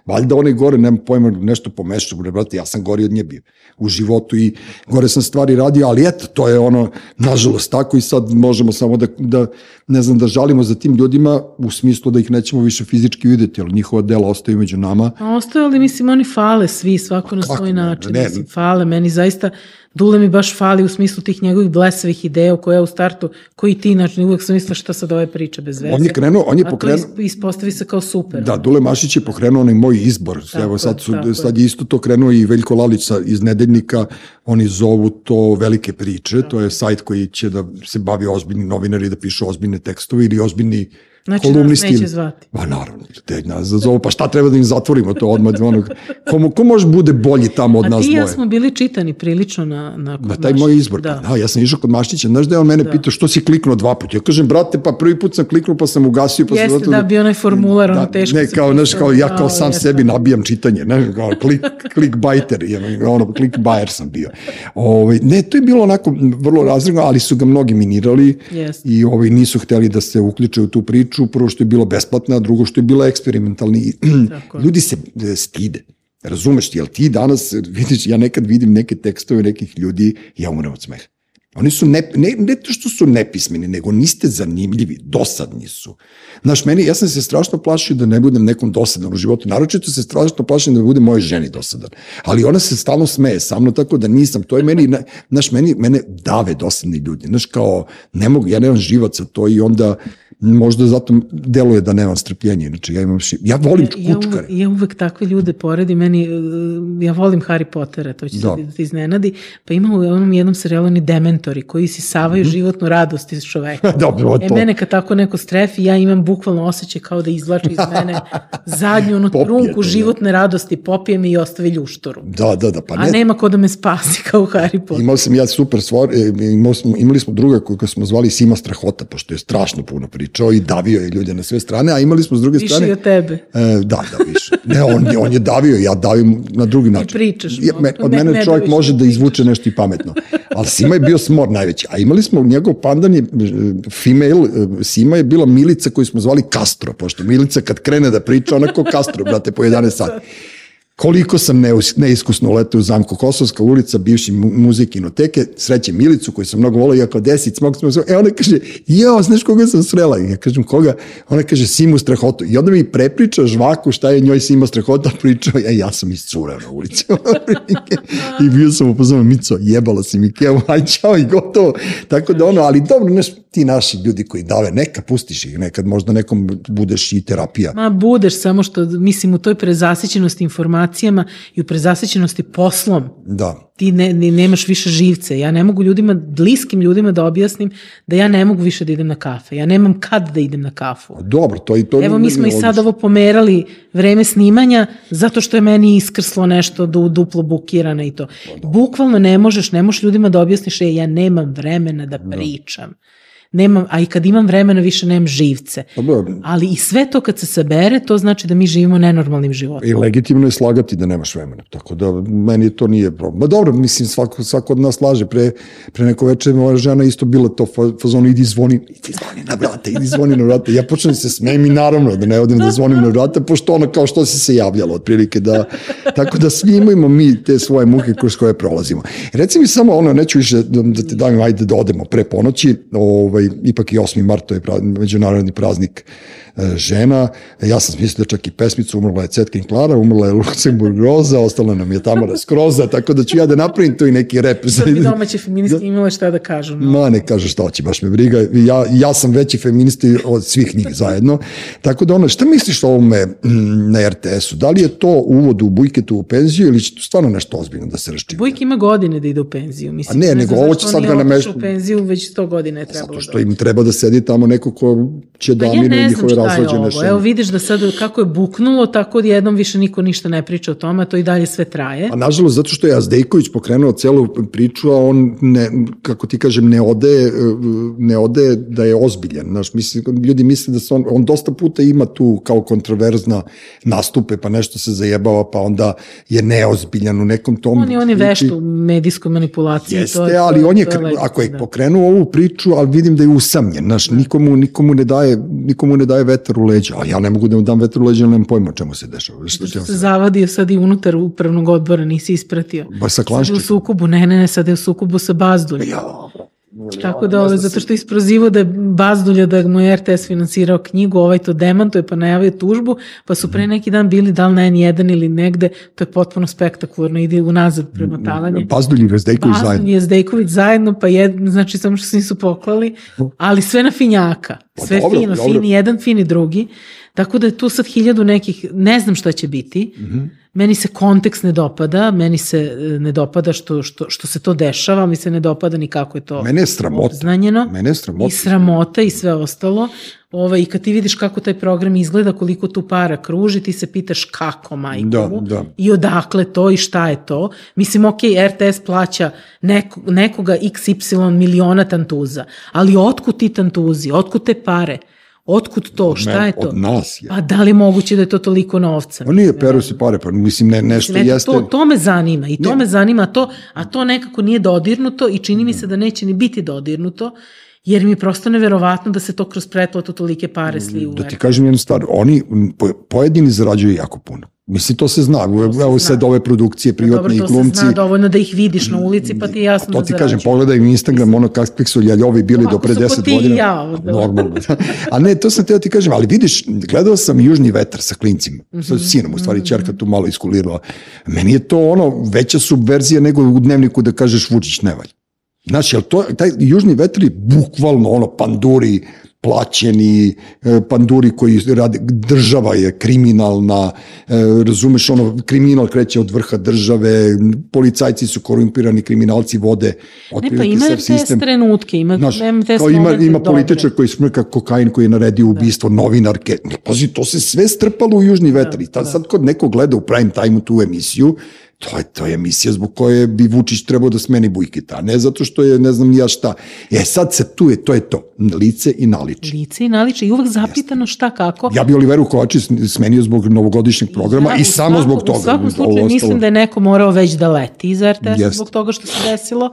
Valjda onaj gore, nema pojma, nešto pomešao, bre, brate, ja sam gori od nje bio u životu i gore sam stvari radio, ali eto, to je ono, nažalost, tako i sad možemo samo da, da ne znam, da žalimo za tim ljudima u smislu da ih nećemo više fizički videti, ali njihova dela ostaju među nama. Ostaju, ali mislim, Mislim, oni fale svi, svako na svoj način. ne, Mislim, fale, meni zaista, Dule mi baš fali u smislu tih njegovih blesavih ideja koje ja u startu, koji ti, znači, uvek sam mislila šta sad ove priče bez veze. On je krenuo, on je A pokrenuo, to isp- ispostavi se kao super. Da, Dule Mašić je pokrenuo onaj moj izbor. Tako Evo sad, su, tako sad je isto to krenuo i Veljko Lalić sa- iz Nedeljnika, oni zovu to velike priče, to je sajt koji će da se bavi ozbiljni novinari da pišu ozbiljne tekstove ili ozbiljni Znači, nas kolumnisti. neće zvati. Pa naravno, te nas zovu, pa šta treba da im zatvorimo to odmah? Onog, ko, ko može bude bolji tamo od A nas ti i ja dvoje? smo bili čitani prilično na... Na, Na taj moj izbor. Da. Da. da, ja sam išao kod Maštića. Znaš da je on mene da. pitao što si kliknuo dva puta? Ja kažem, brate, pa prvi put sam kliknuo pa sam ugasio. Pa sam Jeste, zato da, bio onaj formular, ono teško Ne, kao, znaš, kao ja kaoAo, sam sebi nabijam čitanje. Ne, kao klik, clickbaiter, je, ono, clickbaiter sam bio. Ovaj, ne, to je bilo onako vrlo razredno, ali su ga mnogi minirali Jeste. i ovaj, nisu hteli da se uključe u tu priču. Prvo što je bilo besplatna, a drugo što je bila je. Ljudi se e, stide. Razumeš ti, jel ti danas, vidiš, ja nekad vidim neke tekstove nekih ljudi, ja umrem od smeha. Oni su, ne, ne, ne to što su nepismeni, nego niste zanimljivi, dosadni su. Znaš, meni, ja sam se strašno plašio da ne budem nekom dosadan u životu, naročito se strašno plašim da bude moje ženi dosadan. Ali ona se stalno smeje sa mnom, tako da nisam, to je meni, na- znaš, meni, mene dave dosadni ljudi. Znaš, kao, ne mogu, ja nemam živac za to i onda možda zato deluje da nemam strpljenje, inače ja imam, ši, ja volim Ja uvek, kučkare. ja uvek takve ljude poredim, meni, ja volim Harry Pottera, to će Da. da. da iznenadi, pa ima u onom jednom serijalu ni dementori koji sisavaju životnu radost iz čoveka. Dobro, E, to. mene kad tako neko strefi, ja imam bukvalno osjećaj kao da izvlači iz mene zadnju onu Popije trunku da. životne radosti, popije mi i ostavi ljuštoru. Da, da, da, pa A ne, nema ko da me spasi kao Harry Potter. Imao sam ja super stvar, e, imao smo, imali smo druga koga smo zvali Sima Strahota, pošto je strašno puno pričao i davio je ljude na sve strane, a imali smo s druge Više strane... i od tebe. E, da, da, više. Ne, on, on je davio, ja davim na drugi način. pričaš, Ja, me, od ne- mene ne čovjek može ne da izvuče nešto i pametno. Ali Sima je bio smor najveći. A imali smo, njegov pandan je, e, female, e, Sima je bila Milica koju smo zvali Castro, pošto Milica kad krene da priča, ona ko Castro, brate, po 11 sati. Koliko sam neiskusno letao u zamku Kosovska ulica, bivši mu, muzej kinoteke, srećem Milicu koju sam mnogo volao, ja kao desit, smog smo, e ona kaže, jao, znaš koga sam srela? I ja kažem, koga? Ona kaže, Simu Strahotu. I onda mi prepriča žvaku šta je njoj Sima Strahota pričao, ja, ja sam iscurao na ulici. I bio sam upoznan, Mico, jebala si mi kevu, aj čao i gotovo. Tako da ono, ali dobro, znaš, ti naši ljudi koji dave, neka pustiš ih, nekad možda nekom budeš i terapija. Ma budeš samo što, mislim, u toj prezasićenosti informacijama i u prezasićenosti poslom, Da. ti ne, ne, nemaš više živce. Ja ne mogu ljudima, bliskim ljudima da objasnim da ja ne mogu više da idem na kafe. Ja nemam kad da idem na kafu. Dobro, to i to Evo mi smo i sad ovo pomerali vreme snimanja zato što je meni iskrslo nešto du, duplo bukirana i to. Bukvalno ne možeš, ne možeš ljudima da objasniš, e, ja nemam vremena da pričam. Nemam, a i kad imam vremena više nemam živce. Dobro, Ali i sve to kad se sabere, to znači da mi živimo nenormalnim životom. I legitimno je slagati da nemaš vremena. Tako da meni to nije problem. Ma dobro, mislim, svako, svako od nas laže. Pre, pre neko večer moja žena isto bila to fa- fazonu, idi zvoni, idi zvoni na vrata, idi zvoni na vrata. Ja počnem da se smijem i naravno da ne odem da zvonim na vrata, pošto ono kao što si se javljalo, otprilike da, tako da svi imamo mi te svoje muke kroz koje prolazimo. Reci mi samo ono, neću više da, da te davim, ajde da odemo pre ponoći, ovaj, ipak i 8. mart, to je međunarodni praznik žena. Ja sam smislio čak i pesmicu, umrla je Cetkin Klara, umrla je Luksemburg Roza, ostala nam je Tamara Skroza, tako da ću ja da napravim tu i neki rep. Sad bi domaće feministke imale šta da kažu. No. Ma ne kaže šta hoće, baš me briga. Ja, ja sam veći feministi od svih njih zajedno. Tako da ono, šta misliš o ovome mm, na RTS-u? Da li je to uvod u bujketu u penziju ili će tu stvarno nešto ozbiljno da se raščiva? Bujk ima godine da ide u penziju. Mislim, A ne, znam nego ovo će sad ga nameš- otišao u penziju, već 100 godina je trebalo. Zato što da im treba da sedi tamo neko ko će da Pa ja amire ne znam njihove šta je ovo. šeme. Evo vidiš da sad kako je buknulo, tako jednom više niko ništa ne priča o tome, a to i dalje sve traje. A nažalost, zato što je Azdejković pokrenuo celu priču, a on, ne, kako ti kažem, ne ode, ne ode da je ozbiljan. Znaš, mislim, ljudi misle da se on, on dosta puta ima tu kao kontroverzna nastupe, pa nešto se zajebava, pa onda je neozbiljan u nekom tom... On je, on je vešt u medijskoj manipulaciji. Jeste, to je, to ali on je, to kre- ako je da. pokrenuo ovu priču, ali vidim da je usamljen, znaš, nikomu, nikomu, ne daje, nikomu ne daje vetar u leđa, a ja ne mogu da mu dam vetar u leđa, nemam pojma čemu se dešava. Će se zavadio sad i unutar upravnog odbora, nisi ispratio. Baš sa je u Klanščikom? sukobu, ne, ne, ne, sad je u sukobu sa Bazduljem. Ja, Tako da, ove, zato što je isprozivo da je Bazdulja da mu je RTS finansirao knjigu, ovaj to demantuje pa najavio tužbu, pa su pre neki dan bili da li na N1 ili negde, to je potpuno spektakularno, ide unazad premotavanje. Bazdulj i Vezdejković zajedno. Bazdulj i Vezdejković zajedno, pa jed, znači samo što se nisu poklali, ali sve na finjaka, Pa sve dobro, fino, dobro. fini jedan, fini drugi, tako da je tu sad hiljadu nekih, ne znam šta će biti, Mhm. Meni se kontekst ne dopada, meni se e, ne dopada što, što, što se to dešava, mi se ne dopada ni kako je to Mene je sramota. obznanjeno. Mene je sramota. I sramota i sve ostalo. Ovaj, I kad ti vidiš kako taj program izgleda, koliko tu para kruži, ti se pitaš kako, majko Da, da. i odakle to i šta je to. Mislim, ok, RTS plaća neko, nekoga XY miliona tantuza, ali otkud ti tantuzi, otkud te pare, otkud to, šta mene, je to? od nas je. Pa da li je moguće da je to toliko novca? Pa nije, peru se pare, pa mislim, ne, nešto Mislim, jeste... to, to me zanima i to Ne. me zanima, a to, a to nekako nije dodirnuto i čini mi se da neće ni biti dodirnuto, jer mi je prosto neverovatno da se to kroz pretplatu tolike pare sliju. Da ti kažem jednu stvar, oni pojedini zarađuju jako puno. Mislim, to se zna. Evo sad ove produkcije, privatne Dobro, i to se glumci. zna dovoljno da ih vidiš na ulici, pa ti jasno To da ti zarađuju. kažem, pogledaj mi Instagram, ono kakvi su ljaljovi bili do Ovako pre su ko 10 ti i godina. ja. Normalno. A ne, to sam teo ti kažem, ali vidiš, gledao sam Južni vetar sa klincima, sa Mhm. sinom, u stvari čerka tu malo iskulirala. Meni je to ono, veća subverzija nego u dnevniku da kažeš Vučić ne valja. Znači, jel to, taj Južni vetar je bukvalno ono panduri, plaćeni e, panduri koji rade, država je kriminalna, e, razumeš ono, kriminal kreće od vrha države, policajci su korumpirani, kriminalci vode Ne, pa ima sav RTS trenutke, ima Znaš, RTS kao ima, ima političar koji smrka kokain koji je naredio ubistvo novinarke. Ne, pazi, to se sve strpalo u Južni vetar. I tad sad kod neko gleda u prime time tu emisiju, to je, to je emisija zbog koje bi Vučić trebao da smeni Bujkita, a ne zato što je ne znam ni ja šta. E sad se tu je, to je to, lice i naliče. Lice i naliče i uvek zapitano šta kako. Ja bi Oliveru Kovačić smenio zbog novogodišnjeg programa Ja, i samo zbog toga. U svakom slučaju mislim da je neko morao već da leti iz RTS Jeste. zbog toga što se desilo.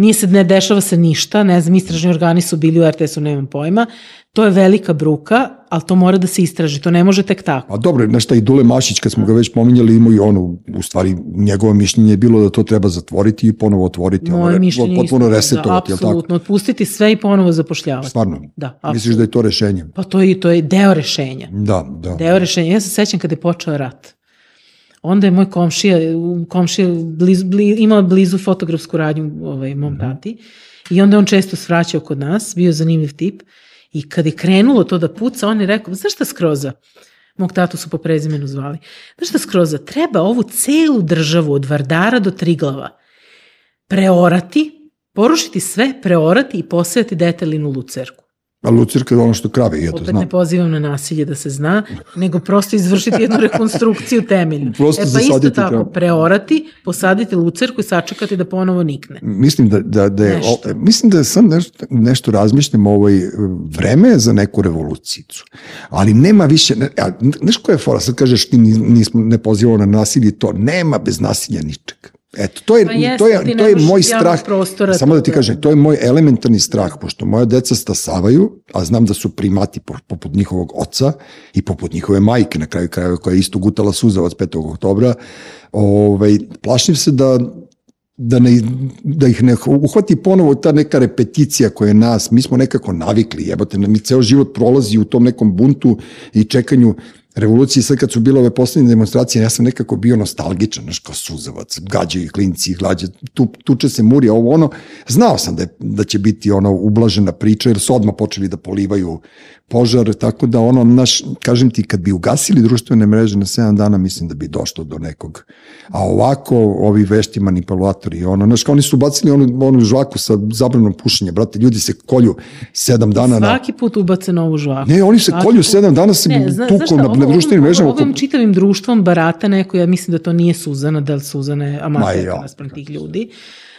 Nije se, ne dešava se ništa, ne znam, istražni organi su bili u RTS-u, nemam pojma. To je velika bruka, ali to mora da se istraži, to ne može tek tako. A dobro, znaš šta, i Dule Mašić, kad smo ga već pominjali, imao i ono, u stvari, njegovo mišljenje je bilo da to treba zatvoriti i ponovo otvoriti. ono, Moje re- mišljenje je potpuno isto, resetovati, da, jel tako? apsolutno, otpustiti sve i ponovo zapošljavati. Stvarno? Da, Misliš apsolutno. da je to rešenje? Pa to je, to je deo rešenja. Da, da. Deo rešenja. Ja se sećam kada je počeo rat. Onda je moj komšija, komšija blizu, bli, imao blizu fotografsku radnju ovaj, mom tati i onda on često svraćao kod nas, bio zanimljiv tip i kad je krenulo to da puca, on je rekao, znaš šta skroza? Mog tatu su po prezimenu zvali. Znaš šta skroza? Treba ovu celu državu od Vardara do Triglava preorati, porušiti sve, preorati i posejati detelinu lucerku. A Lucirka je ono što krave jedu, Opet znam. ne pozivam na nasilje da se zna, nego prosto izvršiti jednu rekonstrukciju temelju. Prosto e pa isto tako, treba. preorati, posaditi lucerku i sačekati da ponovo nikne. Mislim da, da, da je, Nešto. o, mislim da sad nešto, nešto razmišljam ovaj, vreme je za neku revolucijicu. Ali nema više, ne, a, znaš koja je fora, sad kažeš ti nis- nismo, ne pozivamo na nasilje, to nema bez nasilja ničeg. Eto, to je, Pa jeste, to je, to je moj strah. prostora Samo da ti toga. kažem, to je moj elementarni strah, pošto moja deca stasavaju, a znam da su primati po- poput njihovog oca i poput njihove majke, na kraju krajeva, koja je isto gutala suzavac 5. oktobra, ovaj, plašim se da da, ne, da ih ne uhvati ponovo ta neka repeticija koja je nas, mi smo nekako navikli, jebote, mi ceo život prolazi u tom nekom buntu i čekanju revolucije, sad kad su bile ove poslednje demonstracije, ja sam nekako bio nostalgičan, znaš, kao suzavac, gađaju klinci, glađe, tu, tuče se murija, ovo ono, znao sam da, je, da će biti ono ublažena priča, jer su odmah počeli da polivaju požar, tako da ono, naš, kažem ti, kad bi ugasili društvene mreže na 7 dana, mislim da bi došlo do nekog. A ovako, ovi vešti manipulatori, ono, znaš, oni su bacili onu, onu žvaku sa zabranom pušenja, brate, ljudi se kolju 7 dana na... Svaki put ubace novu žvaku. Ne, oni se Svaki kolju put. 7 dana se Ne, zna- tuku na, na društvenim mrežama. Ovim čitavim društvom barata neko, ja mislim da to nije Suzana, da li Suzana je Ma amaterka naspram tih ljudi.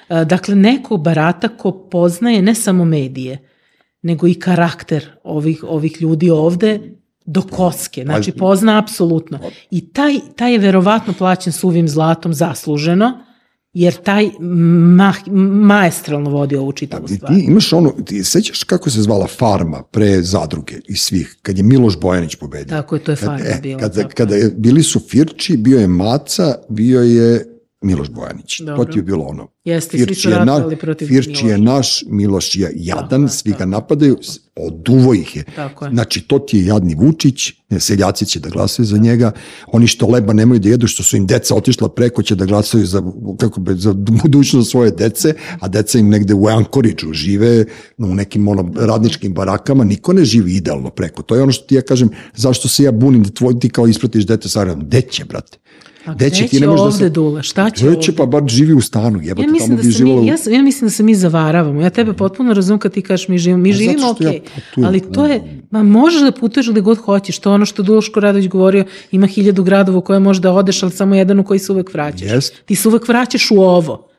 E, Dakle, neko barata ko poznaje ne samo medije, nego i karakter ovih, ovih ljudi ovde do koske. Znači, Pa- pozna apsolutno. I taj, taj je verovatno plaćen suvim zlatom zasluženo, jer taj ma, maestralno vodi ovu čitavu I stvar. ti imaš ono, ti sećaš kako se zvala farma pre zadruge i svih, kad je Miloš Bojanić pobedio. Tako je, to je Kad- farma e, bila. Kada, tako kada je. je, bili su Firči, bio je Maca, bio je Miloš Bojanić. Dobro. To ti je bilo ono. Jeste, svi su je, ratovali protiv Firči je Miloša. naš, Miloš je jadan, je, svi ga tako. napadaju, oduvo ih je. Tako je. Znači, to ti je jadni Vučić, seljaci će da glasaju za njega, oni što leba nemaju da jedu, što su im deca otišla preko, će da glasaju za, kako be, za budućnost svoje dece, a deca im negde u Ankoridžu žive, u nekim ono, radničkim barakama, niko ne živi idealno preko. To je ono što ti ja kažem, zašto se ja bunim da tvoj, ti kao ispratiš dete sa. Deće, brate. A gde će, ne možeš da se- Dule? Šta će Gde će, pa bar živi u stanu, jebate, Ja tamo da bi se živala mi, ja, ja mislim da se mi zavaravamo. Ja tebe potpuno razumem kad ti kažeš mi živimo. Mi Pa živimo što ja putujem. ali to je, ma možeš da putuješ gde god hoćeš. To je ono što Duško Radović govorio, ima hiljadu gradova u koje možeš da odeš, ali samo jedan u koji se uvek vraćaš. Jest. Ti se uvek vraćaš u ovo.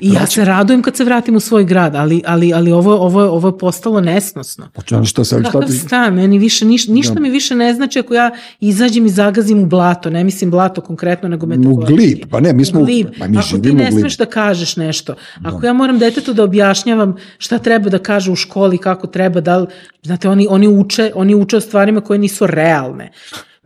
I ja se radujem kad se vratim u svoj grad, ali, ali, ali ovo, ovo, ovo je postalo nesnosno. Pa čo- šta sam, šta ti... stan, meni više, niš, ništa mi više ne znači ako ja izađem i zagazim u blato, ne mislim blato konkretno, nego U metaforički. glib, pa ne, mi smo... U glib. Pa mi Ako ti ne u smeš da kažeš nešto, ako ja moram detetu da objašnjavam šta treba da kaže u školi, kako treba, da li, znate, oni, oni, uče, oni uče o stvarima koje nisu realne.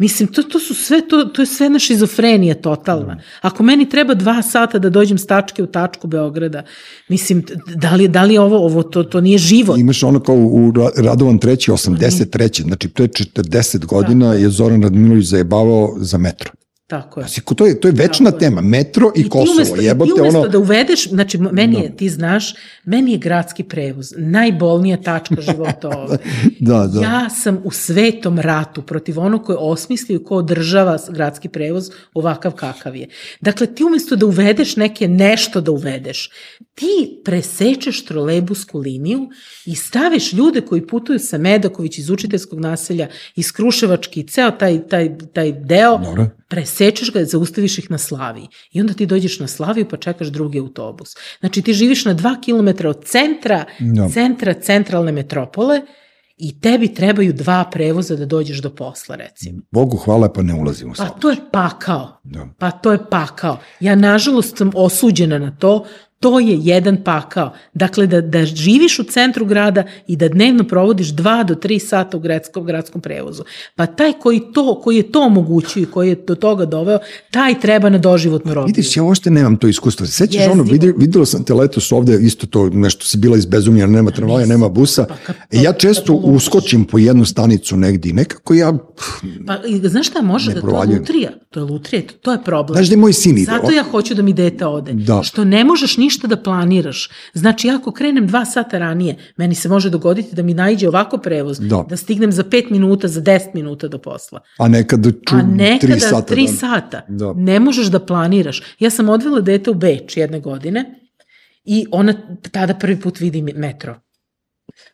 Mislim, to, to su sve, to, to je sve jedna šizofrenija totalna. Ako meni treba dva sata da dođem s tačke u tačku Beograda, mislim, da li, da li je ovo, ovo to, to nije život. Imaš ono kao u Ra- Radovan treći, 83. Znači, pre 40 godina je Zoran Radmilović zajebavao za metro. Tako je. Znači, to je, to je večna Tako tema, metro i, ti Kosovo, umesto, jebote, I ti umesto ono... da uvedeš, znači meni je, ti znaš, meni je gradski prevoz najbolnija tačka života ovde. Da, da. Ja sam u svetom ratu protiv onog ko je osmislio i ko održava gradski prevoz ovakav kakav je. Dakle, ti umesto da uvedeš neke nešto da uvedeš, ti presečeš trolebusku liniju i staviš ljude koji putuju sa Medaković iz učiteljskog naselja, iz Kruševački, i ceo taj, taj, taj deo, Dobro. presečeš ga, zaustaviš ih na Slaviji. I onda ti dođeš na Slaviju pa čekaš drugi autobus. Znači ti živiš na dva kilometra od centra, Da. centra centralne metropole i tebi trebaju dva prevoza da dođeš do posla, recimo. Bogu hvala, pa ne ulazimo u Pa Slaviju. to je pakao. Da. Pa to je pakao. Ja nažalost sam osuđena na to, to je jedan pakao. Dakle, da, da živiš u centru grada i da dnevno provodiš dva do tri sata u gradskom, gradskom prevozu. Pa taj koji, to, koji je to omogućio i koji je do toga doveo, taj treba na doživotnu robiju. Vidiš, ja uopšte nemam to iskustvo. Sećaš Jezivo. ono, vidi, videla sam te letos ovde, isto to nešto si bila izbezumljena, nema tramvaja, nema busa. Pa E, ja često poludiš. uskočim po jednu stanicu negdje i nekako ja, Pa, znaš šta, može da to je lutrija. To je lutrija, to, to je problem. znaš da je moj sin ide. Zato ja hoću da mi dete ode. Da. Što ne možeš ništa da planiraš. Znači, ja ako krenem dva sata ranije, meni se može dogoditi da mi najđe ovako prevoz, Da. da stignem za pet minuta, za deset minuta do posla. A nekad ču, A nekada tri sata. tri da. sata. Da. Ne možeš da planiraš. Ja sam odvela dete u Beč jedne godine i ona tada prvi put vidi metro.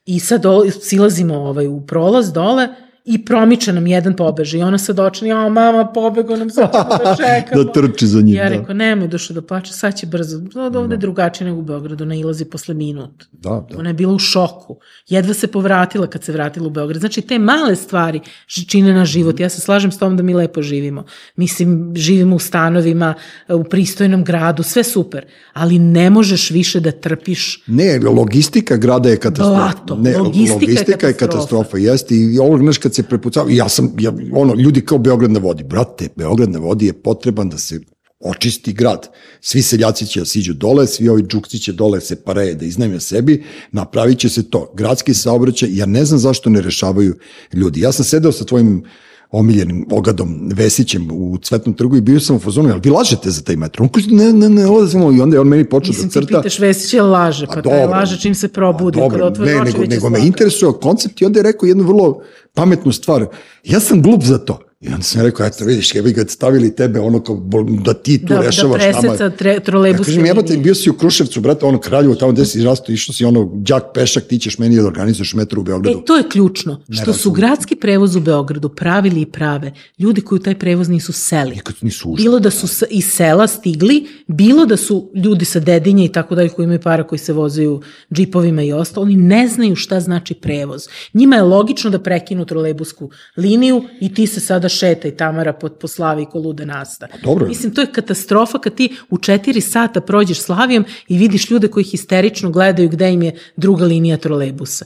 I sad silazimo ovaj, u prolaz dole i promiče nam jedan pobeže i ona sad očne, ja mama pobego nam sad ćemo da čekamo. da trči za njim. Ja da. rekao, nemoj duše da plače, sad će brzo. Od ovde je drugačije nego u Beogradu, nailazi posle minut. Da, da. Ona je bila u šoku. Jedva se povratila kad se vratila u Beograd. Znači, te male stvari čine na život. Ja se slažem s tom da mi lepo živimo. Mislim, živimo u stanovima, u pristojnom gradu, sve super. Ali ne možeš više da trpiš Ne, logistika grada je katastrofa. Blato, ne, logistika je logistika je katastrofa. katastrofa, jeste. I ovo, znaš, kad se prepucava, ja sam, ja, ono, ljudi kao Beograd na vodi. Brate, Beograd na vodi je potreban da se očisti grad. Svi seljaci će da siđu dole, svi ovi džukci će dole se pareje da iznajme sebi, napravit će se to. Gradski saobraćaj, ja ne znam zašto ne rešavaju ljudi. Ja sam sedeo sa tvojim omiljenim ogadom Vesićem u Cvetnom trgu i bio sam u fazonu, ali vi lažete za taj metro? On kaže, ne, ne, ne, odazimo. I onda je on meni počeo Mislim, da ti crta. pitaš Vesić je laže, pa, Pa taj laže čim se probudi. A, dobro, ne, oči, nego, nego me interesuje koncept i onda je rekao jednu vrlo pametnu stvar. Ja sam glup za to. I onda sam rekao, eto vidiš, jebi ga stavili tebe ono kao da ti tu Da, da rešavaš nama. preseca tre, Ja trolejbuske kažem, jebate, bio si u Kruševcu, brate, ono Kraljevo, tamo gde si rasto, išao si ono, đak pešak, ti ćeš meni da organizuješ metro u Beogradu. E, to je ključno. Što su razumem. gradski prevoz u Beogradu pravili i prave ljudi koji u taj prevoz nisu seli. Nikad nisu ušli. Bilo da su s- iz sela stigli, bilo da su ljudi sa dedinje i tako dalje koji imaju para koji se vozaju džipovima i ostalo, oni ne znaju šta znači prevoz. Njima je logično da prekinu trolejbusku liniju i ti se sada šetaj Tamara po, po Slavi ko luda nasta. dobro je. Mislim, to je katastrofa kad ti u četiri sata prođeš Slavijom i vidiš ljude koji histerično gledaju gde im je druga linija trolejbusa.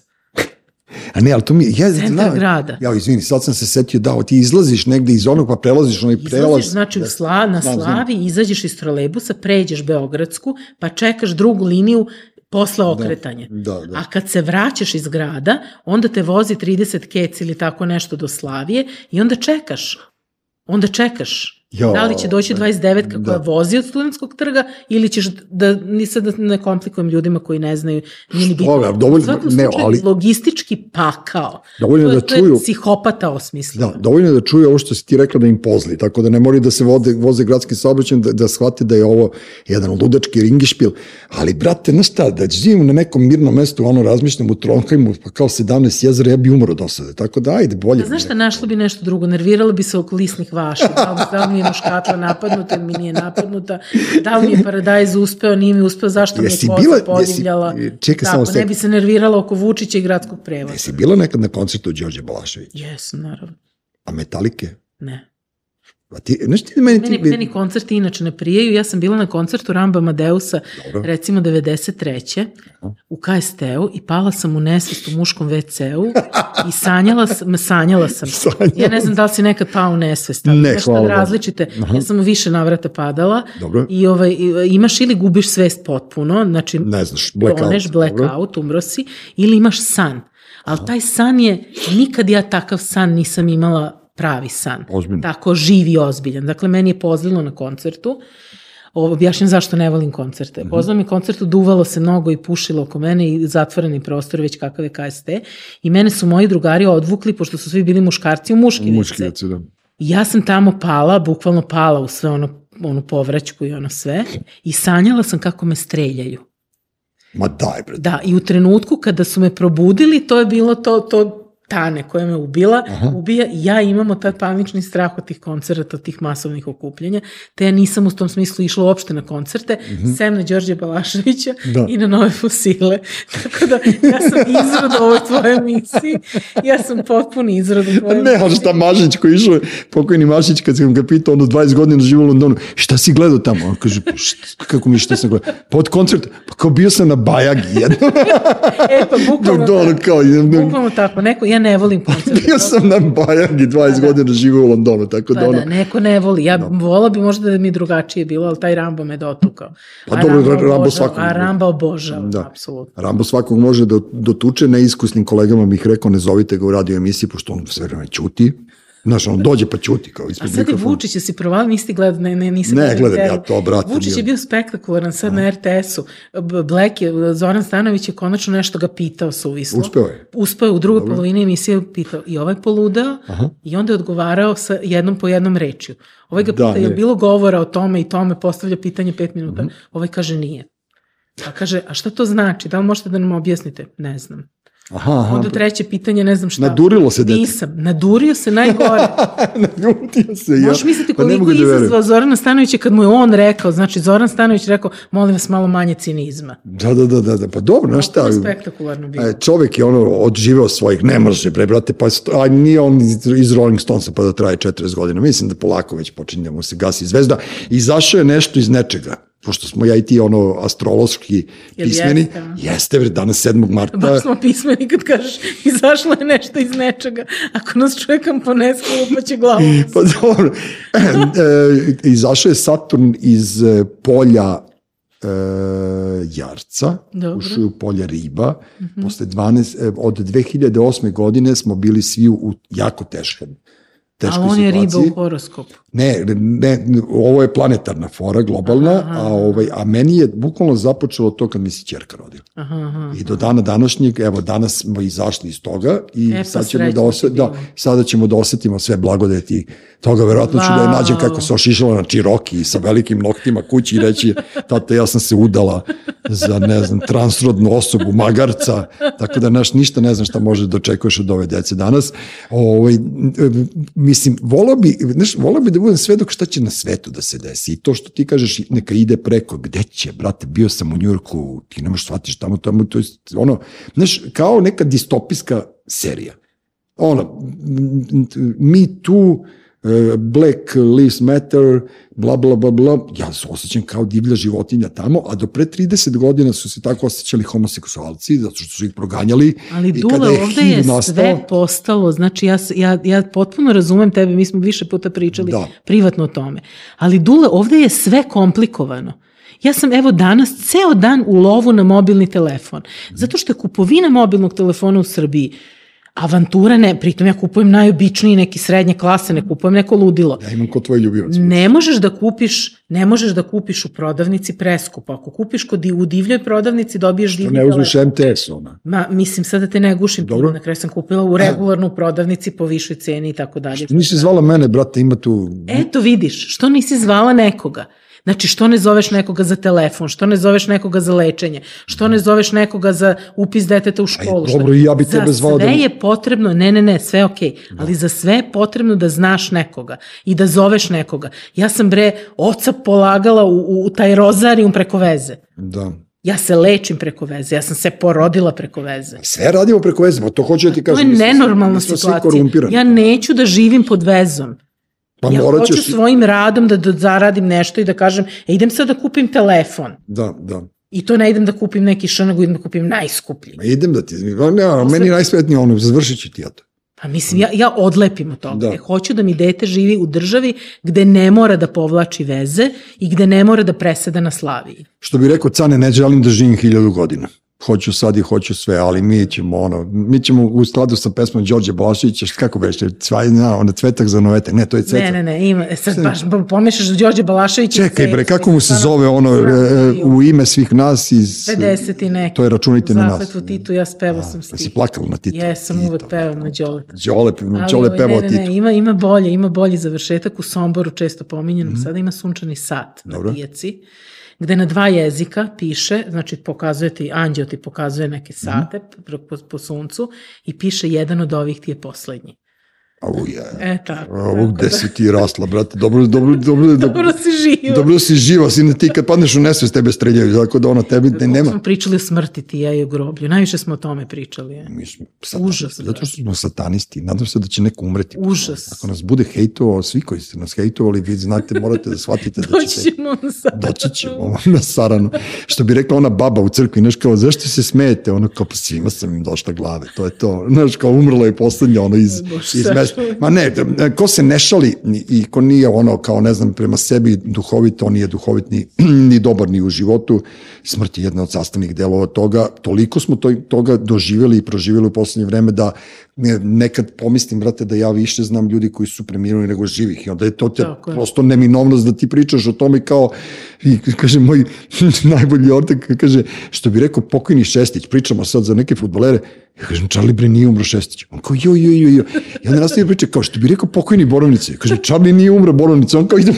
A ne, ali to mi, ja Centar znam, grada. Ja, izvini, sad sam se setio da, ti izlaziš negde iz onog, pa prelaziš onaj prelaz. Izlaziš, znači Da. sla, na Znam, znam. Slavi, izađeš iz trolebusa, pređeš Beogradsku, pa čekaš drugu liniju posle okretanja. da, da. A kad se vraćaš iz grada, onda te vozi 30 kec ili tako nešto do Slavije i onda čekaš. Onda čekaš. Jo, da li će doći 29 kako da. da. vozi od studentskog trga ili ćeš da, ni sad da ne komplikujem ljudima koji ne znaju, nije ni bitno. Dovoljno- svakom ne, slučaju, ali- logistički pakao. Dovoljno to, je- da to je čuju- psihopata osmislio. Da, dovoljno je da čuje ovo što si ti rekla da im pozli, tako da ne moraju da se vode, voze gradskim saobraćajem, da, da shvate da je ovo jedan ludački ringišpil, ali brate, znaš šta, da živim na nekom mirnom mestu, ono razmišljam u Tronheimu, pa kao 17 jezera, ja bi umro do sada, tako da ajde, bolje. A znaš šta, našlo bi nešto drugo, nerviralo bi se oko lisnih vaša, da da mi je muškatla napadnuta mi nije napadnuta, da li mi je paradajz uspeo, nije mi uspeo, zašto mi je Jesi kosa bila- jesi- podivljala. čekaj samo Tako, ne sek- bi se nervirala oko Vučića i gradskog prevoza. Jesi bila nekad na koncertu Đorđe Balašević, Jesam, naravno. a Metalike? Ne. A ti, znaš ti, meni, Meni, ti, meni koncerti inače ne prijaju. Ja sam bila na koncertu Ramba Madeusa, Dobro. recimo 93. u KST-u i pala sam u nesvest u muškom WC-u i sanjala sam, sanjala sam. Sanjala Ja ne znam da li si nekad pao u nesvest. ali Ne, imaš hvala različite. Ja sam u više navrata padala. Dobro. I ovaj, imaš ili gubiš svest potpuno, znači Ne znaš, blackout, toneš, blackout, umro si, ili imaš san. Ali taj san je, nikad ja takav san nisam imala pravi san. Ozbiljno. Tako živ i ozbiljan. Dakle, meni je pozlilo na koncertu. Ovo, objašnjam zašto ne volim koncerte. Mhm. Pozvao mi koncertu, duvalo se mnogo i pušilo oko mene i zatvoreni prostor, već kakav je KST. I mene su moji drugari odvukli, pošto su svi bili muškarci u muškinice. Muškinac, da. I ja sam tamo pala, bukvalno pala u sve ono, onu povraćku i ono sve. I sanjala sam kako me streljaju. Ma daj, bre. Da, i u trenutku kada su me probudili, to je bilo to, to Tane koja me ubila, Aha. ubija i ja imamo taj panični strah od tih koncerta, od tih masovnih okupljanja, te ja nisam u tom smislu išla uopšte na koncerte, sem na Đorđe Balaševića Da. i na nove fosile. Tako da ja sam izrod ovoj tvojoj emisiji, ja sam potpuni izrod u tvojoj Ne, ali šta Mašić koji išao, pokojni Mašić, kad sam ga pitao, ono 20 godina živo u Londonu, šta si gledao tamo? On kaže, "Pa šta, kako mi šta sam gledao? Pa od koncerta, pa kao bio sam na Bajagi jedno. E, pa bukvalno, ono tako. kao, jedno, bukvalno tako. Neko, ja ne volim koncerte. bio sam na Bajagi 20 godina živo u Londonu, tako da Pa ono, da, neko ne voli. Ja vola bi možda da mi je drugačije bilo, ali taj Rambo me dotukao. Pa A dobro, Rambo Rambo svakog A. Ramba obožavam, Da. apsolutno. Rambo svakog može da dotuče, neiskusnim kolegama bih rekao, ne zovite ga u radio emisiji, pošto on sve vreme ćuti. Znaš, on dođe pa ćuti kao A ispred sad je mikrofona. Vučić, jesi provali, nisi gledao, ne, ne, nisam Ne, gledam ja to, brate, Vučić je bio- spektakularan sad na RTS-u. Black je, Zoran Stanović je konačno nešto ga pitao suvislo. Uspeo je. Uspeo je u drugoj polovini emisije pitao i ovaj poludeo Aha. i onda je odgovarao sa jednom po jednom rečju. Ovaj ga Da, pita, je ne. bilo govora o tome i tome, postavlja pitanje pet minuta. Mhm. Ovaj kaže nije. A kaže, a šta to znači? Da li možete da nam objasnite? Ne znam. Aha, aha. Onda treće pitanje, ne znam šta. Nadurilo se dete. Nisam. Nadurio se najgore. Naljutio se. ja. Možeš misliti Pa koliko mogu je da Zorana Stanovića kad mu je on rekao, znači Zoran Stanović rekao, molim vas malo manje cinizma. Da, da, da, da, da. pa dobro, znaš To šta, je spektakularno bilo. E, čovjek je ono odživeo svojih, ne može bre, brate, pa a nije on iz Rolling Stonesa pa da traje 40 godina. Mislim da polako već počinje da mu se gasi zvezda. Izašao je nešto iz nečega pošto smo ja i ti ono astrološki Jel pismeni, jeste, a? jeste, bre, danas 7. marta, Baš smo pismeni kad kažeš izašlo je nešto iz nečega. Ako nas čuje kamponesko, pa će glavu. Pa dobro. E, izašao je Saturn iz e, polja e, Jarca, Dobro. ušao je u polja Riba. Posle 12, e, od 2008. godine smo bili svi u jako teškom teškoj Ali on je riba situaciji. u horoskopu. Ne, ne, ovo je planetarna fora, globalna, a, ovaj, a meni je bukvalno započelo to kad mi se čerka rodila. Aha, aha. I do dana današnjeg, evo danas smo izašli iz toga i E, pa sad ćemo da, ose, da, sada ćemo da osetimo sve blagodeti toga. Verovatno ću da je nađem kako se ošišala na čiroki sa velikim noktima kući i reći tata ja sam se udala za ne znam transrodnu osobu magarca, tako da naš ništa ne znam šta može da očekuješ od ove dece danas. Ovaj, mislim, volao bi, znaš, volao bi da budem svedok šta će na svetu da se desi i to što ti kažeš neka ide preko, gde će, brate, bio sam u Njurku, ti ne možeš shvatiš tamo, tamo, to je, ono, znaš, kao neka distopijska serija. Ono, mi tu Black Lives Matter, bla, bla, bla, bla, ja se osjećam kao divlja životinja tamo, a do pre 30 godina su se tako osjećali homoseksualci, zato što su ih proganjali. Ali I Dule, kada je ovde je nastao- sve postalo, znači ja, ja, ja potpuno razumem tebe, mi smo više puta pričali Da. privatno o tome, ali Dule, ovde je sve komplikovano. Ja sam evo danas ceo dan u lovu na mobilni telefon, zato što je kupovina mobilnog telefona u Srbiji avantura ne, pritom ja kupujem najobičniji neki srednje klase, ne kupujem neko ludilo. Ja imam kod tvoj ljubivac. Ne možeš da kupiš, ne možeš da kupiš u prodavnici preskupo. Ako kupiš kod u divljoj prodavnici dobiješ divlji Ne uzmeš telefon. MTS ona. Ma, mislim, sad da te ne gušim, Dobro. na kraju sam kupila u regularnu prodavnici po višoj ceni i tako dalje. Nisi zvala mene, brate, ima tu... Eto vidiš, što nisi zvala nekoga? Znači, što ne zoveš nekoga za telefon, što ne zoveš nekoga za lečenje, što ne zoveš nekoga za upis deteta u školu. što- dobro, i ja bi Za tebe zvao da- sve je potrebno, ne, ne, ne, sve je okej, ali za sve je potrebno da znaš nekoga i da zoveš nekoga. Ja sam bre oca polagala u, u, u taj rozarijum preko veze. Da. Ja se lečim preko veze, ja sam se porodila preko veze. Sve radimo preko veze, pa to hoću da ti To kažem. je smo svi- nenormalna situacija. Ja neću da živim pod vezom. Pa ja hoću ćeš... ti- svojim radom da, da zaradim nešto i da kažem, e, idem sad da kupim telefon. Da, da. I to ne idem da kupim neki š, nego idem da kupim najskuplji. Ma idem da ti... Ma Ne, a meni najsvetnije ono, završit ću ti ja to. Pa mislim, ja, ja odlepim od toga. Da. Da. Hoću da mi dete živi u državi gde ne mora da povlači veze i gde ne mora da preseda na Slaviji. Što bi rekao Cane, ne želim da živim hiljadu godina. Hoću sad i hoću sve, ali mi ćemo ono, mi ćemo u skladu sa pesmom Đorđe Balaševića, kako beše, cvajna, ona cvetak za novetak, ne, to je cvetak. Ne, ne, ne, ima, e, sad baš pomešaš Đorđe Balaševića. i Čekaj bre, kako mu se zove ono, e, u ime svih nas iz... 50 i neki. To je računajte na nas. Zakletvu Titu, ja spevao sam Pa si stih. plakala na Titu. Jesam, uvek pevam na. Đole, Đole ovaj, pevao ne, ne, Titu. ne, ima, ima bolje, ima bolji završetak u Somboru, često pominjenom, sada ima sunčani sat Mhm. Dobro. Gde na dva jezika piše, znači pokazuje ti, anđeo ti pokazuje neke sate po, po, po suncu i piše jedan od ovih ti je poslednji. Au je. E, tako. Tako gde da- si ti rasla, brate. Dobro, dobro, dobro, dobro, Dobro si živo. dobro si živa, sine, ti kad padneš u nesvest tebe streljaju, tako da ona tebi ne, nema. smo pričali o smrti ti ja i o groblju. Najviše smo o tome pričali. Je. Mi smo satanisti, Užas, zato što smo satanisti. Nadam se da će neko umreti. Užas. Ako nas bude hejtovao, svi koji ste nas hejtovali, vi znate, morate da shvatite da Doći ćete... ćemo sad. Doći ćemo na saranu. Što bi rekla ona baba u crkvi, znaš kao, zašto se smejete? Ono kao, pa svima sam im došla glave. To je to. Znaš kao, umrla je poslednja ono iz, Bože, iz mesta. Ma ne, ko se ne šali i ko nije ono kao, ne znam, prema sebi duhovit, on nije duhovit ni, ni dobar ni u životu. Smrt je jedna od sastavnih delova toga. Toliko smo to, toga doživjeli i proživjeli u poslednje vreme da ne- nekad pomislim, brate, da ja više znam ljudi koji su premirali nego živih. I onda je to te Tako prosto neminovnost da ti pričaš o tome kao, i kaže moj najbolji ortak, kaže, što bi rekao pokojni Šestić, pričamo sad za neke futbolere, ja kažem, Charlie bre nije umro Šestić. On kao, jo, jo, jo, jo. I onda nastavio priča, kao, što bi rekao pokojni Borovnice. Kaže, Charlie nije umro Borovnice. On kao, ide,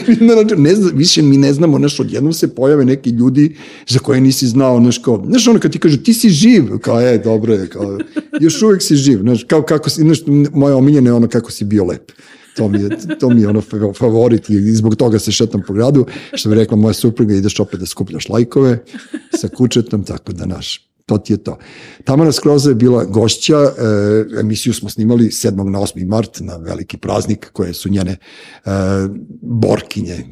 ne zna, više mi ne znamo, znaš, odjednom se pojave neki ljudi za koje nisi znao, znaš, kao, znaš, ono kad ti kažu, ti si živ, kao, e, dobro je, kao, još uvek si živ, znaš, kao, kako si, znaš, moje omiljene je ono kako si bio lep. To mi je, to mi je ono fa- favorit i zbog toga se šetam po gradu. Što bi rekla moja supruga, ideš opet da skupljaš lajkove sa kučetom, tako da naš, to ti je to. Tamara Skroza je bila gošća, e, emisiju smo snimali 7. na 8. mart na veliki praznik koje su njene e, borkinje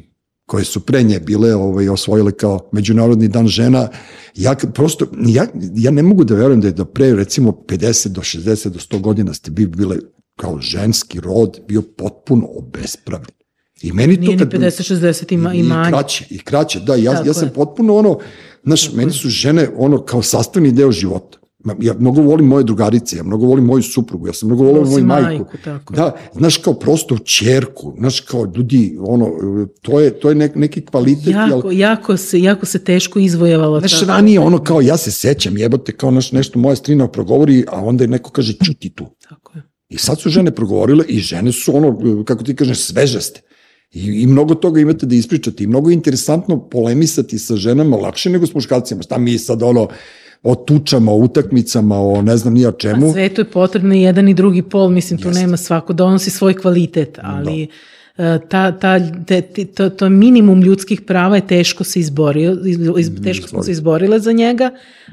koje su pre nje bile ovaj, osvojile kao Međunarodni dan žena. Ja prosto, ja, ja ne mogu da verujem da je do pre recimo 50 do 60 do 100 godina ste bi bile kao ženski rod bio potpuno obespravljen. I meni Nije to kad... 50-60 ima, i I manje. kraće, i kraće, da, ja, Tako ja sam je. potpuno ono, znaš, meni su žene ono kao sastavni deo života. Ja mnogo volim moje drugarice, ja mnogo volim moju suprugu, ja sam mnogo volio Volim moju majku. majku, tako. Da, znaš kao prosto čerku, znaš kao ljudi, ono, to je, to je nek, neki kvalitet. jel- Jako, jako, se, jako se teško izvojevala Znaš, ta- ranije ono kao ja se sećam, jebote, kao naš, nešto moja strina progovori, a onda je neko kaže čuti tu. Tako je. I sad su žene progovorile i žene su ono, kako ti kažeš, svežaste. I, I mnogo toga imate da ispričate i mnogo je interesantno polemisati sa ženama lakše nego s muškarcima. Šta mi sad ono, o tučama, o utakmicama, o ne znam nija čemu. A svetu je potrebno i jedan i drugi pol, mislim, tu nema svako, donosi svoj kvalitet, ali e, ta, ta, te, to, to minimum ljudskih prava je teško se izborio, iz, Mm, teško smo se izborile za njega,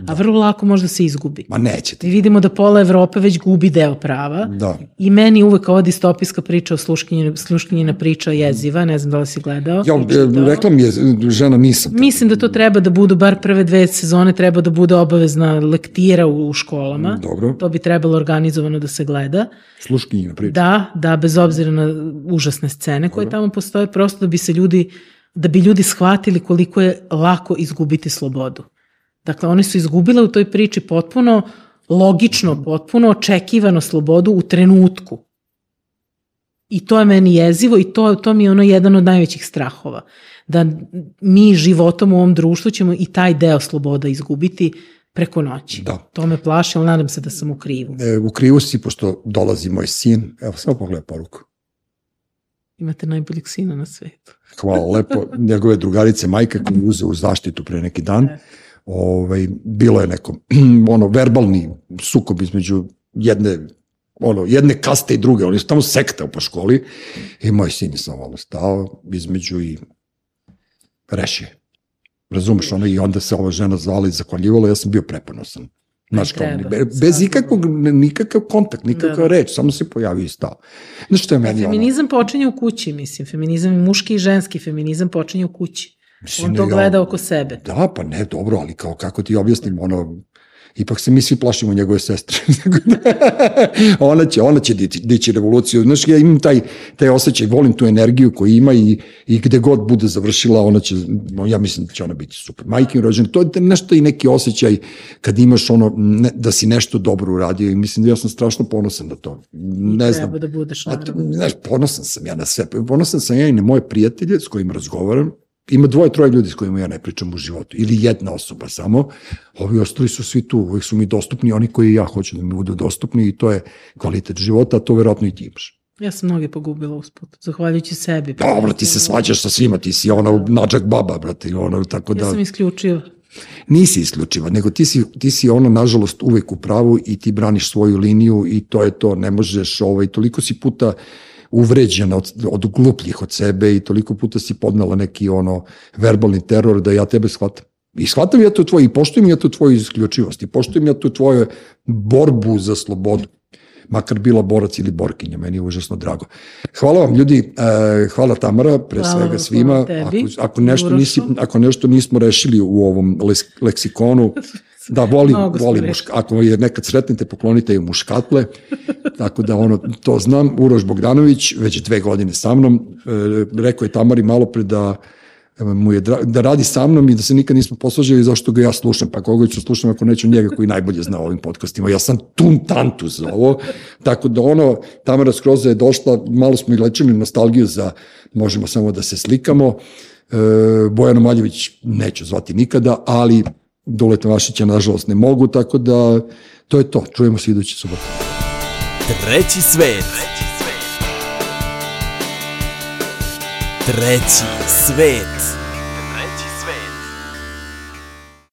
a vrlo lako može da se izgubi. Ma nećete. Mi vidimo da pola Evrope već gubi deo prava Da. i meni uvek ova distopijska priča o sluškinjina, sluškinjina priča jeziva, ne znam da li si gledao. Ja, ili e, rekla mi je žena nisam. Mislim da to treba da budu, bar prve dve sezone, treba da bude obavezna lektira u, u školama. Dobro. To bi trebalo organizovano da se gleda. Sluškinjina priča. Da, da, bez obzira na užasne scene koje tamo postoje, prosto da bi se ljudi, da bi ljudi shvatili koliko je lako izgubiti slobodu. Dakle, one su izgubile u toj priči potpuno logično, potpuno očekivano slobodu u trenutku. I to je meni jezivo i to, to mi je ono jedan od najvećih strahova. Da mi životom u ovom društvu ćemo i taj deo sloboda izgubiti preko noći. Da. To me plaši, ali nadam se da sam u krivu. E, u krivu si, pošto dolazi moj sin. Evo, samo pogledaj poruku. Imate najboljeg sina na svetu. Hvala lepo. Njegove drugarice majke koju je uzeo u zaštitu pre neki dan. Ovaj, bilo je neko ono verbalni sukob između jedne ono, jedne kaste i druge, oni su tamo sektao po školi i moj sin je samo ono stao između i rešio. je. Razumeš, ono, i onda se ova žena zvala i zahvaljivala, ja sam bio preponosan. Znaš, kao, treba, be- bez ikakvog, nikakav kontakt, nikakva Da, da. reč, samo se pojavio i stao. Znaš što je meni ono? Feminizam počinje u kući, mislim. Feminizam i muški i ženski feminizam počinje u kući. Mislim, On to ja- gleda oko sebe. Da, pa ne, dobro, ali kao kako ti objasnim, ono, ipak se mi svi plašimo njegove sestre. ona će, ona će dići, dići revoluciju. Znaš, ja imam taj, taj osjećaj, volim tu energiju koju ima i, i gde god bude završila, ona će, ja mislim da će ona biti super. Majke rođene, to je nešto i neki osjećaj kad imaš ono, ne, da si nešto dobro uradio i mislim da ja sam strašno ponosan na to. Ne znam, Treba da budeš, naravno. znaš, ponosan sam ja na sve. Ponosan sam ja i na moje prijatelje s kojima razgovaram. Ima dvoje, troje ljudi s kojima ja ne pričam u životu. Ili jedna osoba samo. Ovi ostali su svi tu. Uvijek su mi dostupni oni koji ja hoću da mi budu dostupni i to je kvalitet života, a to verovatno i ti imaš. Ja sam mnoge pogubila usput, zahvaljujući sebi. Dobro, ti se svađaš sa svima, ti si ona nađak baba, brate, i ono, tako da... Ja sam isključiva. Nisi isključiva, nego ti si, ti si ono, nažalost, uvek u pravu i ti braniš svoju liniju i to je to, ne možeš, ovaj, toliko si puta uvređena od, od glupljih od sebe i toliko puta si podnala neki ono verbalni teror da ja tebe shvatam. I shvatam ja to tvoje, i poštujem ja to tvoju isključivost, i poštujem ja tu tvoju borbu za slobodu makar bila borac ili borkinja, meni je užasno drago. Hvala vam ljudi, e, hvala Tamara, pre Hvala svega svima. Ako, ako, nešto nisi, ako nešto nismo rešili u ovom leksikonu, da volim, Mnogo smo volim muška, ako je nekad sretnete, poklonite ju muškatle, tako da ono, to znam, Uroš Bogdanović, već dve godine sa mnom, e, rekao je Tamari malo pre da e, mu je dra- da radi sa mnom i da se nikad nismo posvađali zašto ga ja slušam, pa koga ću slušam ako neću njega koji najbolje zna o ovim podcastima. Ja sam tun tantu za ovo, tako da ono, Tamara Skroza je došla, malo smo i lečili nostalgiju za možemo samo da se slikamo, e, Bojana Maljević neću zvati nikada, ali Duleta Vašića nažalost ne mogu, tako da to je to, čujemo se idući subot. Treći svet. Treći svet.